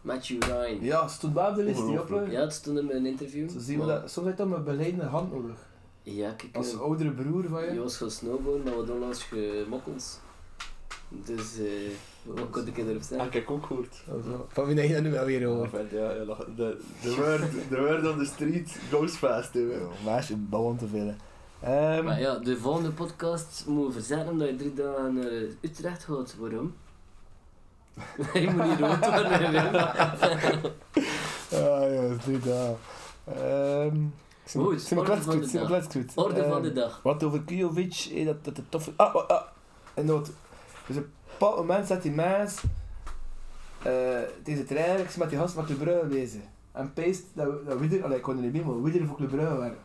Matthew Ryan. Ja, stond wel op de list die op. Ja, het stond in een interview. Zo zien we dat, soms heb je dan een begeleidende hand nodig. Ja, kijk. Als eh, oudere broer van Je je. was gaan snowboarden, maar we onlangs gemokkeld. Dus, eh wat kon ik erop Ah, zeggen? ik heb ook gehoord. Zo. Van wie heb je dat nu wel weer hoor? vet, ja, de, de, word, de word on the street goes fast. hè. Meisje, ballon te vullen. Ehm, Maar ja, de volgende podcast moeten we verzetten omdat je drie dagen naar eh, Utrecht gaat. Waarom? je moet niet rood worden. Ah ja, niet daar. Ehm, Goed, orde van de dag. Orde van de dag. Wat over Kijovic, eh, dat, dat de toffe... Ah, ah, ah. En dat... Dus op moment zat die mens... eh deze trainer, ik met die gast van Club Brugge bezig. En peest dat, dat Wieder... Allee, ik kon er niet bij, maar Wieder voor Club Brugge waren.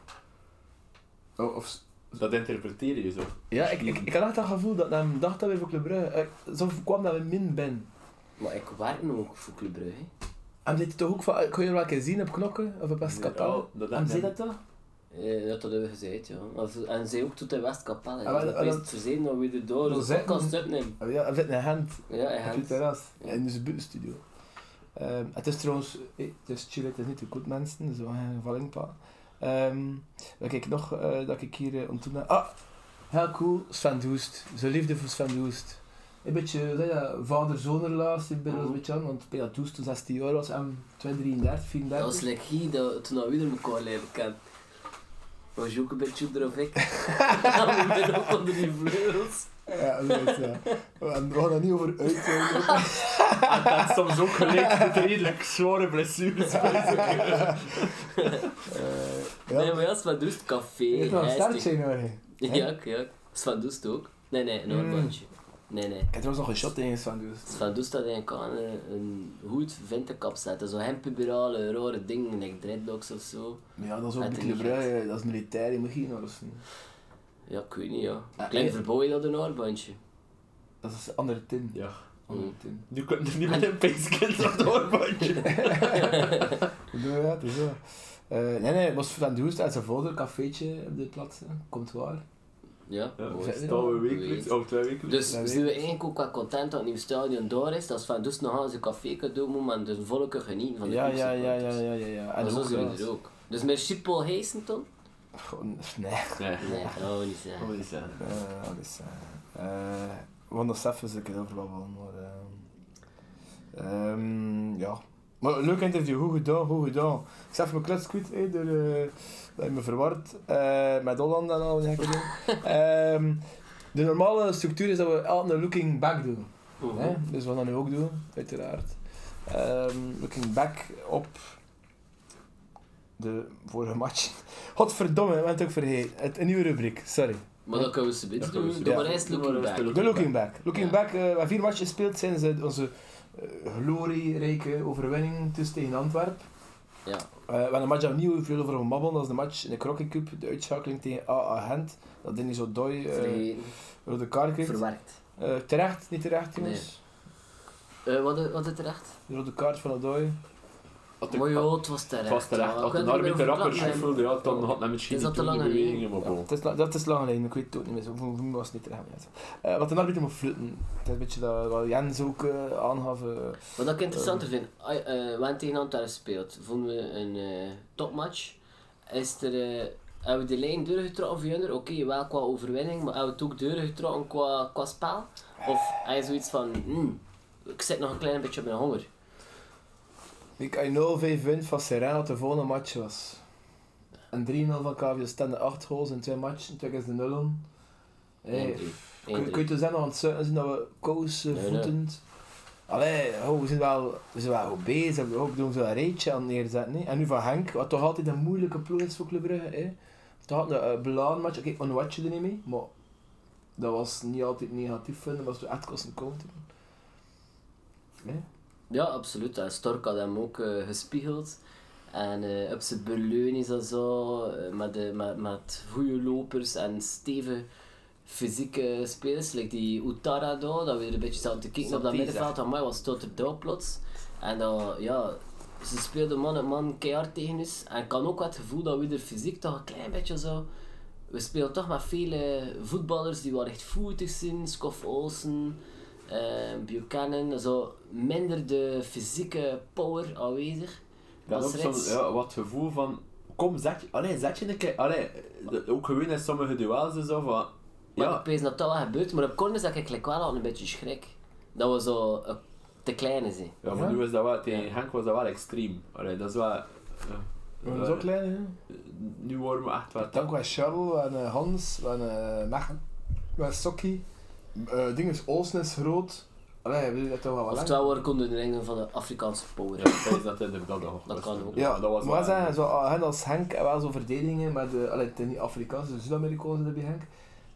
Oh, of... Dat interpreteer je zo. Ja, ik, ik, ik had echt dat gevoel dat hij dacht dat we voor Club Brugge... eh, Zo kwam dat we min ben. Maar ik werk nu ook voor Club Brugge. hè. En hij toch ook van... Kon je er wel een keer zien op knokken? Of op Westkapelle? Ja, dat En zei dat toch? Eh, dat hadden we gezegd, ja. Of- En zij ook tot in Westkapelle. Ah, maar dat dat- is verzekerd dat we de zeggen- podcast opnemen. Oh Ja, hij zit in een hand. Ja, hij Op je heeft. terras. Ja. In zijn buitenstudio. Ehm het is trouwens, eh, het is chill, het is niet te goed mensen, dus we gaan een vallingpa. Ehm wat ik nog, eh, dat ik hier uh, ontmoet heb. Ah, heel cool, Sven Doest. Zijn liefde voor Sven Doest. Een beetje, dat, vader-zoon-relatie bij ons een beetje aan, want dat Doest toen 16 jaar was, en 32, 34. Dat was dat, toen we weer elkaar leren kennen. Je ook een beetje erop ik? we zijn ook onder die vleugels. Ja, dat is, ja. We gaan er niet over uit. En dat is soms ook gelijk met redelijk zware blessures. bij Eh, ja. Nee, maar ja, Sven Doest café. Je hebt nog een hoor. Ik Ja, ja. Sven Doest ook. Nee, nee, een Mm. Nee, nee. heb trouwens nog een shot tegen Sven Doest. Sven Doest had eigenlijk aan een, een goed vintenkap zetten. Zo hempuberale, rare dingen, like dreadlocks of zo. Maar ja, dat is ook Uit legend. Brugge, dat is militair, je moet geen Orsen. Ja, ik weet niet, ja. Ah, Klein eh. verbouw je dat een oorbandje. Dat is een andere tin. Ja. Andere Mm. tin. Nu kun je niet met een peeskind op het oorbandje. Ja, ja, het is zo. Eh, nee, nee, het was Van Doest en zijn vader, een cafeetje op de plaats. Komt waar. Ja, Ja. Zet- staan we wekelijks, of twee wekelijks. Dus Dat we zijn we eigenlijk ook wel content dat het nieuwe stadion door is. Dat is van dus nog aan zijn café doen, moet men dus volke genieten van de Ja, ja, ja, ja, clubsupporters. ja, ja, ja. En zo zijn ja, we er ook. Dus merci Paul Heesenton? Gewoon, nee, Nee. Nee, dat wil niet zeggen. Wat is dat? eh, dat is... eh, eh, we gaan nog even een keer over babbelen, maar... ehm, ehm, ja. Maar leuk interview, goed gedaan, goed gedaan. Ik zag mijn kluts goed, hè, door, eh, dat je me verward eh, met Holland en al die gekke dingen. Ehm, de normale structuur is dat we altijd een looking back doen. Hè? Dus we gaan dat nu ook doen, uiteraard. Ehm, looking back op de vorige match. Godverdomme, we hebben het ook vergeten. Het, een nieuwe rubriek, sorry. Maar dat kunnen we ze we doen. ze Doe doen. maar eerst Ja. looking back. De looking back. Looking back, eh, we hebben vier matches gespeeld sinds eh, onze glorierijke overwinning tussen tegen Antwerpen. Ja. Eh, we hebben een match opnieuw veel over. Dat is de match in de Crocky Cup, de uitschakeling tegen AA Gent. Dat ding zo dooi eh Vergeten. rode kaart kreeg. Verwerkt. Eh, terecht, niet terecht jongens. Eh, wat, wat is terecht? De rode kaart van Odoi. Had Maar ja, het was terecht. Het was terecht. ja. Als de niet of rapper schuffelde, ja, dan had hij misschien Is niet dat de bewegingen, maar Ja, bon. het, is, dat is lang geleden, ik weet het ook niet meer. Zo, voor, voor mij was het niet terecht. Eh, wat de arbiter moet fluiten. Het is een beetje dat wat Jens ook eh, aangaf. eh. Wat ik interessanter vind, eh, we hebben tegen Antwerpen gespeeld. Vonden we een eh, topmatch. Is er, eh, hebben we de lijn doorgetrokken voor jullie? Oké, wel qua overwinning, maar hebben we het ook doorgetrokken qua, qua spel? Of heb je zoiets van, hmm, ik zit nog een klein beetje op mijn honger. Ik had 0-5 wint van Serena dat de volgende match was. En 3-0 van KVO stende 8 goals in twee matchen, twee keer de 0 Hey, 1-3. kun, je toch zeggen aan het zijn dat we kousen, Nee, nee. voetend. Allee, oh, we zijn wel, we zijn wel goed bezig, we doen veel een rijtje aan neerzetten. hè. En nu van Henk, wat toch altijd een moeilijke ploeg is voor Club Brugge. hè. Toch had een uh, belangenmatch, oké, okay, wat je er niet mee, maar dat was niet altijd negatief vinden, dat was echt kosten counter. Nee? Ja, absoluut. En Stork had hem ook eh, gespiegeld. En eh, op zijn Berleun is dat zo, eh, met, de, met, met goede lopers en stevige fysieke spelers. Like die Utara daar, dat we er een beetje zaten te kijken op dat middenveld. Aan mij was tot er daar plots. En dat, ja, ze speelden man op man keihard tegen ons. En ik had ook het gevoel dat we er fysiek toch een klein beetje zo we spelen toch met vele voetballers die wel echt voetig zijn. Scoff Olsen, Buchanan. Zo minder de fysieke power aanwezig. Dat Als ook zo'n rechts- ja, wat gevoel van, kom zet je, allee, zet je een keer, allee, ook gewoon in sommige duels en zo van, Maar ja, ik weet dat dat wel gebeurt. Maar op corners dat ik like wel al een beetje schrik. Dat we zo eh, te klein zijn. ja, maar Ja? nu is dat wel, tegen Henk was dat wel extreem. Allee, dat is wel, ja, Dat is ook klein, hè? nu worden we echt wat, Dank aan Charles en eh, Hans en uh, Mechelen. En Sokkie. Uh, ding is, Olsen is groot. Allee, wil je dat toch wel wat lang? Oftewel, we konden de ringen van de Afrikaanse power. ja, ik denk dat inderdaad nog Dat kan ook. Ja, dat was maar wel- zeggen, zo, hen als Henk en wel zo verdedigingen, maar de, allee, het is niet Afrikaans, het is Zuid-Amerikaans bij Henk.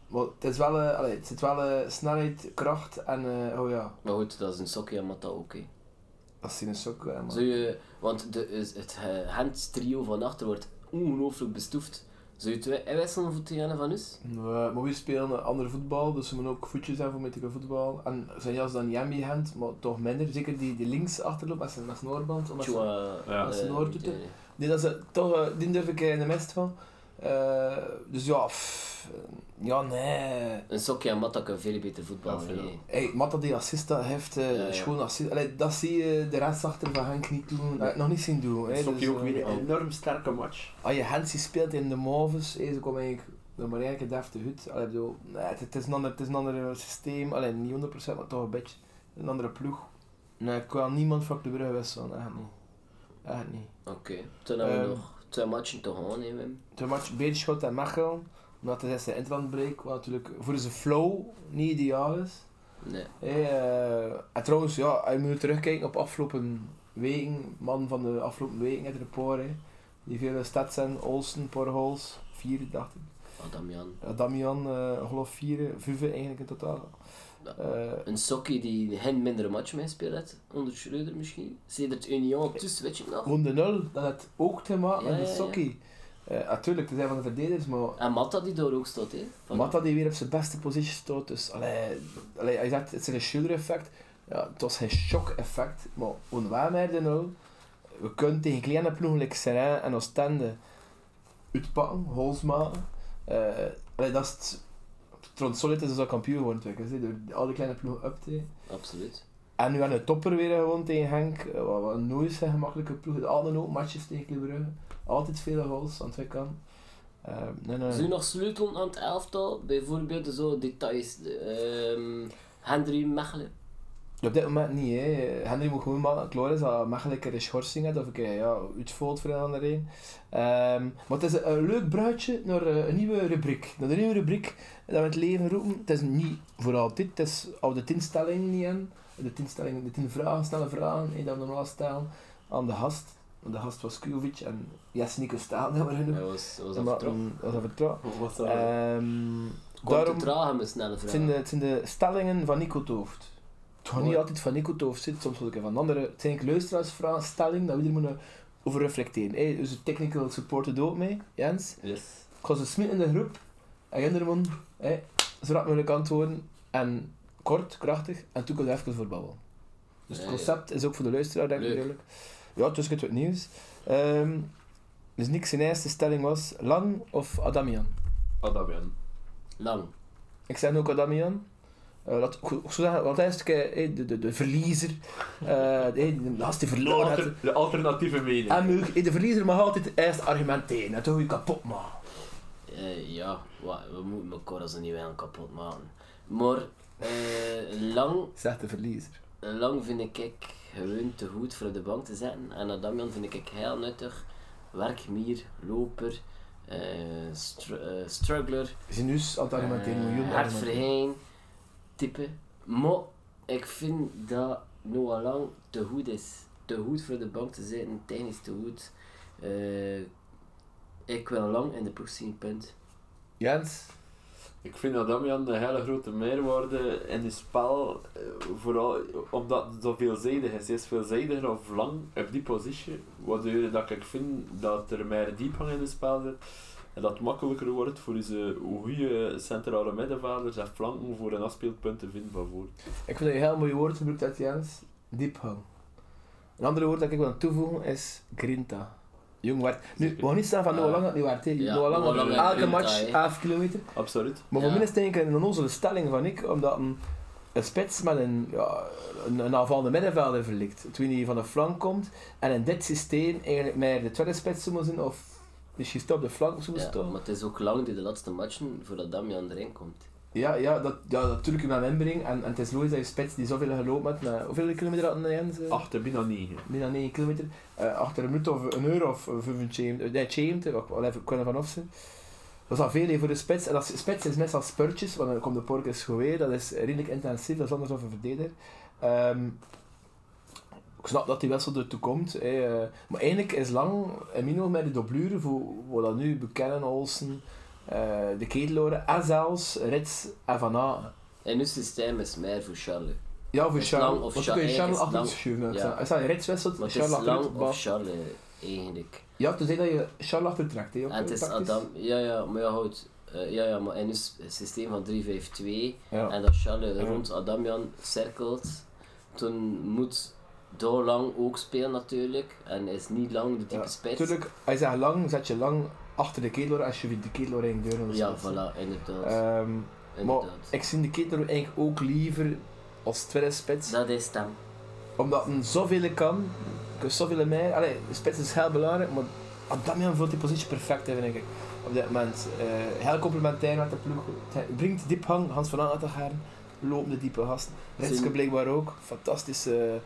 Maar het, is wel, eh, allee, het zit wel eh, snelheid, kracht en, eh, oh ja, Maar goed, dat is een sokje en Mata ook. hè. dat is een sok. eh, man. Zou je, want de, is het uh, handstrio van achter wordt ongelooflijk bestoefd. Zou je twee wisselen voor Tiana van ons? We, maar we spelen een ander voetbal, dus we moeten ook voetjes hebben voor met de voetbal. En zijn jas dan Jambi hand, maar toch minder. Zeker die, die links achterloopt met zijn, met zijn oorband. omdat ze- Ja. Eh, Nee, dat is, toch, eh, die durf ik in de mist van. Eh, dus ja, pff, ja, nee. Een sokje en Mata kan veel beter voetballen. Ja. Hey, Matta die assist dat heeft, eh Ja, ja. schoon assist. Allee, dat zie je de rest achter van Henk niet doen. Eh, nog niet zien doen. Hey, Sokkie dus, ook weer een enorm sterke match. Als je Hensie speelt in de Moves, hey, ze komen eigenlijk nog maar eigenlijk een deftig goed. Allee, bedoel, nee, het, het is een ander, het is een ander systeem, alleen niet 100%, maar toch een beetje een andere ploeg. Nee, ik wil niemand van Club Brugge wisselen, echt niet. Echt niet. Oké, toen hebben we Ehm. nog twee matchen te gaan, hè, Wim. De match Beerschot en Mechelen, omdat het is de interlandbreak, wat natuurlijk voor zijn flow niet ideaal is. Nee. Hey, eh, en trouwens, ja, je moet terugkijken op afgelopen weken, man van de afgelopen weken, het rapport, hè. die vele stats zijn, Olsen, Porhols, vier dacht ik. Adamian. Ja, Damian, eh geloof vier, vijf eigenlijk in totaal. Eh, Een sokkie die hen mindere match meespeeld heeft, onder Schreuder misschien. Sedert Union tussen, weet je nog? nul, dat had ook te maken met de ja, sokkie. Eh, natuurlijk, te zijn van de verdedigers, maar En Matta die daar ook staat, hè. Van- Matta die weer op zijn beste positie staat, dus allee, allee, hij zegt het is een Schilder effect. Ja, het was geen shock effect, maar merken nou, we kunnen tegen kleine ploegen like Serrain en Oostende uitpakken, holes maken. Eh, allee, dat is het, Trond Solid is dus al kampioen geworden, trouwens, hè, door al die kleine ploegen up te Absoluut. En nu aan de topper weer gewoon tegen Henk, eh, wat, wat nooit zijn gemakkelijke ploeg, altijd ook matches tegen Club Brugge, altijd veel goals aan twee kanten. Eh, nee, nee. Zou je nog sleutelen aan het elftal? Bijvoorbeeld zo details. de, ehm, Hendry Mechelen. Op dit moment niet, hè. Henry moet gewoon maar klaar is dat een keer een schorsing heeft of een keer ja, uitvalt voor een ander een. Ehm, maar het is een leuk bruidje naar eh, een nieuwe rubriek. Naar de nieuwe rubriek dat we het leven roepen. Het is niet voor altijd, het is al de tien stellingen niet in. De tien stellingen, de tien vragen, snelle vragen, hè, dat we normaal stellen aan de gast. De gast was Kujovic en Jes Nico Staal, dat we genoemd. Hij was, mm, dat was een vertrouw. Hoe was dat? Ehm, Komt daarom, te traag met snelle het vragen. zijn, de, het zijn de stellingen van Nico Toofd. Het gaat niet altijd van Nico Toofd zitten, soms ook van andere. Het zijn eigenlijk luisteraarsstellingen dat we hier moeten over reflecteren. Hey, dus de technical support doet ook mee, Jens. Yes. Ik ga ze smitten in de groep. En Ginderman, hey, zo rap mogelijk antwoorden. En kort, krachtig. En toen kunnen we even voor babbelen. Dus het concept is ook voor de luisteraar, denk ik, duidelijk. Ja, tussen het wat nieuws. Ehm, dus Nick zijn eerste stelling was Lang of Adamian? Adamian. Lang. Ik zeg ook Adamian. Uh, laat, ik zou zeggen, want hij is de, de, de, de verliezer. Uh, de, de, als hij De, verloren had. alter- de alternatieve mening. En de verliezer mag altijd eerst argumenteren. Dat doe je kapot maken. Eh, ja, we moeten elkaar als een niet willen kapot maken. Maar eh, lang, Zegt de verliezer. lang vind ik gewoon te goed voor de bank te zetten. En Adamian vind ik heel nuttig. Werkmier, loper, eh, str- eh, struggler. Zinus aan het argumenteren. miljoen type. Maar ik vind dat Noah Lang te goed is. Te goed voor de bank te zitten, technisch te goed. Eh, ik wil lang in de ploeg zien, punt. Jens? Ik vind Adamian een hele grote meerwaarde in het spel. eh, Vooral omdat het zo veelzijdig is. Hij is veelzijdiger of lang op die positie. Waardoor dat ik vind dat er meer diepgang in het spel zit. En dat het makkelijker wordt voor deze goede centrale middenvelders en flanken voor een afspeelpunt te vinden van voor. Ik vind dat je een heel mooi woord gebruikt uit Jens. Diepgang. Een ander woord dat ik wil toevoegen is grinta. jong werd. Nu, we gaan niet staan van Ja. Noah Lang dat niet hè. Ja, Noah Lang Noah had Lang elke match dat, hè. 11 kilometer. Absoluut. Maar voor Ja. mij is het eigenlijk een onnozele stelling van ik, omdat een, een spits met een, ja, een, een aanvallende middenvelder verlikt. Toen hij van de flank komt en in dit systeem eigenlijk meer de tweede spits zou moeten zijn of misschien stop op de flank zou Ja, moeten staan. maar het is ook lang die de laatste matchen voordat Damian erin komt. Ja, ja, dat, ja, natuurlijk je met hem. En, en het is logisch dat je spits die zoveel gelopen. Met, hoeveel kilometer had hij Jens? Eh, Achter bijna 9. Meer dan 9 kilometer. Eh, achter een minuut of een uur of 75, nee, 70, ik wil even kunnen vanaf zijn. Dat is al veel voor de spits. En dat is, spits is meestal spurtjes, want dan komt de porkes weer. Dat is redelijk intensief, dat is anders dan een verdediger. Ehm, ik snap dat die wissel ertoe komt. hè, eh, maar eigenlijk is lang Emino met de doblure, voor wat dat nu bekennen, Olsen, eh, de Keteloren en zelfs Rits en Van Aken. En uw systeem is meer voor Charles. Ja, voor Charles. of Want Cha- dan kun je Charles achter schuiven. ja. Als hij Rits wisselt, Charles is achteruit, lang of Charles eigenlijk. Ja, tenzij dat je Charles achtertrekt. hè, En het is. Adam, ja, ja, maar ja. Eh, ja, ja, maar in het systeem van 3-5-2 Ja. en dat Charles rond Adamian cirkelt, toen moet Doorlang ook spelen natuurlijk. En is niet lang de type Ja, spits. Tuurlijk, als je zegt lang, zet je lang achter de keteloor als je de keteloor in deur wil Ja, voilà, inderdaad. Maar inderdaad. ik zie de keteloor eigenlijk ook liever als tweede spits. Dat is dan. Omdat hij zoveel kan, kan zoveel meer. Allee, de spits is heel belangrijk, maar Damian vult die positie perfect, hè, vind ik. Op dit moment. eh, heel complementair met de ploeg. Hij brengt diepgang, Hans van Aan te gaan. Lopende diepe gasten. Ritske blijkbaar ook. Fantastische,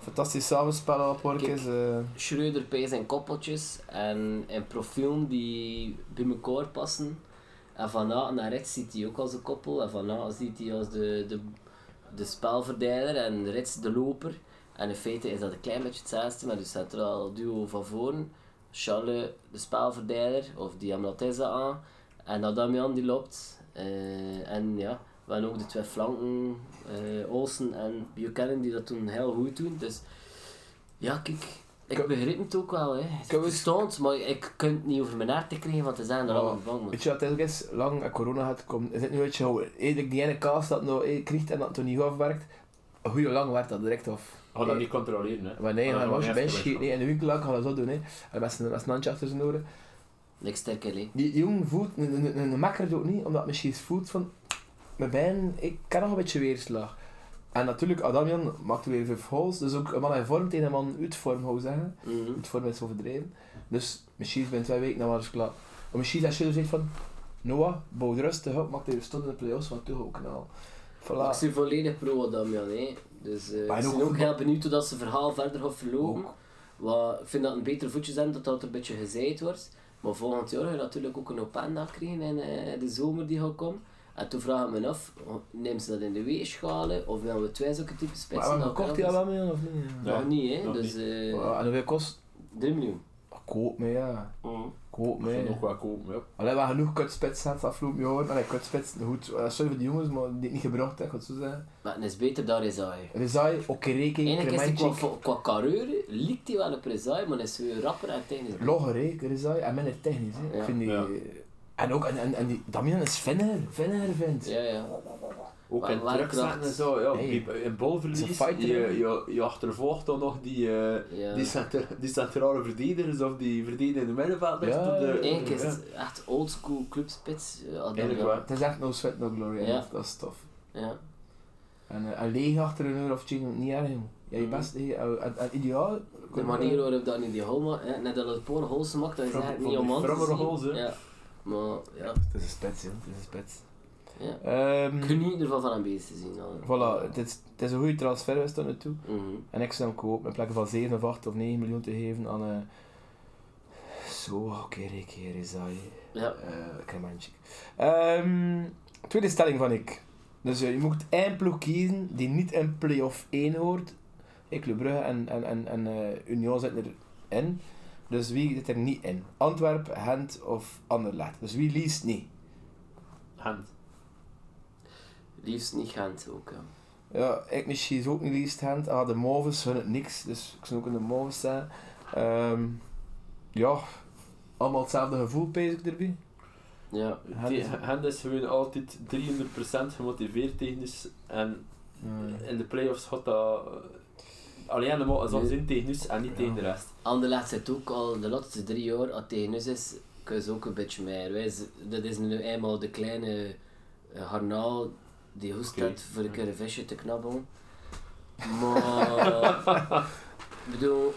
fantastisch samenspel op Porkes. eh. Schreuder, Pijs en koppeltjes en, en profielen die bij elkaar passen. En van A naar rechts ziet hij ook als een koppel en van A ziet hij als de, de, de spelverdeler en rechts de loper. En in feite is dat een klein beetje hetzelfde met de centraal duo van voren. Charles de spelverdeler of die Amlateza aan en Adamian die loopt. Eh, en ja, we hebben ook de twee flanken, eh Olsen en Buchanan die dat toen heel goed doen. Dus ja, kijk, ik Kan- begrijp het ook wel. Hè. Het Kan we- verstaand, maar ik kan het niet over mijn hart te krijgen, want ze zijn er allemaal bang. Weet je wat het ook is? Lang en corona gaat komen. Is het nu weet je hoe die ene kaas dat nou eh, krijgt en dat het niet afwerkt? Hoe lang werkt dat direct af? Ga dat niet controleren, hè. Maar nee, maar als je wel. schiet, nee, in de winkel gaan dat zo doen. Hè. En met zijn handje achter zijn oren. Niks sterker, hè. Die die jongen voelt, een, een, een, een makker doet niet, omdat misschien voelt van, mijn been, ik kan nog een beetje weerslag. En natuurlijk, Adamian maakt weer vijf goals, dus ook een man in vorm tegen een man uit vorm, zou ik zeggen. Mhm. Uit vorm is overdreven. Dus misschien binnen twee weken dan eens klaar. Maar misschien als je zegt van, Noah, bouw rustig op, maak er stond in de play-offs van toch ook. Ik Voilà. zie volledig pro Damian, hè. Dus Maar ik ben ook heel benieuwd hoe dat zijn verhaal verder gaat verlopen. Wat, ik vind dat een beter voetje zijn dat dat een beetje gezaaid wordt. Maar volgend jaar ga je natuurlijk ook een openda krijgen in eh, de zomer die gaat komen. En toen vraag ik me af, neemt ze dat in de weegschalen of hebben we twee zulke type spitsen? Maar, maar dat kocht hij al wel mee of niet? Nee. Nog niet, hè? nog dus eh Ja, En hoeveel kost? 3 miljoen. Ah, Koop mee, ja. Koop Dat mee. nog wel kopen, ja. Alleen we hebben genoeg kutspits gehad afgelopen jaar. Allee, kutspits, goed. eh, sorry voor die jongens, maar die het niet gebracht hebben, goed zo zeggen. Maar het is beter dan Rezai. Rizai, Okereke, Eigenlijk is qua, qua carrure, lijkt hij wel op Rezai, maar hij is weer rapper en technisch. Logger, hè, Rizai. En minder technisch, hè. Ja. Ik vind die... Ja. En ook, en, en, en die Damian is vinniger, vinniger vindt. Ja, ja. Ook Maar in waar kracht? en zo, ja. Hey. In fighter, je, je, je achtervolgt dan nog die, eh, ja. die, center, die centrale verdedigers of die verdedigende middenvelders. Ja, tot de, is ja. het echt oldschool clubspits. Ja. wel. Het is echt no sweat, no glory. Ja. Dat is tof. Ja. En uh, een leeg achter een uur of tien, niet erg. Ja, je Mhm. best, hè. En, en, en ideaal... De manier waarop dat niet die hol maakt, hè, net dat het paar hols maakt, dat is eigenlijk from niet om aan te zien. Hè. Maar ja, Het is een spits, joh. Het is een spits. ja. Ehm geniet ervan van een beest te zien. voilà, het is, het is een goede transfer is tot nu toe. Mhm. En ik zou hem kopen in plaats van 7 of 8 of 9 miljoen te geven aan een... Zo, oké, hier is dat. hè. Ja. Eh, Krementjik. Ehm, tweede stelling van ik. Dus eh, je moet één ploeg kiezen die niet in play-off 1 hoort. Hey, Club Brugge en, en, en, en eh, Union zitten erin. Dus wie zit er niet in? Antwerpen, Gent of Anderlecht. Dus wie liest niet? Hand. Liefst niet Gent ook. Ja. Ja, ik misschien is ook niet liefst Gent. Ah, de Moves hun het niks, dus ik zou ook in de Moves zijn. Ehm, ja, allemaal hetzelfde gevoel, pees ik erbij. Ja. Die is- gewoon altijd 300% gemotiveerd technisch en Hmm. in de playoffs gaat dat, alleen helemaal zo'n zin tegen ons en niet tegen de rest. Anderlecht zit ook al de laatste drie jaar, als het tegen ons is, kun je ze ook een beetje meer. Wij, dat is nu eenmaal de kleine uh, garnaal die hoest heeft voor een keer een visje te knabbelen. Maar, ik bedoel,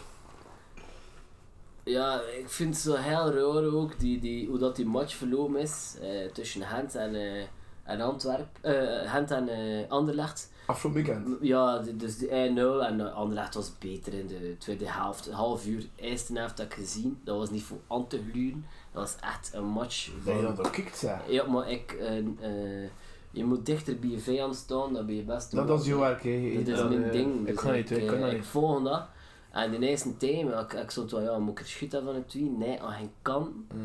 ja, ik vind het zo heel raar ook die, die, hoe dat die match verloren is eh, tussen Gent en, eh en Antwerp, eh Gent en eh Anderlecht. Afgelopen weekend. Ja, de- dus de 1-0 en uh, Anderlecht was beter in de tweede helft. Een half uur, eerste helft heb ik gezien. Dat was niet voor aan te gluren. Dat was echt een match. Dat je dat ook kikt, zeg. Ja, maar ik... eh, eh, je moet dichter bij je vijand staan, dan ben je best... Dat, dat is jouw werk, hè. Dat is Dat, mijn eh, ding. Ik Dus kan niet, ik kan eh, dat ik niet. volg dat. En de eerste time, ik, ik stond wel, ja, moet ik er schieten van het twee? Nee, aan geen kan. Ja.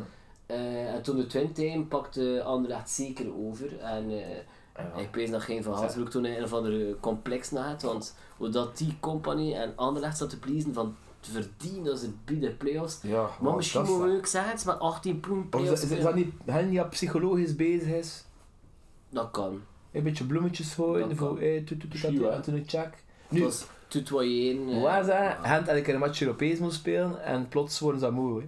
Eh, en toen de twin time pakte Anderlecht zeker over. En eh, Ja. ik weet nog geen van Hasbroek toen een of andere complex na had. Want hoe dat die compagnie en Anderlecht zat te pleasen van te verdienen dat ze bij de play-offs. Ja, Maar misschien dat is moeten we ook zeggen, het is met 18 ploegen dat, play-offs is, is dat niet hen die psychologisch bezig is? Dat kan. Een beetje bloemetjes gooien Dat voor een check. Nu, dat tutoyeren. eh, waar zijn ja. Gent elke keer een match Europees moet spelen en plots worden ze dat moe.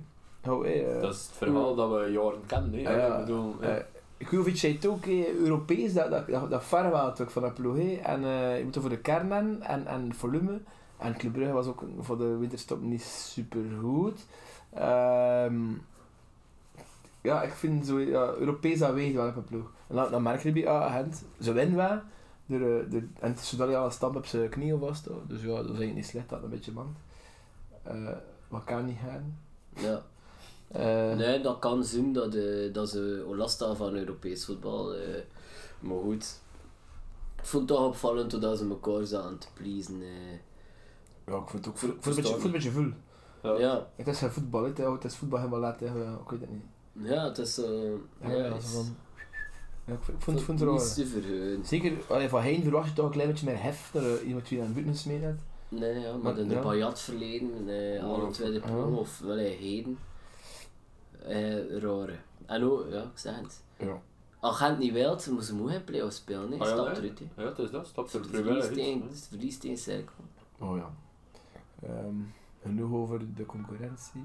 Oh, eh, Dat is het verhaal dat we jaren kennen. Ik bedoel, eh, Kujovic zei het ook, hè, Europees, dat, dat, dat, dat ook van dat ploeg. En eh, je moet er voor de kern en, en volume. En Club was ook voor de winterstop niet super goed. Ehm, ja, ik vind zo, ja, Europees aanwezig wel op een ploeg. En dan, dan merk je bij ze winnen wel. Door, eh, door, en het is zodat hij al een stamp op zijn knieën vast. Dus ja, dat is eigenlijk niet slecht dat een beetje mankt. Eh, wat kan niet gaan. Ja. Eh, Nee, dat kan zijn dat, eh, dat ze last staan van Europees voetbal. eh, maar goed. Ik vond het toch opvallend dat ze elkaar zaten te pleasen. eh. Ja, ik vind het ook voor, voor, een, beetje, voor een beetje voel. ja. Ja, Het is geen voetbal, hè. het is voetbal helemaal laten, ja, ik weet het niet. ja, het is. Ja, ja, het is- van, ja, ik vond, vond het niet. Zeker, allee, van Hein verwacht je toch een klein beetje meer hef uh, iemand die aan het buiten gesmeed heeft. Nee, ja, maar Maar- in de ja. Bayat verleden, eh, alle twee de ploegen, Ja. of wel heden. Eh, rare. En ook, ja, ik zeg het. Ja. Als Gent niet wilt, moeten ze moe geen play-offs spelen. Nee, Ah, ja, stap nee. eruit. hè. Ja, het is dat. De het verlies vrijwillig. tegen, iets, het verlies tegen cirkel. Oh ja. Ehm, genoeg over de concurrentie.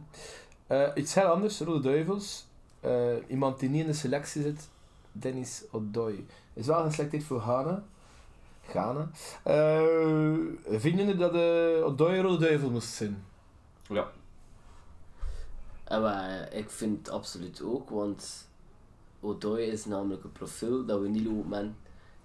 Eh, iets heel anders, Rode Duivels. Eh, iemand die niet in de selectie zit, Dennis Odoi. Is wel geselecteerd voor Ghana. Ghana. Eh vinden jullie dat de Odoi een Rode Duivel moest zijn? Ja. Maar, ik vind het absoluut ook, want Odoi is namelijk een profiel dat we niet lopen met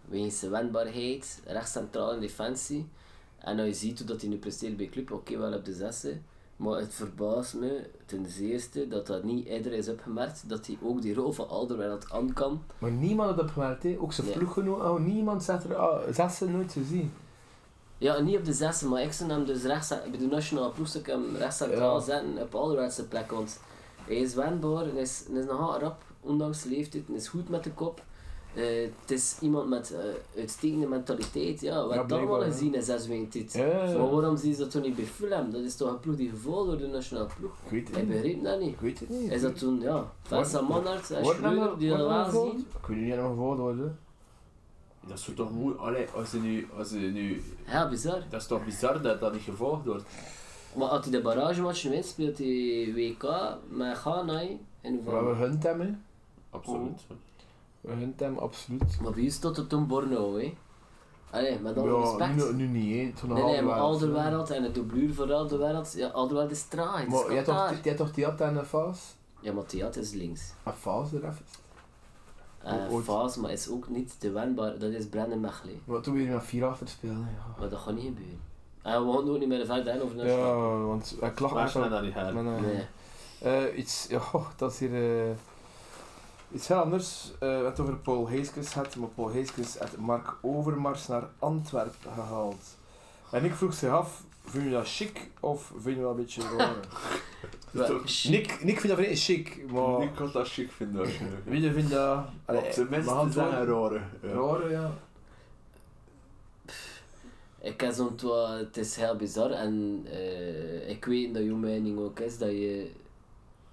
wegens zijn wendbaarheid, recht centraal in defensie. En als je ziet hoe dat hij nu presteert bij club, oké wel op de zesde, maar het verbaast me ten eerste dat dat niet eerder is opgemerkt, dat hij ook die rol van Alderweireld aan kan. Maar niemand had dat opgemerkt, hè. ook zijn Nee. ploeggenoot. Oh, niemand zegt er, oh, zes ze nooit gezien. Ja, niet op de zesde, maar ik zou hem dus rechts, bij de nationale ploeg zou ik hem rechts centraal Ja. zetten op Alderweireld plek, want hij is wendbaar, hij is, hij is nogal rap, ondanks de leeftijd, hij is goed met de kop. Eh, het is iemand met eh, uitstekende mentaliteit, ja, we hebben dat ja. gezien in zes weken tijd. Ja, ja, ja. Maar waarom zie je dat toen niet bij Fulham? Dat is toch een ploeg die gevolgd door de nationale ploeg? Ik weet Ik het begreep dat niet. Ik weet het niet. Is dat toen, ja, Vincent Manhart en Schreuder die dat wel zien? Ik weet niet of nog gevolgd worden. Dat is toch moeilijk. Allee, als je nu, als je nu... Ja, bizar. Dat is toch bizar dat dat niet gevolgd wordt. Maar als hij de barragematch wint, speelt hij WK met Ghana in Maar we gunt hem, hè. Absoluut. We gunt hem, absoluut. Maar bij u stond het toen Borneo, hè? Allee, met alle Ja, respect. nu, nu niet, hè. Toen nee, nee, maar. Alderwereld en het doublure voor Alderwereld, ja, Alderwereld is traag, het is Maar jij toch, jij toch Tiat en Faas? Ja, maar Theat is links. En Faas er even. Uh, Ooit. Faas, maar is ook niet te wenbaar, dat is Brandon Mechelen. Toen weer met vier achter spelen, hè. ja. Maar dat gaat niet gebeuren. En we gaan ook niet meer verder in over Ja, want ik lach Maar zo. dat niet her. een- Nee. Eh, iets, ja, dat is hier eh, iets heel anders. Eh, we hebben het over Paul Heeskens gehad, maar Paul Heeskens heeft Mark Overmars naar Antwerpen gehaald. En ik vroeg zich af, vind je dat chic of vind je dat een beetje raar? Nick, Nick vindt dat vrij chic, maar Ik had dat chic vinden als je... wie vindt dat... Allee, zijn dat een antwoorden? rare. Ja. Rare, ja. Ik heb zo'n twa- het is heel bizar en eh, ik weet dat jouw mening ook is dat je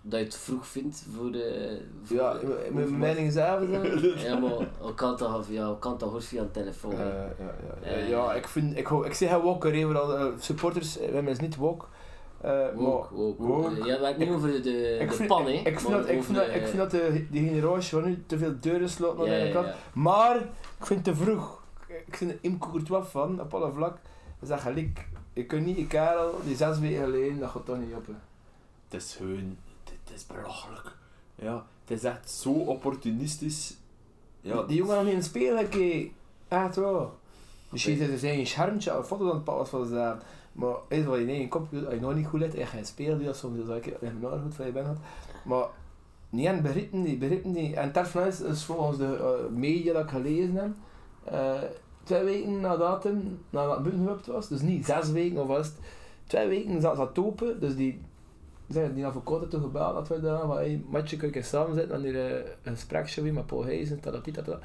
dat je het vroeg vindt voor de... Voor Ja, de- mijn- mening is even. Ja, maar ik kan toch, ja, ik kan toch horen via een telefoon. Eh, hè. ja, ja, ja, Eh. ja, ik vind, ik, ik zeg Walker, hè, vooral eh, supporters, eh, wij mensen niet Wok. Eh, Ook, ook, ook. ook. Ja, maar niet over de, de, ik de vind, pan, hè. ik, ik vind dat, ik vind dat, ik vind dat de, die generatie van nu te veel deuren sloot aan Ja, de ene ja, kant. ja. Maar ik vind het te vroeg. Ik vind Imco Courtois van, op alle vlak. Dat is echt gelijk. Je kunt niet, die kerel, die zes weken geleden, dat gaat toch niet op. Het is het is belachelijk. Ja, het is echt zo opportunistisch. Ja, die jongen nog het spelen gekeken. Echt wel. Misschien is het zijn schermtje of foto aan het pakken van ze Maar is wat je in je kop doet, als je nog niet goed let en je spelen, die dat soms zou ik echt nog goed van je bent. Maar niet aan begrippen die, begrippen die. En Terfnijs is volgens de eh, media dat ik gelezen heb, eh, twee weken na datum, nadat het was, dus niet zes weken of was het, twee weken zat dat open, dus die zijn die had toen gebeld dat we daar van hey, matje kun je samen zitten en hier eh, een gesprekje weer met Paul Heijzen, dat dat dat dat.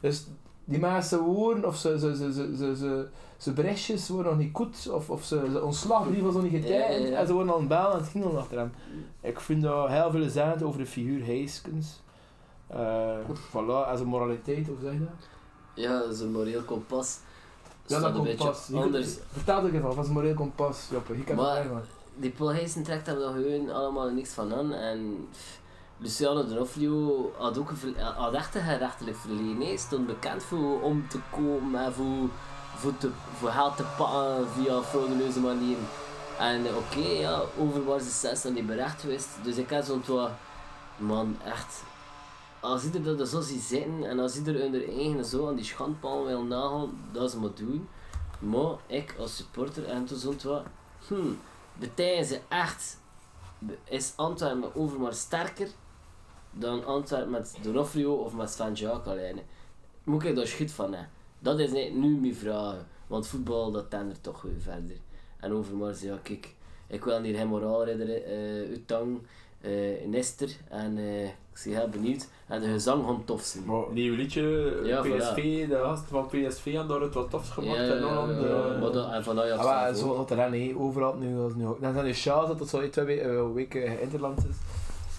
Dus die mensen woorden of ze, ze, ze, ze, ze, ze, ze berichtjes worden nog niet goed of, of ze, ze ontslagbrief was nog niet getekend Ja, ja, ja. en ze worden al het bellen en het ging al achter hem. Ik vind dat heel veel zeggen over de figuur Heiskens. Eh voilà, als een moraliteit, of zeg je dat? Ja, dat is een moreel kompas. Ja, dat een komt beetje pas. Je- anders. Vertel ik even, wat is een moreel kompas, Joppe? Ik heb Maar- het. Die Polhijsen trekt nog gewoon allemaal niks van aan. En Luciano D'Onofrio had ook een had echt een gerechtelijk verleden. Hij stond bekend voor om te komen en voor, voor, te, voor pakken via frauduleuze manieren. En oké, ja, overwaar ze zes aan die berecht geweest. Dus ik heb zo'n man, echt. Als ieder dat zo ziet en als ieder onder eigen zo aan die schandpaal wil nagelen, dat ze maar doen. Maar ik als supporter en toen zo'n wat, hmm, betekenen ze echt, is Antwerpen met Overmars sterker dan Antwerpen met Donofrio of met Sven Jaak alleen. Moet ik daar schut van hè? Dat is niet nu mijn vraag. Want voetbal dat tendert toch weer verder. En Overmars, ja kijk, ik wil hier geen moraalridder uh, Utang, uh, Nester en uh, ik zie heel benieuwd. En de gezang gaat tof zijn. Nieuw liedje, Ja, PSV, de gast van PSV en daar het wat tofs gemaakt in Holland. ja, eh. maar dat- en van Ajax Ah, maar zo er dan niet overal nu als nu ook. Dan zijn de Sjaals dat het zo twee weken, uh, weken interland is.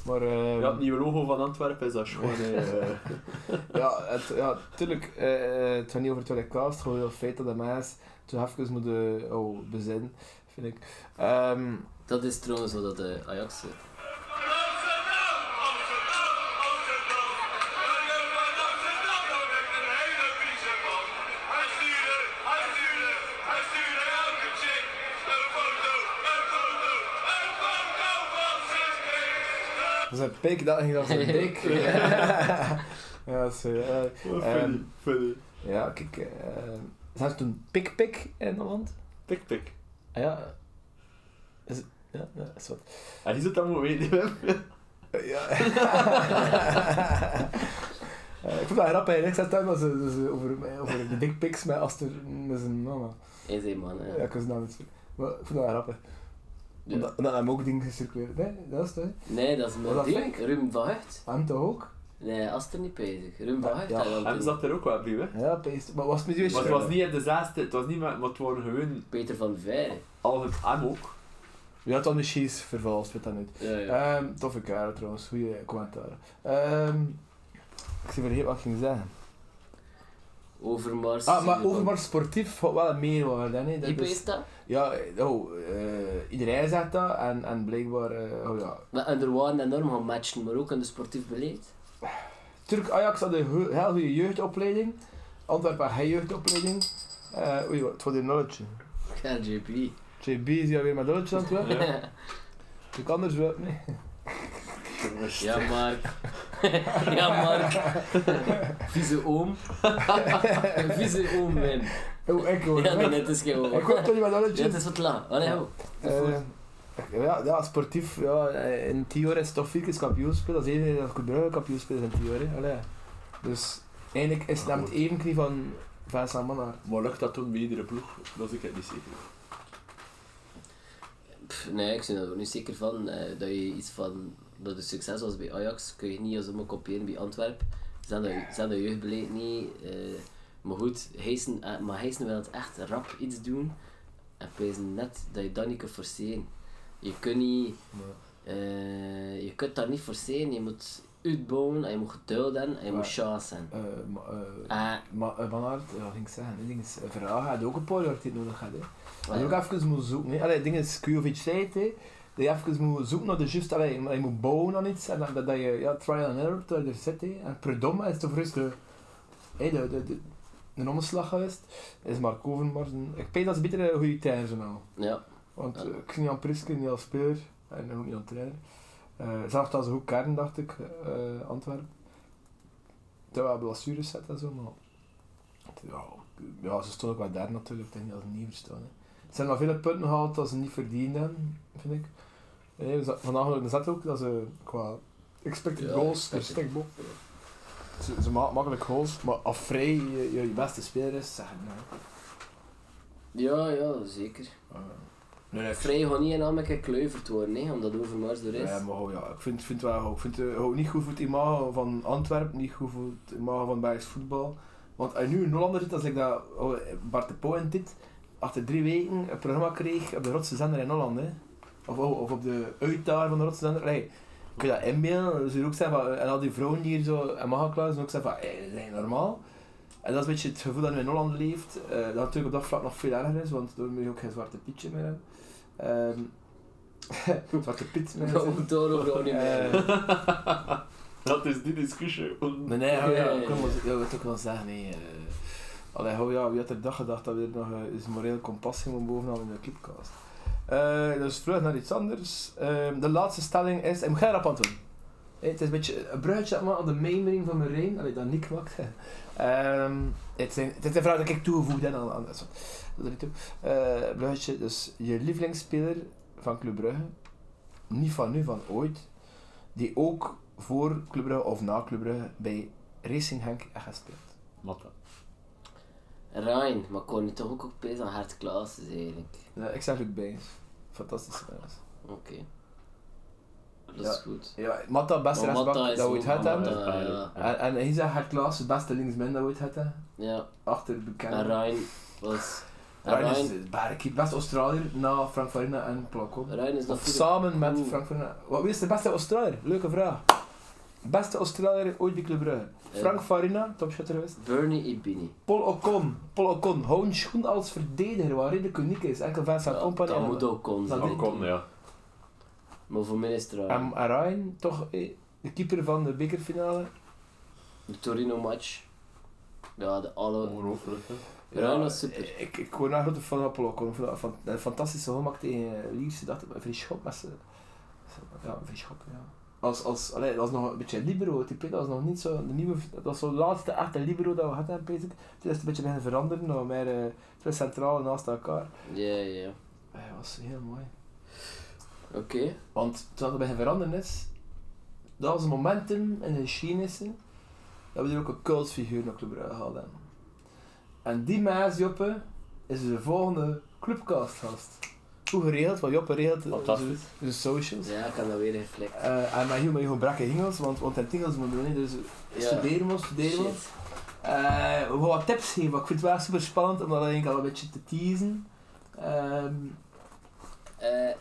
Maar uh, Ja, het nieuwe logo van Antwerpen is dat gewoon. eh, ja, het, ja, tuurlijk, uh, het gaat niet over het cast, gewoon het feit dat de mensen zo even moeten oh, bezinnen, vind ik. Um, dat is trouwens wat dat de Ajax zit. Dat is een pik, dat ging als een dik. ja, zo. Uh, funny, funny. Ja, kijk, uh, zijn ze toen pik-pik in Holland? Pik-pik. Ah, ja. Is het, ja, ja, is wat. En is het dan moet weten, Ja. uh, ik vond dat grappig, ik zat daar dat ze, ze over, over de dickpics met Aster met zijn mama. Is een man, hè? Ja, ik was nou niet Maar ik vond dat grappig. Ja. Omdat, omdat hem ook dingen gecirculeerd. Nee, dat is het. hè. Nee, dat is mijn ding. van Hucht. Hem toch ook? Nee, als er niet bezig. Ruim van Ja, Hucht. ja. toen. zat er ook wel bij, hè? Ja, peest. Maar was het met Maar het was niet in de zesde, het was niet met, maar het waren gewoon Peter van Veire. al het M ook. Je had dan de cheese vervalst, weet dat niet. Ja, ja. Um, toffe kerel trouwens, goede commentaar. Um, ik zie vergeten wat ik ging zeggen. Overmars. Ah, maar Overmars sportief had wel een meerwaarde. Hè? Dat is, dat? Ja, oh, uh, iedereen zegt dat en, en blijkbaar, uh, oh ja. Maar, en er waren enorm gaan matchen, maar ook in de sportief beleid. Turk Ajax had een heel goede jeugdopleiding. Antwerpen had geen jeugdopleiding. Uh, oei, wat voor die nolletje. Ja, JP. JB is hier weer met nolletje aan het werken. Ja, Ik anders wel, nee. ja Mark. ja, Mark. Vieze oom. Vieze oom, man. Oh, ik hoor. Ja, nee, het is geen. Ik hoor toch niet met het is wat. Allee, hou. Uh, ja, ja, sportief, ja, in 10 jaar is het toch vier keer kampioen spelen. Dat is één dat ik Brugge kampioen spelen in 10 jaar. Hè. Allee. Dus eigenlijk is het goed. evenknie van Vincent Mannaert. Maar lukt dat toen bij iedere ploeg? Dat is ik het niet zeker. Pff, nee, ik ben er ook niet zeker van. eh, dat je iets van... Dat het succes was bij Ajax, kun je niet zomaar kopiëren bij Antwerpen. Zijn dat, ze zijn dat jeugdbeleid niet. eh, maar goed, Heesen, eh, maar Heesen wil het echt rap iets doen. En pezen net dat je dat niet kunt forceren. Je kunt niet... Eh, je kunt daar niet forceren, je moet uitbouwen en je moet geduld hebben en je moet Ja. chance hebben. Eh, ma, eh, Ah, ma, eh, Van Aert, ja, ging ik zeggen, die ding is, eh, had ook een paar jaar tijd nodig gehad. Hè. Ah, En ook even moeten zoeken. Hè. Allee, het ding is, Kujovic zei het, hè, dat je even moet zoeken naar de juiste, allee, je moet bouwen aan iets en dat, dat, dat je ja, trial and error dat je er zit. Hè. En Prudhomme is de, hè, de, de, de, de omslag geweest. Is Mark Overmars. een- Ik denk dat ze beter een goede trainer zijn al. ja. Want Ja. ik zie niet aan Priske, niet als speler en ook niet aan trainer. Uh, zelfs als een goed kern, dacht ik, uh, Antwerpen. Terwijl we blessures zetten en zo, maar... Ja, ja, ze stonden ook wel daar natuurlijk, ik denk niet dat ze niet verstaan. Hè. Ze hebben nog vele punten gehaald dat ze niet verdiend hebben, vind ik. Nee, ze- vandaag ik zat ook dat ze qua expected Ja, goals expected. Ze, ze maken makkelijk goals, maar als Vrij je, je, je beste speler is, zeg ik nou. ja, ja, zeker. Uh, nee, nee, Vrij gaat niet in Ammeke kluiverd worden, hè, omdat Overmars er is. Ja, maar oh, ja, ik vind, vind het wel, ik vind het ook niet goed voor het imago van Antwerpen, niet goed voor het imago van Belgisch voetbal. Want als je nu een Hollander zit, als ik dat oh, Bart de Pauw in dit, achter drie weken een programma kreeg op de rotse zender in Holland, hè. Of, oh, of op de uitdager van de rotse zender, hey, kun je dat inbeelden? Ze zullen ook zeggen van, en al die vrouwen die hier zo in Magakluis ook zeggen van, hey, dat is normaal. En dat is een beetje het gevoel dat nu in Holland leeft, eh, dat natuurlijk op dat vlak nog veel erger is, want door moet je ook geen zwarte pietje meer hebben. Ehm, zwarte piet meer Ja, hebben. ook daarover ook niet meer. Dat is die discussie. Nee, nee, hou ja, Ja, ja, ik wil ook wel zeggen, nee. eh allee, hou ja, wie had er dag gedacht dat we er nog eh, eens moreel kompas gingen bovenaan in de clipcast. Eh dus vlug naar iets anders. Ehm, de laatste stelling is, ik moet geen rap aan doen. Eh, het is een beetje een bruidje maar aan de mijmering van mijn rein. Allee, dat Nick maakt. Ehm het, zijn, het is een vraag dat ik toegevoegd heb aan, aan dat. Dat niet toe. Eh, bruidje, dus je lievelingsspeler van Club Brugge, niet van nu, van ooit, die ook voor Club Brugge of na Club Brugge bij Racing Henk echt gespeeld. Matta. Rijn, maar kon je toch ook opeens aan Hart Klaassen eigenlijk. Ja, ik zeg Luc Bijns. Fantastische mens. Oké. Dat is goed. Ja, Matta, beste Maar rechtsbak dat we ooit gehad hebben. En, en hij zegt Klaas, de beste linksman dat we ooit hadden. Ja, Achter de en bekende. Rijn was... Ryan is de beste Australiër na Frank Farina en Plakko. Rijn is Of samen met. Frank Farina. Wat wie is de beste Australiër? Leuke vraag. Beste Australiër ooit bij Club Brugge. Ja. Frank Farina, topschutter geweest. Bernie Ibini. Paul Ocon. Paul Ocon, hou een schoen als verdediger, waar redelijk uniek is. Enkel Vincent Ja, Company. dat en- moet ook kon zijn. Kon, ja. Maar voor mij is het Rijn. En Ryan, toch eh, de keeper van de bekerfinale. De Torino match. Ja, de alle... Ongelooflijk. Ryan was super. Ik, ik word een grote fan van Paul Ocon. Ik dat van, een fantastische gemak tegen eh, Lierse. Dat een vrij schop met z'n- Ja, een vrij schop, ja. Als, als, allee, dat was nog een beetje libero type, dat was nog niet zo, de nieuwe, dat was zo de laatste echte libero dat we hadden, ik. Toen is het een beetje beginnen veranderen, nog meer uh, twee centraal naast elkaar. Ja, ja. Dat was heel mooi. Oké. Want toen het beginnen veranderen is, dat was een momentum in de geschiedenissen dat we er ook een cultfiguur naar Club Brugge hadden. En die mens, Joppe, is de volgende clubcast Hoe geregeld, want Joppe regelt de, Fantastisch. de, de socials. Ja, ik kan dat weer reflect. Eh, en met heel met in Engels, want, want in het Engels moeten we niet, dus Ja. studeren we, studeren we. Eh, wat tips geven, want ik vind het wel super spannend om dat eigenlijk al een beetje te teasen. Ehm, Eh,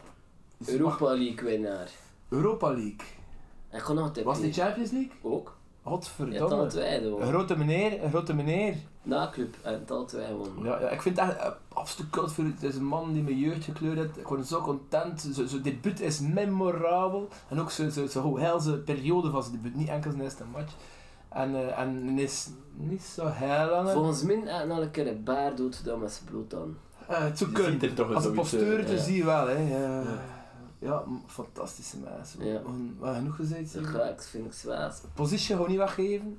Europa League winnaar. Europa League. En gewoon nog een tip. Was geven. Champions League? Ook. Ja, Godverdomme. twee Een doen. grote meneer, een grote meneer. Na club. En het al twee gewonnen. Ja, ja, ik vind het echt uh, absoluut kult voor Het is een man die mijn jeugd gekleurd heeft. Ik word zo content. Zijn zo debuut is memorabel. En ook zijn zo, zo, zo heilse periode van zijn debuut. Niet enkel zijn eerste match. En, uh, en is niet zo heel lang. Volgens mij al een keer een baard dood gedaan met zijn bloed aan. Uh, het zou kunnen. er toch Als posteur eh, te ja. zien wel. Hè. Ja, Ja. ja. fantastische mensen. Ja. We hebben genoeg gezegd. Dat ga ik, vind ik zwaar. Positie gewoon niet weggeven.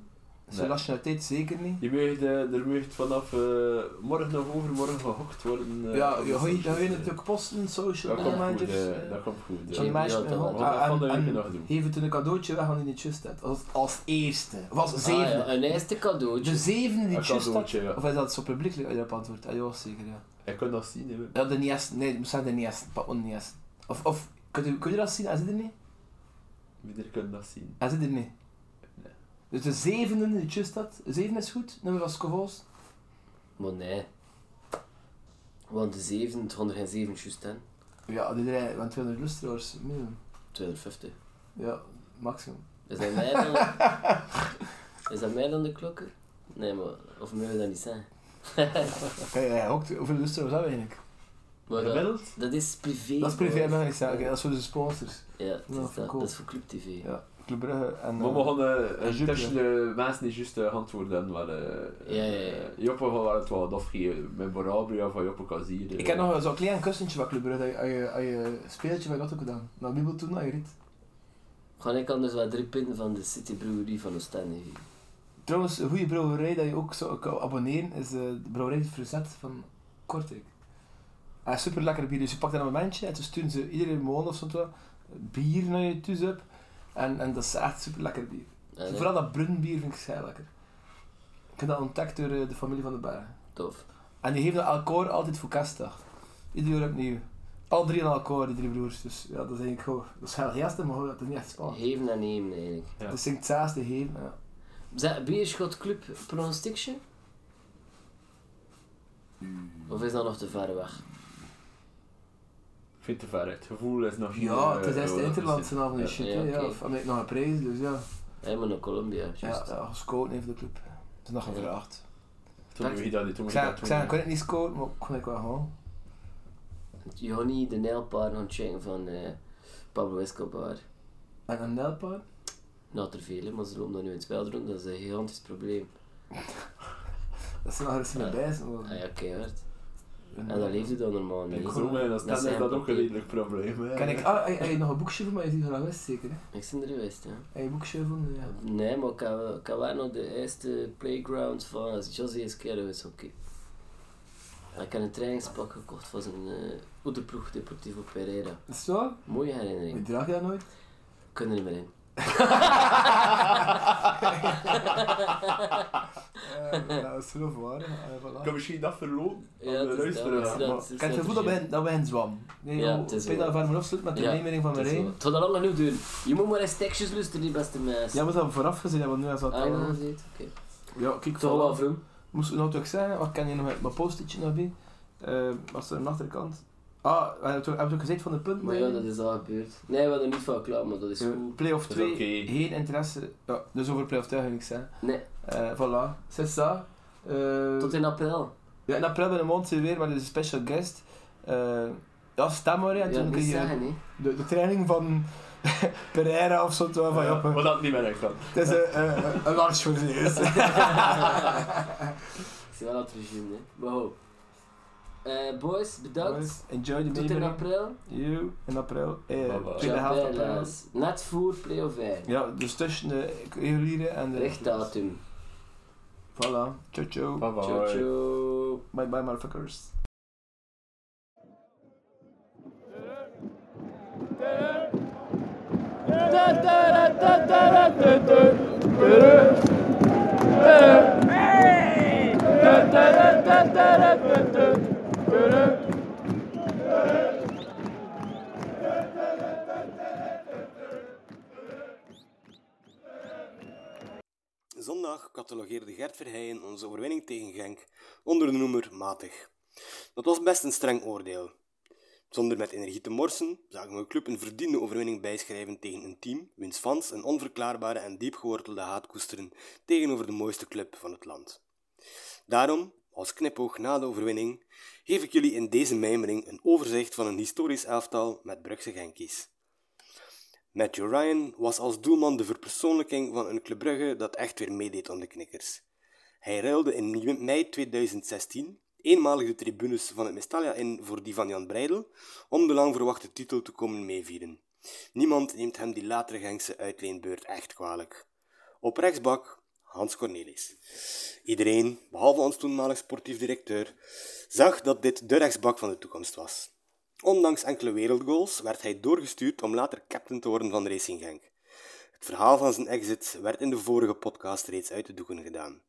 Zijn Nee. nationaliteit zeker niet. Je mag, eh, er mag vanaf eh, morgen of overmorgen gehokt worden. eh, Ja, je de ga je, je het ook posten, social Dat komt goed, eh, dat komt goed. Ja. meisje Ja, dat- dat Ah, we en- nog doen. Geef het een cadeautje weg aan die niet just had. Als, als eerste. Of als Ah, zevende. ja, een eerste cadeautje. De zevende die just had. ja. Of is dat zo publiekelijk je op antwoord? Ah, ja, zeker ja. Je kunt dat zien, hè. Ja, de niet Nee, moet zeggen de niet Pak on niet Of, of kun, je, kun je dat zien? Hij zit er niet? Iedereen kan dat zien. Hij zit er niet. Dus de zevende die just had. De zevende is goed. Nummer van Scovos. Maar nee. Want de zeven, het gaan er geen zeven juist in. Ja, die rijden, want 200 lustra's minimum. 250. Ja, maximum. Is dat mij dan? is dat mij dan de klokker? Nee, maar of mogen we dat niet zijn? Oké, ja, ook, hoeveel luisteren hebben we eigenlijk? Maar dat, Gemiddeld? dat is privé. Dat is privé, mag ik zeggen. Oké, dat is voor de sponsors. Ja, is dat, cool. dat is voor Club TV. Ja, Club Brugge en... Maar eh, we gaan eh, en Jupp, tussen de mensen die juist uh, antwoorden eh, Ja, ja, ja. eh, Joppe gaat wel het wat afgeven met Borabria van Joppe Kazier. Ik heb nog zo'n klein kussentje van Club Brugge, als je, speeltje van dat ook gedaan. Nou, wie wil toen naar je rit? Gewoon, ik kan dus wat drie pinten van de City Brewerie van Oostende. Trouwens, een goede brouwerij dat je ook zou kan abonneren is eh, de brouwerij Frisette van Kortrijk. Ah, super lekker bier, dus je pakt dan een momentje en toen sturen ze iedere maand of zo bier naar je thuis op. En, en dat is echt super lekker bier. Ja, nee, Vooral dat brunnenbier vind ik heel lekker. Ik heb dat ontdekt door eh, de familie van de Bergen. Tof. En die geven alcohol altijd voor kerstdag. Ieder jaar opnieuw. Al drie aan alcohol, die drie broers. Dus ja, dat is eigenlijk gewoon... Dat is heel gisteren, maar dat is niet echt spannend. Geven en nemen eigenlijk. Ja. Dat is het zesde geven, ja. Zeg, Bierschot Club pronostiction? Of is dat nog te ver weg? Ik vind het te ver, het gevoel is nog Ja, het is eh, eerst de eh, Interlandse avond en Ja. shit, Ja, ja. Of ik nog een prijs, dus ja. Helemaal naar Colombia, Ja, ja gescoord heeft de club. Het is nog gevraagd. Toen moet je dat niet, toen Ik moet dat ik zei, ik kon het niet scoren, maar ik kon het wel gewoon. Johnny, de nijlpaard gaan checken van eh, Pablo Escobar. En een nelpaard. Nou, er veel, maar ze lopen dat nu in het spel doen, dat is een gigantisch probleem. Dat zijn nog eens mee Ja. bij. Ah ja, keihard. En, En dat leeft hij dan normaal niet. Ik als dat zijn is dat ook een redelijk probleem. hè. Kan ik... Ah, heb je nog een boekje voor mij? Je ziet het geweest, zeker, hè? Ik ben er geweest, hè. Heb je een boekje gevonden? Ja. Nee, maar ik heb, ik heb wel nog de eerste playground van als José Esquerdo is oké. En Ik heb een trainingspak gekocht van zijn uh, oederploeg Deportivo Pereira. Is zo? Mooie Wie herinnering. draag je dat nooit? Ik kan er niet meer in. Ja, dat is heel waar. Ah, voilà. Ik kan misschien dat verlopen. Ja, aan de luisteraar. dat, Ja, dat maar is Ik heb het dat gevoel dat is- wij, dat wij een zwam. Nee, Ja, joh, het is ik weet wel. dat we van afsluiten met de Ja, van mijn rij. Het gaat al lang genoeg doen. Je moet maar eens tekstjes luisteren, die beste meisjes. Ja, we hebben vooraf gezien, want nu is dat Ah, ja, al. dat. Oké. Ja, kijk, Toch wel vroom. Moest ik nou toch zeggen, wat kan je nog met mijn post-itje nog bij? Eh, was er aan de achterkant? Ah, we hebben toch gezegd van de punten? Maar ja, dat is al gebeurd. Nee, we hadden er niet van klaar, maar dat is goed. Playoff Dat is 2, oké. geen interesse. Ja, dus over playoff 2 ga ik niks zeggen. Nee, Eh voilà, c'est ça. Eh, tot in april. Ja, in april bij de maand zijn we weer met een special guest. Eh ja, stem maar, en Ja, toen niet kun je zeggen, hè. de, de training van Pereira of zo, van Ja, Joppe. Maar dat niet meer echt dan. Het is een, een, voor eerst. Ik zie wel het regime, hè. Maar Eh, boys, bedankt. Enjoy the Tot in april. You, in april. Eh, tweede helft april. Net voor play-off 1. Ja, dus tussen de reguliere en de... Richtdatum. Voilà. Ciao, ciao. Bye bye. Ciao, ciao. Bye bye, motherfuckers. Zondag catalogeerde Gert Verheijen onze overwinning tegen Genk onder de noemer matig. Dat was best een streng oordeel. Zonder met energie te morsen, zagen we club een verdiende overwinning bijschrijven tegen een team wiens fans een onverklaarbare en diep gewortelde haat koesteren tegenover de mooiste club van het land. Daarom, als knipoog na de overwinning, geef ik jullie in deze mijmering een overzicht van een historisch elftal met Brugse Genkies. Matthew Ryan was als doelman de verpersoonlijking van een Club Brugge dat echt weer meedeed aan de knikkers. Hij ruilde in mei 2016 eenmalig de tribunes van het Mestalia in voor die van Jan Breidel om de lang verwachte titel te komen meevieren. Niemand neemt hem die latere Genkse uitleenbeurt echt kwalijk. Op rechtsbak Hans Cornelis. Iedereen, behalve ons toenmalig sportief directeur, zag dat dit de rechtsbak van de toekomst was. Ondanks enkele wereldgoals werd hij doorgestuurd om later captain te worden van Racing Genk. Het verhaal van zijn exit werd in de vorige podcast reeds uit de doeken gedaan.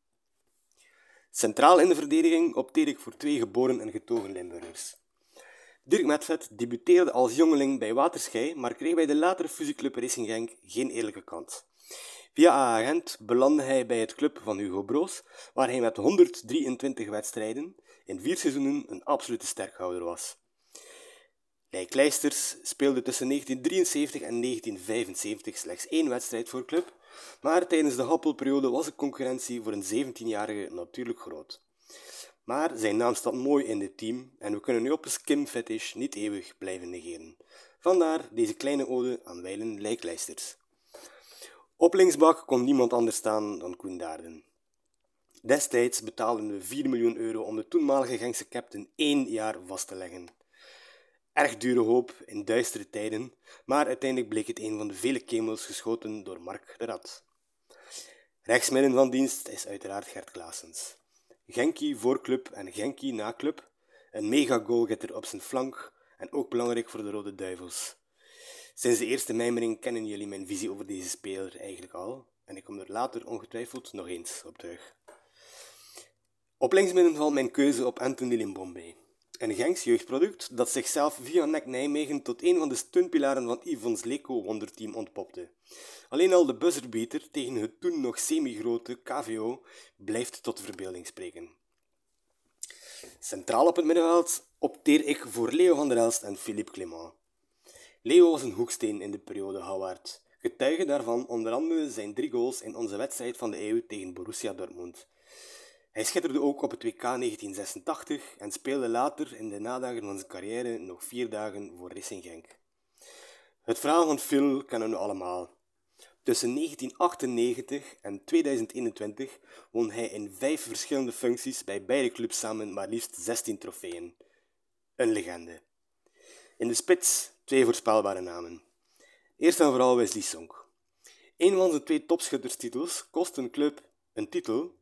Centraal in de verdediging opteerde ik voor twee geboren en getogen Limburgers. Dirk Metvet debuteerde als jongeling bij Waterschei, maar kreeg bij de latere fusieclub Racing Genk geen eerlijke kans. Via agent belandde hij bij het club van Hugo Broos, waar hij met 123 wedstrijden in vier seizoenen een absolute sterkhouder was. Lijkleisters speelde tussen 1973 en 1975 slechts één wedstrijd voor club, maar tijdens de happelperiode was de concurrentie voor een 17-jarige natuurlijk groot. Maar zijn naam staat mooi in dit team en we kunnen nu op een skim fetish niet eeuwig blijven negeren. Vandaar deze kleine ode aan wijlen lijklijsters. Op linksbak kon niemand anders staan dan Koen Daarden. Destijds betaalden we 4 miljoen euro om de toenmalige Gengse captain één jaar vast te leggen. Erg dure hoop in duistere tijden, maar uiteindelijk bleek het een van de vele kemels geschoten door Mark de Rad. Rechtsmidden van dienst is uiteraard Gert Klaasens. Genki voor club en Genki na club, een mega goalgetter op zijn flank en ook belangrijk voor de Rode Duivels. Sinds de eerste mijmering kennen jullie mijn visie over deze speler eigenlijk al, en ik kom er later ongetwijfeld nog eens op terug. Op linksmidden valt mijn keuze op Anthony Limbombe. Een Genks jeugdproduct dat zichzelf via NEC Nijmegen tot een van de steunpilaren van Yvonne's Leco wonderteam ontpopte. Alleen al de buzzerbeater tegen het toen nog semi-grote KVO blijft tot verbeelding spreken. Centraal op het middenveld opteer ik voor Leo van der Elst en Philippe Clément. Leo was een hoeksteen in de periode Howard. Getuige daarvan onder andere zijn drie goals in onze wedstrijd van de eeuw tegen Borussia Dortmund. Hij schitterde ook op het WK 1986 en speelde later in de nadagen van zijn carrière nog vier dagen voor Racing Genk. Het verhaal van Phil kennen we allemaal. Tussen 1998 en 2021 won hij in vijf verschillende functies bij beide clubs samen maar liefst 16 trofeeën. Een legende. In de spits twee voorspelbare namen. Eerst en vooral Wesley Song. Een van zijn twee topschutterstitels kost een club een titel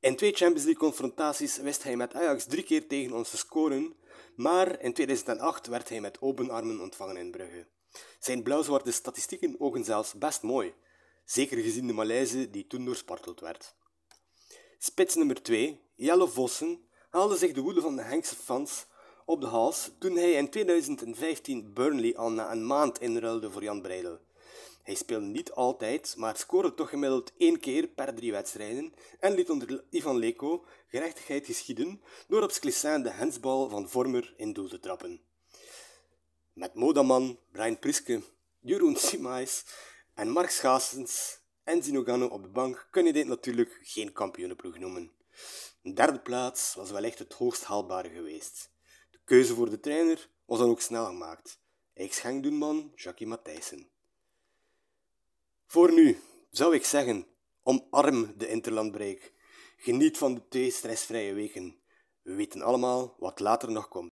in twee Champions League confrontaties wist hij met Ajax drie keer tegen ons te scoren, maar in 2008 werd hij met open armen ontvangen in Brugge. Zijn blauw-zwarte statistieken ogen zelfs best mooi, zeker gezien de Malaise die toen doorsparteld werd. Spits nummer 2, Jelle Vossen, haalde zich de woede van de Henkse fans op de hals toen hij in 2015 Burnley al na een maand inruilde voor Jan Breidel. Hij speelde niet altijd, maar scoorde toch gemiddeld één keer per drie wedstrijden en liet onder Ivan Leko gerechtigheid geschieden door op Sclessin de hensbal van Vormer in doel te trappen. Met Modaman, Brian Priske, Jeroen Simais en Mark Schaassens en Zinogano op de bank kun je dit natuurlijk geen kampioenenploeg noemen. Een derde plaats was wellicht het hoogst haalbare geweest. Keuze voor de trainer was dan ook snel gemaakt. Ex-Gengdoenman Jackie Matthijssen. Voor nu zou ik zeggen, omarm de interlandbreak. Geniet van de twee stressvrije weken. We weten allemaal wat later nog komt.